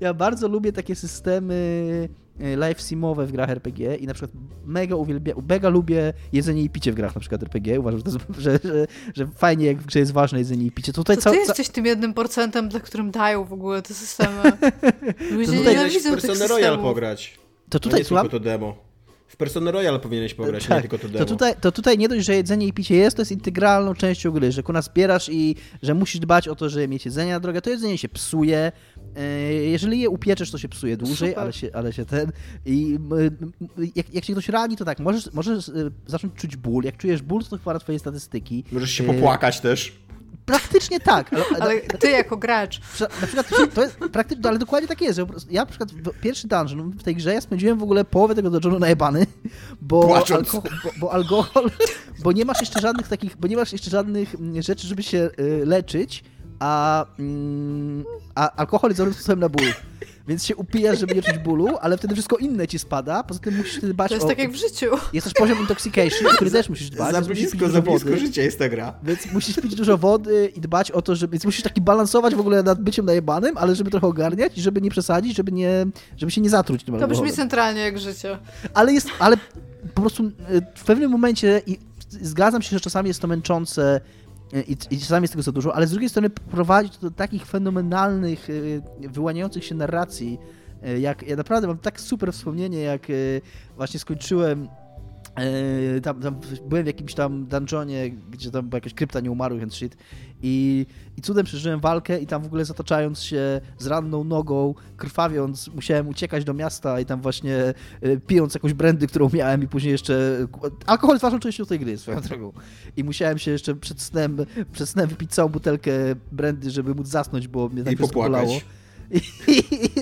Speaker 4: Ja bardzo lubię takie systemy e, live simowe w grach RPG i na przykład mega uwielbia, mega lubię jedzenie i picie w grach na przykład RPG. Uważam, że, to jest, że, że, że fajnie jak w grze jest ważne jedzenie i picie. Tutaj
Speaker 3: To ty
Speaker 4: ca-
Speaker 3: jesteś tym jednym procentem, dla którym dają w ogóle te systemy. Ludzie
Speaker 4: tutaj
Speaker 3: nienawidzą tych
Speaker 2: Royal
Speaker 3: systemów.
Speaker 2: pograć.
Speaker 4: To tutaj
Speaker 2: nie
Speaker 4: słucham?
Speaker 2: tylko to demo. W Persona Royale powinieneś pograć, nie
Speaker 4: Tak,
Speaker 2: tylko to demo.
Speaker 4: to tutaj, to tutaj nie dość, że jedzenie i picie jest, to jest integralną częścią gry, że kuna zbierasz i że musisz dbać o to, żeby mieć jedzenie na drogę. To jedzenie się psuje. E, Jeżeli je upieczesz, to się psuje dłużej,
Speaker 3: Super.
Speaker 4: ale się, ale się ten. I m, jak, jak się ktoś rani, to tak, możesz, możesz e, zacząć czuć ból. Jak czujesz ból, to to chyba na twoje statystyki.
Speaker 2: Możesz się
Speaker 4: E,
Speaker 2: popłakać też.
Speaker 4: Praktycznie tak. Ale,
Speaker 3: Ale ty jako gracz.
Speaker 4: Na przykład to jest praktycznie, ale dokładnie tak jest, ja na przykład w pierwszy dungeon w tej grze ja spędziłem w ogóle połowę tego dungeonu najebany, bo alkohol, bo, bo alkohol, bo nie masz jeszcze żadnych takich, bo nie masz jeszcze żadnych mm, rzeczy, żeby się y, leczyć, a, mm, a alkohol jest dobrym sposobem na ból. Więc się upijasz, żeby nie czuć bólu, ale wtedy wszystko inne ci spada, poza tym musisz dbać
Speaker 3: To jest
Speaker 4: o...
Speaker 3: tak jak w życiu.
Speaker 4: Jest też poziom intoxication, który też musisz dbać.
Speaker 2: Za
Speaker 4: więc musisz pić
Speaker 2: blisko,
Speaker 4: dużo
Speaker 2: za blisko
Speaker 4: wody.
Speaker 2: życia jest ta gra.
Speaker 4: Więc musisz pić dużo wody i dbać o to, żeby. Więc musisz taki balansować w ogóle nad byciem najebanym, ale żeby trochę ogarniać i żeby nie przesadzić, żeby nie, żeby się nie zatruć tym
Speaker 3: To brzmi centralnie jak życie.
Speaker 4: Ale jest, ale po prostu y, w pewnym momencie i zgadzam się, że czasami jest to męczące i, i czasami jest tego za dużo, ale z drugiej strony prowadzi to do takich fenomenalnych, y, wyłaniających się narracji, y, jak ja naprawdę mam tak super wspomnienie, jak właśnie skończyłem e, tam, tam byłem w jakimś tam dungeonie, gdzie tam była jakaś krypta nieumarłych and shit i, i cudem przeżyłem walkę i tam w ogóle zataczając się z ranną nogą, krwawiąc, musiałem uciekać do miasta i tam właśnie e, pijąc jakąś brandy, którą miałem i później jeszcze... Alkohol jest ważną częścią tej gry, swoją drogą. I musiałem się jeszcze przed snem, przed snem wypić całą butelkę brandy, żeby móc zasnąć, bo mnie tak bolało. I, i,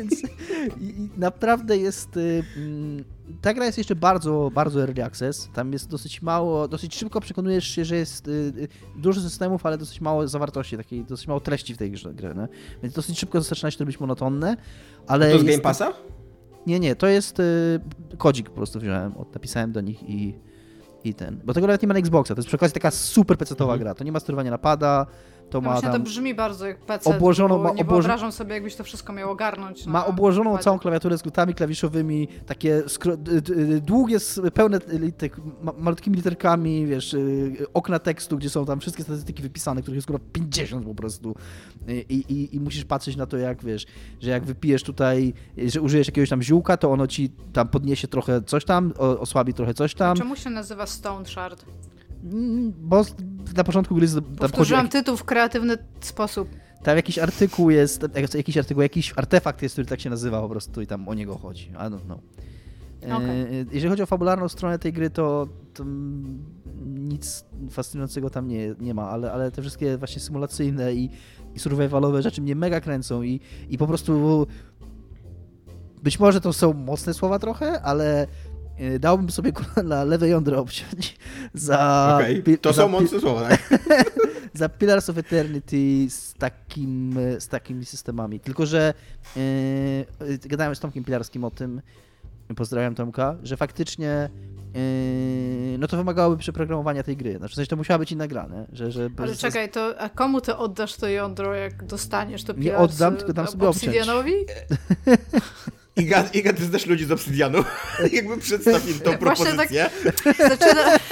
Speaker 4: i, naprawdę jest. y, mm, Ta gra jest jeszcze bardzo, bardzo early access. Tam jest dosyć mało, dosyć szybko przekonujesz się, że jest y, y, dużo systemów, ale dosyć mało zawartości, takiej, dosyć mało treści w tej grze. grze nie? Więc dosyć szybko zaczyna się to być monotonne. Ale
Speaker 2: To z
Speaker 4: jest-
Speaker 2: Game Passa?
Speaker 4: Nie, nie, to jest y, kodzik po prostu wziąłem, od- napisałem do nich i, i ten. Bo tego nawet nie ma na Xboxa. To jest przy okazji taka super pecetowa
Speaker 2: Mhm.
Speaker 4: gra. To nie ma sterowania napada, to
Speaker 3: No
Speaker 4: ma tam...
Speaker 3: to brzmi bardzo jak PC.
Speaker 4: obłożoną- ma
Speaker 3: nie
Speaker 4: obłożo-
Speaker 3: wyobrażam sobie, jakbyś to wszystko miał ogarnąć.
Speaker 4: Ma
Speaker 3: na
Speaker 4: obłożoną całą klawiaturę skrótami klawiszowymi, takie skro... długie, pełne li- tych ma- malutkimi literkami, wiesz, y, okna tekstu, gdzie są tam wszystkie statystyki wypisane, których jest chyba 50 po prostu. I, i, I musisz patrzeć na to, jak wiesz, że jak wypijesz tutaj, że użyjesz jakiegoś tam ziółka, to ono ci tam podniesie trochę coś tam, osłabi trochę coś tam.
Speaker 3: Czemu się nazywa Stone Shard?
Speaker 4: Bo na początku gry
Speaker 3: Powtórzyłam tytuł w kreatywny sposób.
Speaker 4: Tam jakiś artykuł jest, jak- jakiś artykuł, jakiś artefakt jest, który tak się nazywa po prostu i tam o niego chodzi. I don't know. E,
Speaker 3: Okej.
Speaker 4: Jeżeli chodzi o fabularną stronę tej gry, to, to nic fascynującego tam nie, nie ma, ale, ale te wszystkie właśnie symulacyjne i, i survivalowe rzeczy mnie mega kręcą i, i po prostu być może to są mocne słowa trochę, ale dałbym sobie na lewe jądro obciąć za...
Speaker 2: Okej,
Speaker 4: pi-
Speaker 2: to
Speaker 4: za
Speaker 2: są mocne słowa, tak?
Speaker 4: za Pillars of Eternity z, takim, z takimi systemami. Tylko, że yy, gadałem z Tomkiem Pilarskim o tym, pozdrawiam Tomka, że faktycznie yy, no to wymagałoby przeprogramowania tej gry. Znaczy, w sensie to musiała być inna gra, nie? Że, że
Speaker 3: Ale
Speaker 4: bez-
Speaker 3: czekaj, to a komu ty oddasz to jądro, jak dostaniesz to
Speaker 4: Nie
Speaker 3: Pillars,
Speaker 4: oddam, tylko dam
Speaker 3: ob-
Speaker 4: sobie obciąć.
Speaker 2: Iga, Iga, ty znasz ludzi z Obsydianu? Jakby przedstaw im tą
Speaker 3: Właśnie tak-
Speaker 2: propozycję.
Speaker 3: Zaczyna...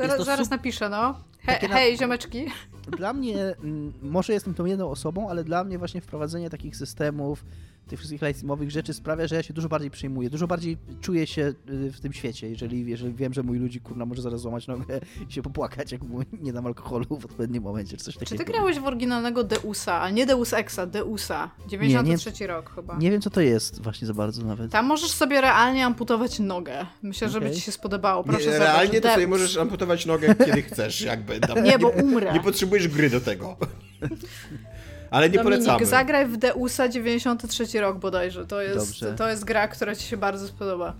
Speaker 4: Jest
Speaker 3: zaraz
Speaker 4: to
Speaker 3: zaraz napiszę, no. He, hej, ziomeczki.
Speaker 4: Dla mnie, mm, może jestem tą jedną osobą, ale dla mnie właśnie wprowadzenie takich systemów, tych wszystkich lightsamowych rzeczy sprawia, że ja się dużo bardziej przejmuję, dużo bardziej czuję się y, w tym świecie, jeżeli, jeżeli wiem, że mój ludzi kurna może zaraz złamać nogę i się popłakać, jak mu nie dam alkoholu w odpowiednim momencie, czy coś
Speaker 3: Czy
Speaker 4: takiego.
Speaker 3: ty grałeś w oryginalnego Deusa, ale nie Deus Exa, Deusa. 93 rok chyba.
Speaker 4: Nie wiem, co to jest właśnie za bardzo nawet.
Speaker 3: Tam możesz sobie realnie amputować nogę. Myślę, że by
Speaker 4: Okej.
Speaker 3: ci się spodobało. Proszę
Speaker 2: Nie, realnie to sobie
Speaker 3: Deus.
Speaker 2: możesz amputować nogę, kiedy chcesz, jakby. Tam,
Speaker 3: Nie, bo umrę.
Speaker 2: Nie potrzebujesz gry do tego. Ale nie
Speaker 3: Dominik,
Speaker 2: polecamy.
Speaker 3: zagraj w Deusa 93 rok bodajże. To jest,
Speaker 4: Dobrze.
Speaker 3: to jest gra, która ci się bardzo spodoba.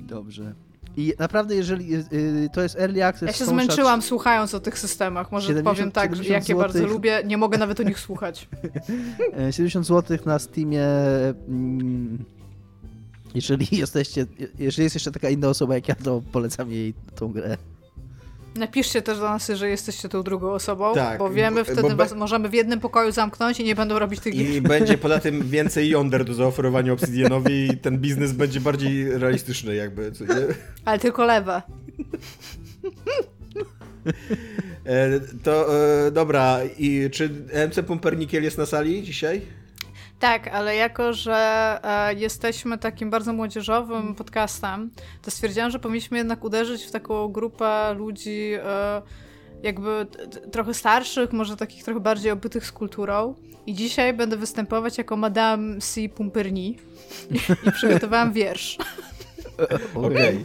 Speaker 4: Dobrze. I naprawdę, jeżeli y, y, to jest early access...
Speaker 3: Ja się zmęczyłam słuchając o tych systemach. Może
Speaker 4: 70
Speaker 3: powiem tak, że
Speaker 4: 70
Speaker 3: jakie bardzo
Speaker 4: złotych.
Speaker 3: lubię. Nie mogę nawet o nich słuchać.
Speaker 4: E, 70 zł na Steamie. mm, Jeżeli jesteście, jeżeli jest jeszcze taka inna osoba jak ja, to polecam jej tą grę.
Speaker 3: Napiszcie też do nas, że jesteście tą drugą osobą,
Speaker 2: Tak,
Speaker 3: bo wiemy, wtedy
Speaker 2: bo be-
Speaker 3: możemy w jednym pokoju zamknąć i nie będą robić tych gier.
Speaker 2: I będzie poza tym więcej yonder do zaoferowania Obsidianowi i ten biznes będzie bardziej realistyczny jakby, co?
Speaker 3: Ale tylko lewe.
Speaker 2: E, to e, dobra, i czy MC Pumpernikiel jest na sali dzisiaj?
Speaker 3: Tak, ale jako, że e, jesteśmy takim bardzo młodzieżowym podcastem, to stwierdziłam, że powinniśmy jednak uderzyć w taką grupę ludzi e, jakby trochę starszych, może takich trochę bardziej obytych z kulturą. I dzisiaj będę występować jako Madame C. Pumperni i, i przygotowałam wiersz.
Speaker 2: Okej. Okay.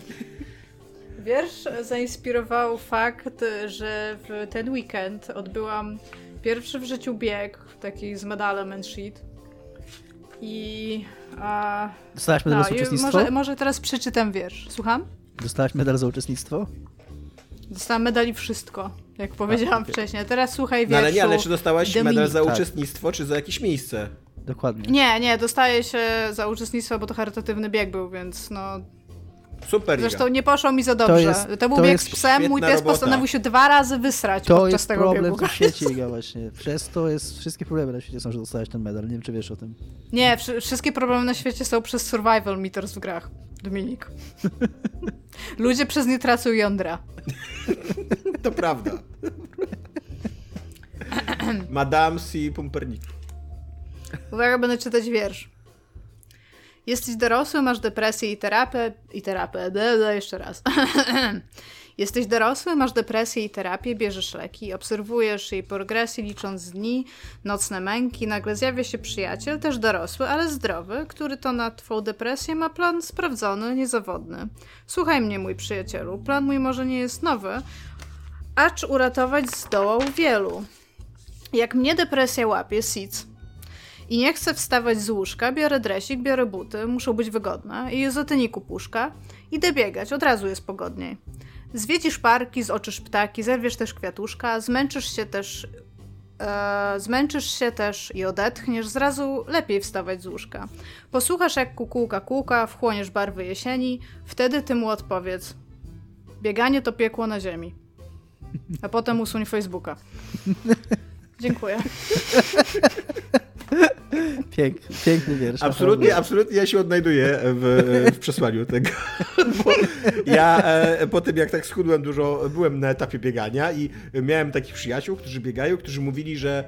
Speaker 3: Wiersz zainspirował fakt, że w ten weekend odbyłam pierwszy w życiu bieg, taki z medalem and sheet. I. A,
Speaker 4: Dostałaś medal no, za uczestnictwo?
Speaker 3: Może, może teraz przeczytam wiersz. Słucham?
Speaker 4: Dostałaś medal za uczestnictwo?
Speaker 3: Dostałam medal i wszystko, jak powiedziałam okay. wcześniej. A teraz słuchaj wierszu.
Speaker 2: No ale nie, ale czy dostałaś medal za tak. uczestnictwo, czy za jakieś miejsce?
Speaker 4: Dokładnie.
Speaker 3: Nie, nie, dostaję się za uczestnictwo, bo to charytatywny bieg był, więc no
Speaker 2: Super.
Speaker 3: Zresztą nie poszło mi za dobrze. To, jest, to był to bieg z psem, mój pies robota. postanowił się dwa razy wysrać
Speaker 4: to
Speaker 3: podczas tego
Speaker 4: biegu. To jest
Speaker 3: problem
Speaker 4: w świecie, Iga, właśnie. Przez to jest, wszystkie problemy na świecie są, że dostałeś ten medal. Nie wiem, czy wiesz o tym.
Speaker 3: Nie, wszystkie problemy na świecie są przez survival meters w grach. Dominik. Ludzie przez nie tracą jądra.
Speaker 2: to prawda. Madame C. Pumpernik.
Speaker 3: Uwaga, będę czytać wiersz. Jesteś dorosły, masz depresję i terapię. I terapię. Bla, jeszcze raz. Jesteś dorosły, masz depresję i terapię, bierzesz leki, obserwujesz jej progresję, licząc dni, nocne męki. Nagle zjawia się przyjaciel, też dorosły, ale zdrowy, który to na twą depresję ma plan sprawdzony, niezawodny. Słuchaj mnie, mój przyjacielu, plan mój może nie jest nowy, acz uratować zdołał wielu. Jak mnie depresja łapie, Sic, i nie chcę wstawać z łóżka, biorę dresik, biorę buty, muszą być wygodne i izotyniku puszka. Idę biegać, od razu jest pogodniej. Zwiedzisz parki, zoczysz ptaki, zerwiesz też kwiatuszka, zmęczysz się też e, zmęczysz się też i odetchniesz, zrazu lepiej wstawać z łóżka. Posłuchasz jak kukułka kółka, wchłoniesz barwy jesieni, wtedy ty mu odpowiedz bieganie to piekło na ziemi. A potem usuń Facebooka. Dziękuję.
Speaker 4: Pięk, piękny wiersz.
Speaker 2: Absolutnie, absolutnie ja się odnajduję w, w przesłaniu tego. Bo ja e, po tym, jak tak schudłem dużo, byłem na etapie biegania i miałem takich przyjaciół, którzy biegają, którzy mówili, że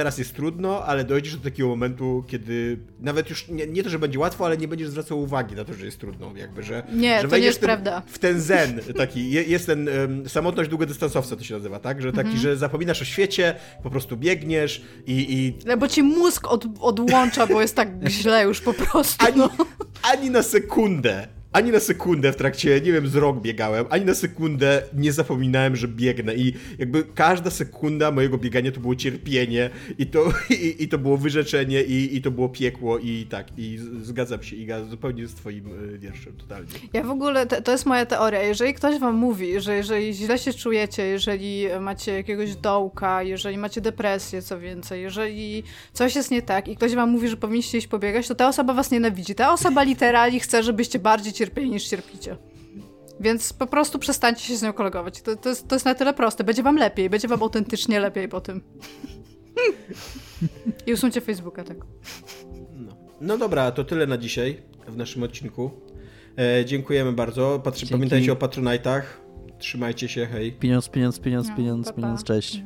Speaker 2: teraz jest trudno, ale dojdziesz do takiego momentu, kiedy nawet już nie, nie, to, że będzie łatwo, ale nie będziesz zwracał uwagi na to, że jest trudno, jakby, że
Speaker 3: Nie,
Speaker 2: że
Speaker 3: to nie jest
Speaker 2: ten,
Speaker 3: prawda.
Speaker 2: W ten zen taki, jest ten um, samotność długodystansowca to się nazywa, tak? Że taki, -hmm. że zapominasz o świecie, po prostu biegniesz i... i...
Speaker 3: No, bo ci mózg od, odłącza, bo jest tak źle już po prostu.
Speaker 2: Ani,
Speaker 3: no.
Speaker 2: ani na sekundę ani na sekundę w trakcie, nie wiem, z rok biegałem, ani na sekundę nie zapominałem, że biegnę i jakby każda sekunda mojego biegania to było cierpienie i to, i, i to było wyrzeczenie i, i to było piekło i tak, i zgadzam się Iga zupełnie z twoim y, wierszem, totalnie.
Speaker 3: Ja w ogóle, to, to jest moja teoria, jeżeli ktoś wam mówi, że jeżeli źle się czujecie, jeżeli macie jakiegoś dołka, jeżeli macie depresję, co więcej, jeżeli coś jest nie tak i ktoś wam mówi, że powinniście iść pobiegać, to ta osoba was nienawidzi. Ta osoba literalnie chce, żebyście bardziej cierpieli niż cierpicie. Więc po prostu przestańcie się z nią kolegować. To, to, jest, to jest na tyle proste. Będzie wam lepiej, będzie wam autentycznie lepiej po tym. I usuńcie Facebooka, tak.
Speaker 2: No. no dobra, to tyle na dzisiaj w naszym odcinku. E, dziękujemy bardzo. Patrzy, pamiętajcie o Patronite'ach. Trzymajcie się, hej.
Speaker 4: Pieniądz, pieniądz, pieniądz, no, pieniądz, pieniądz, cześć.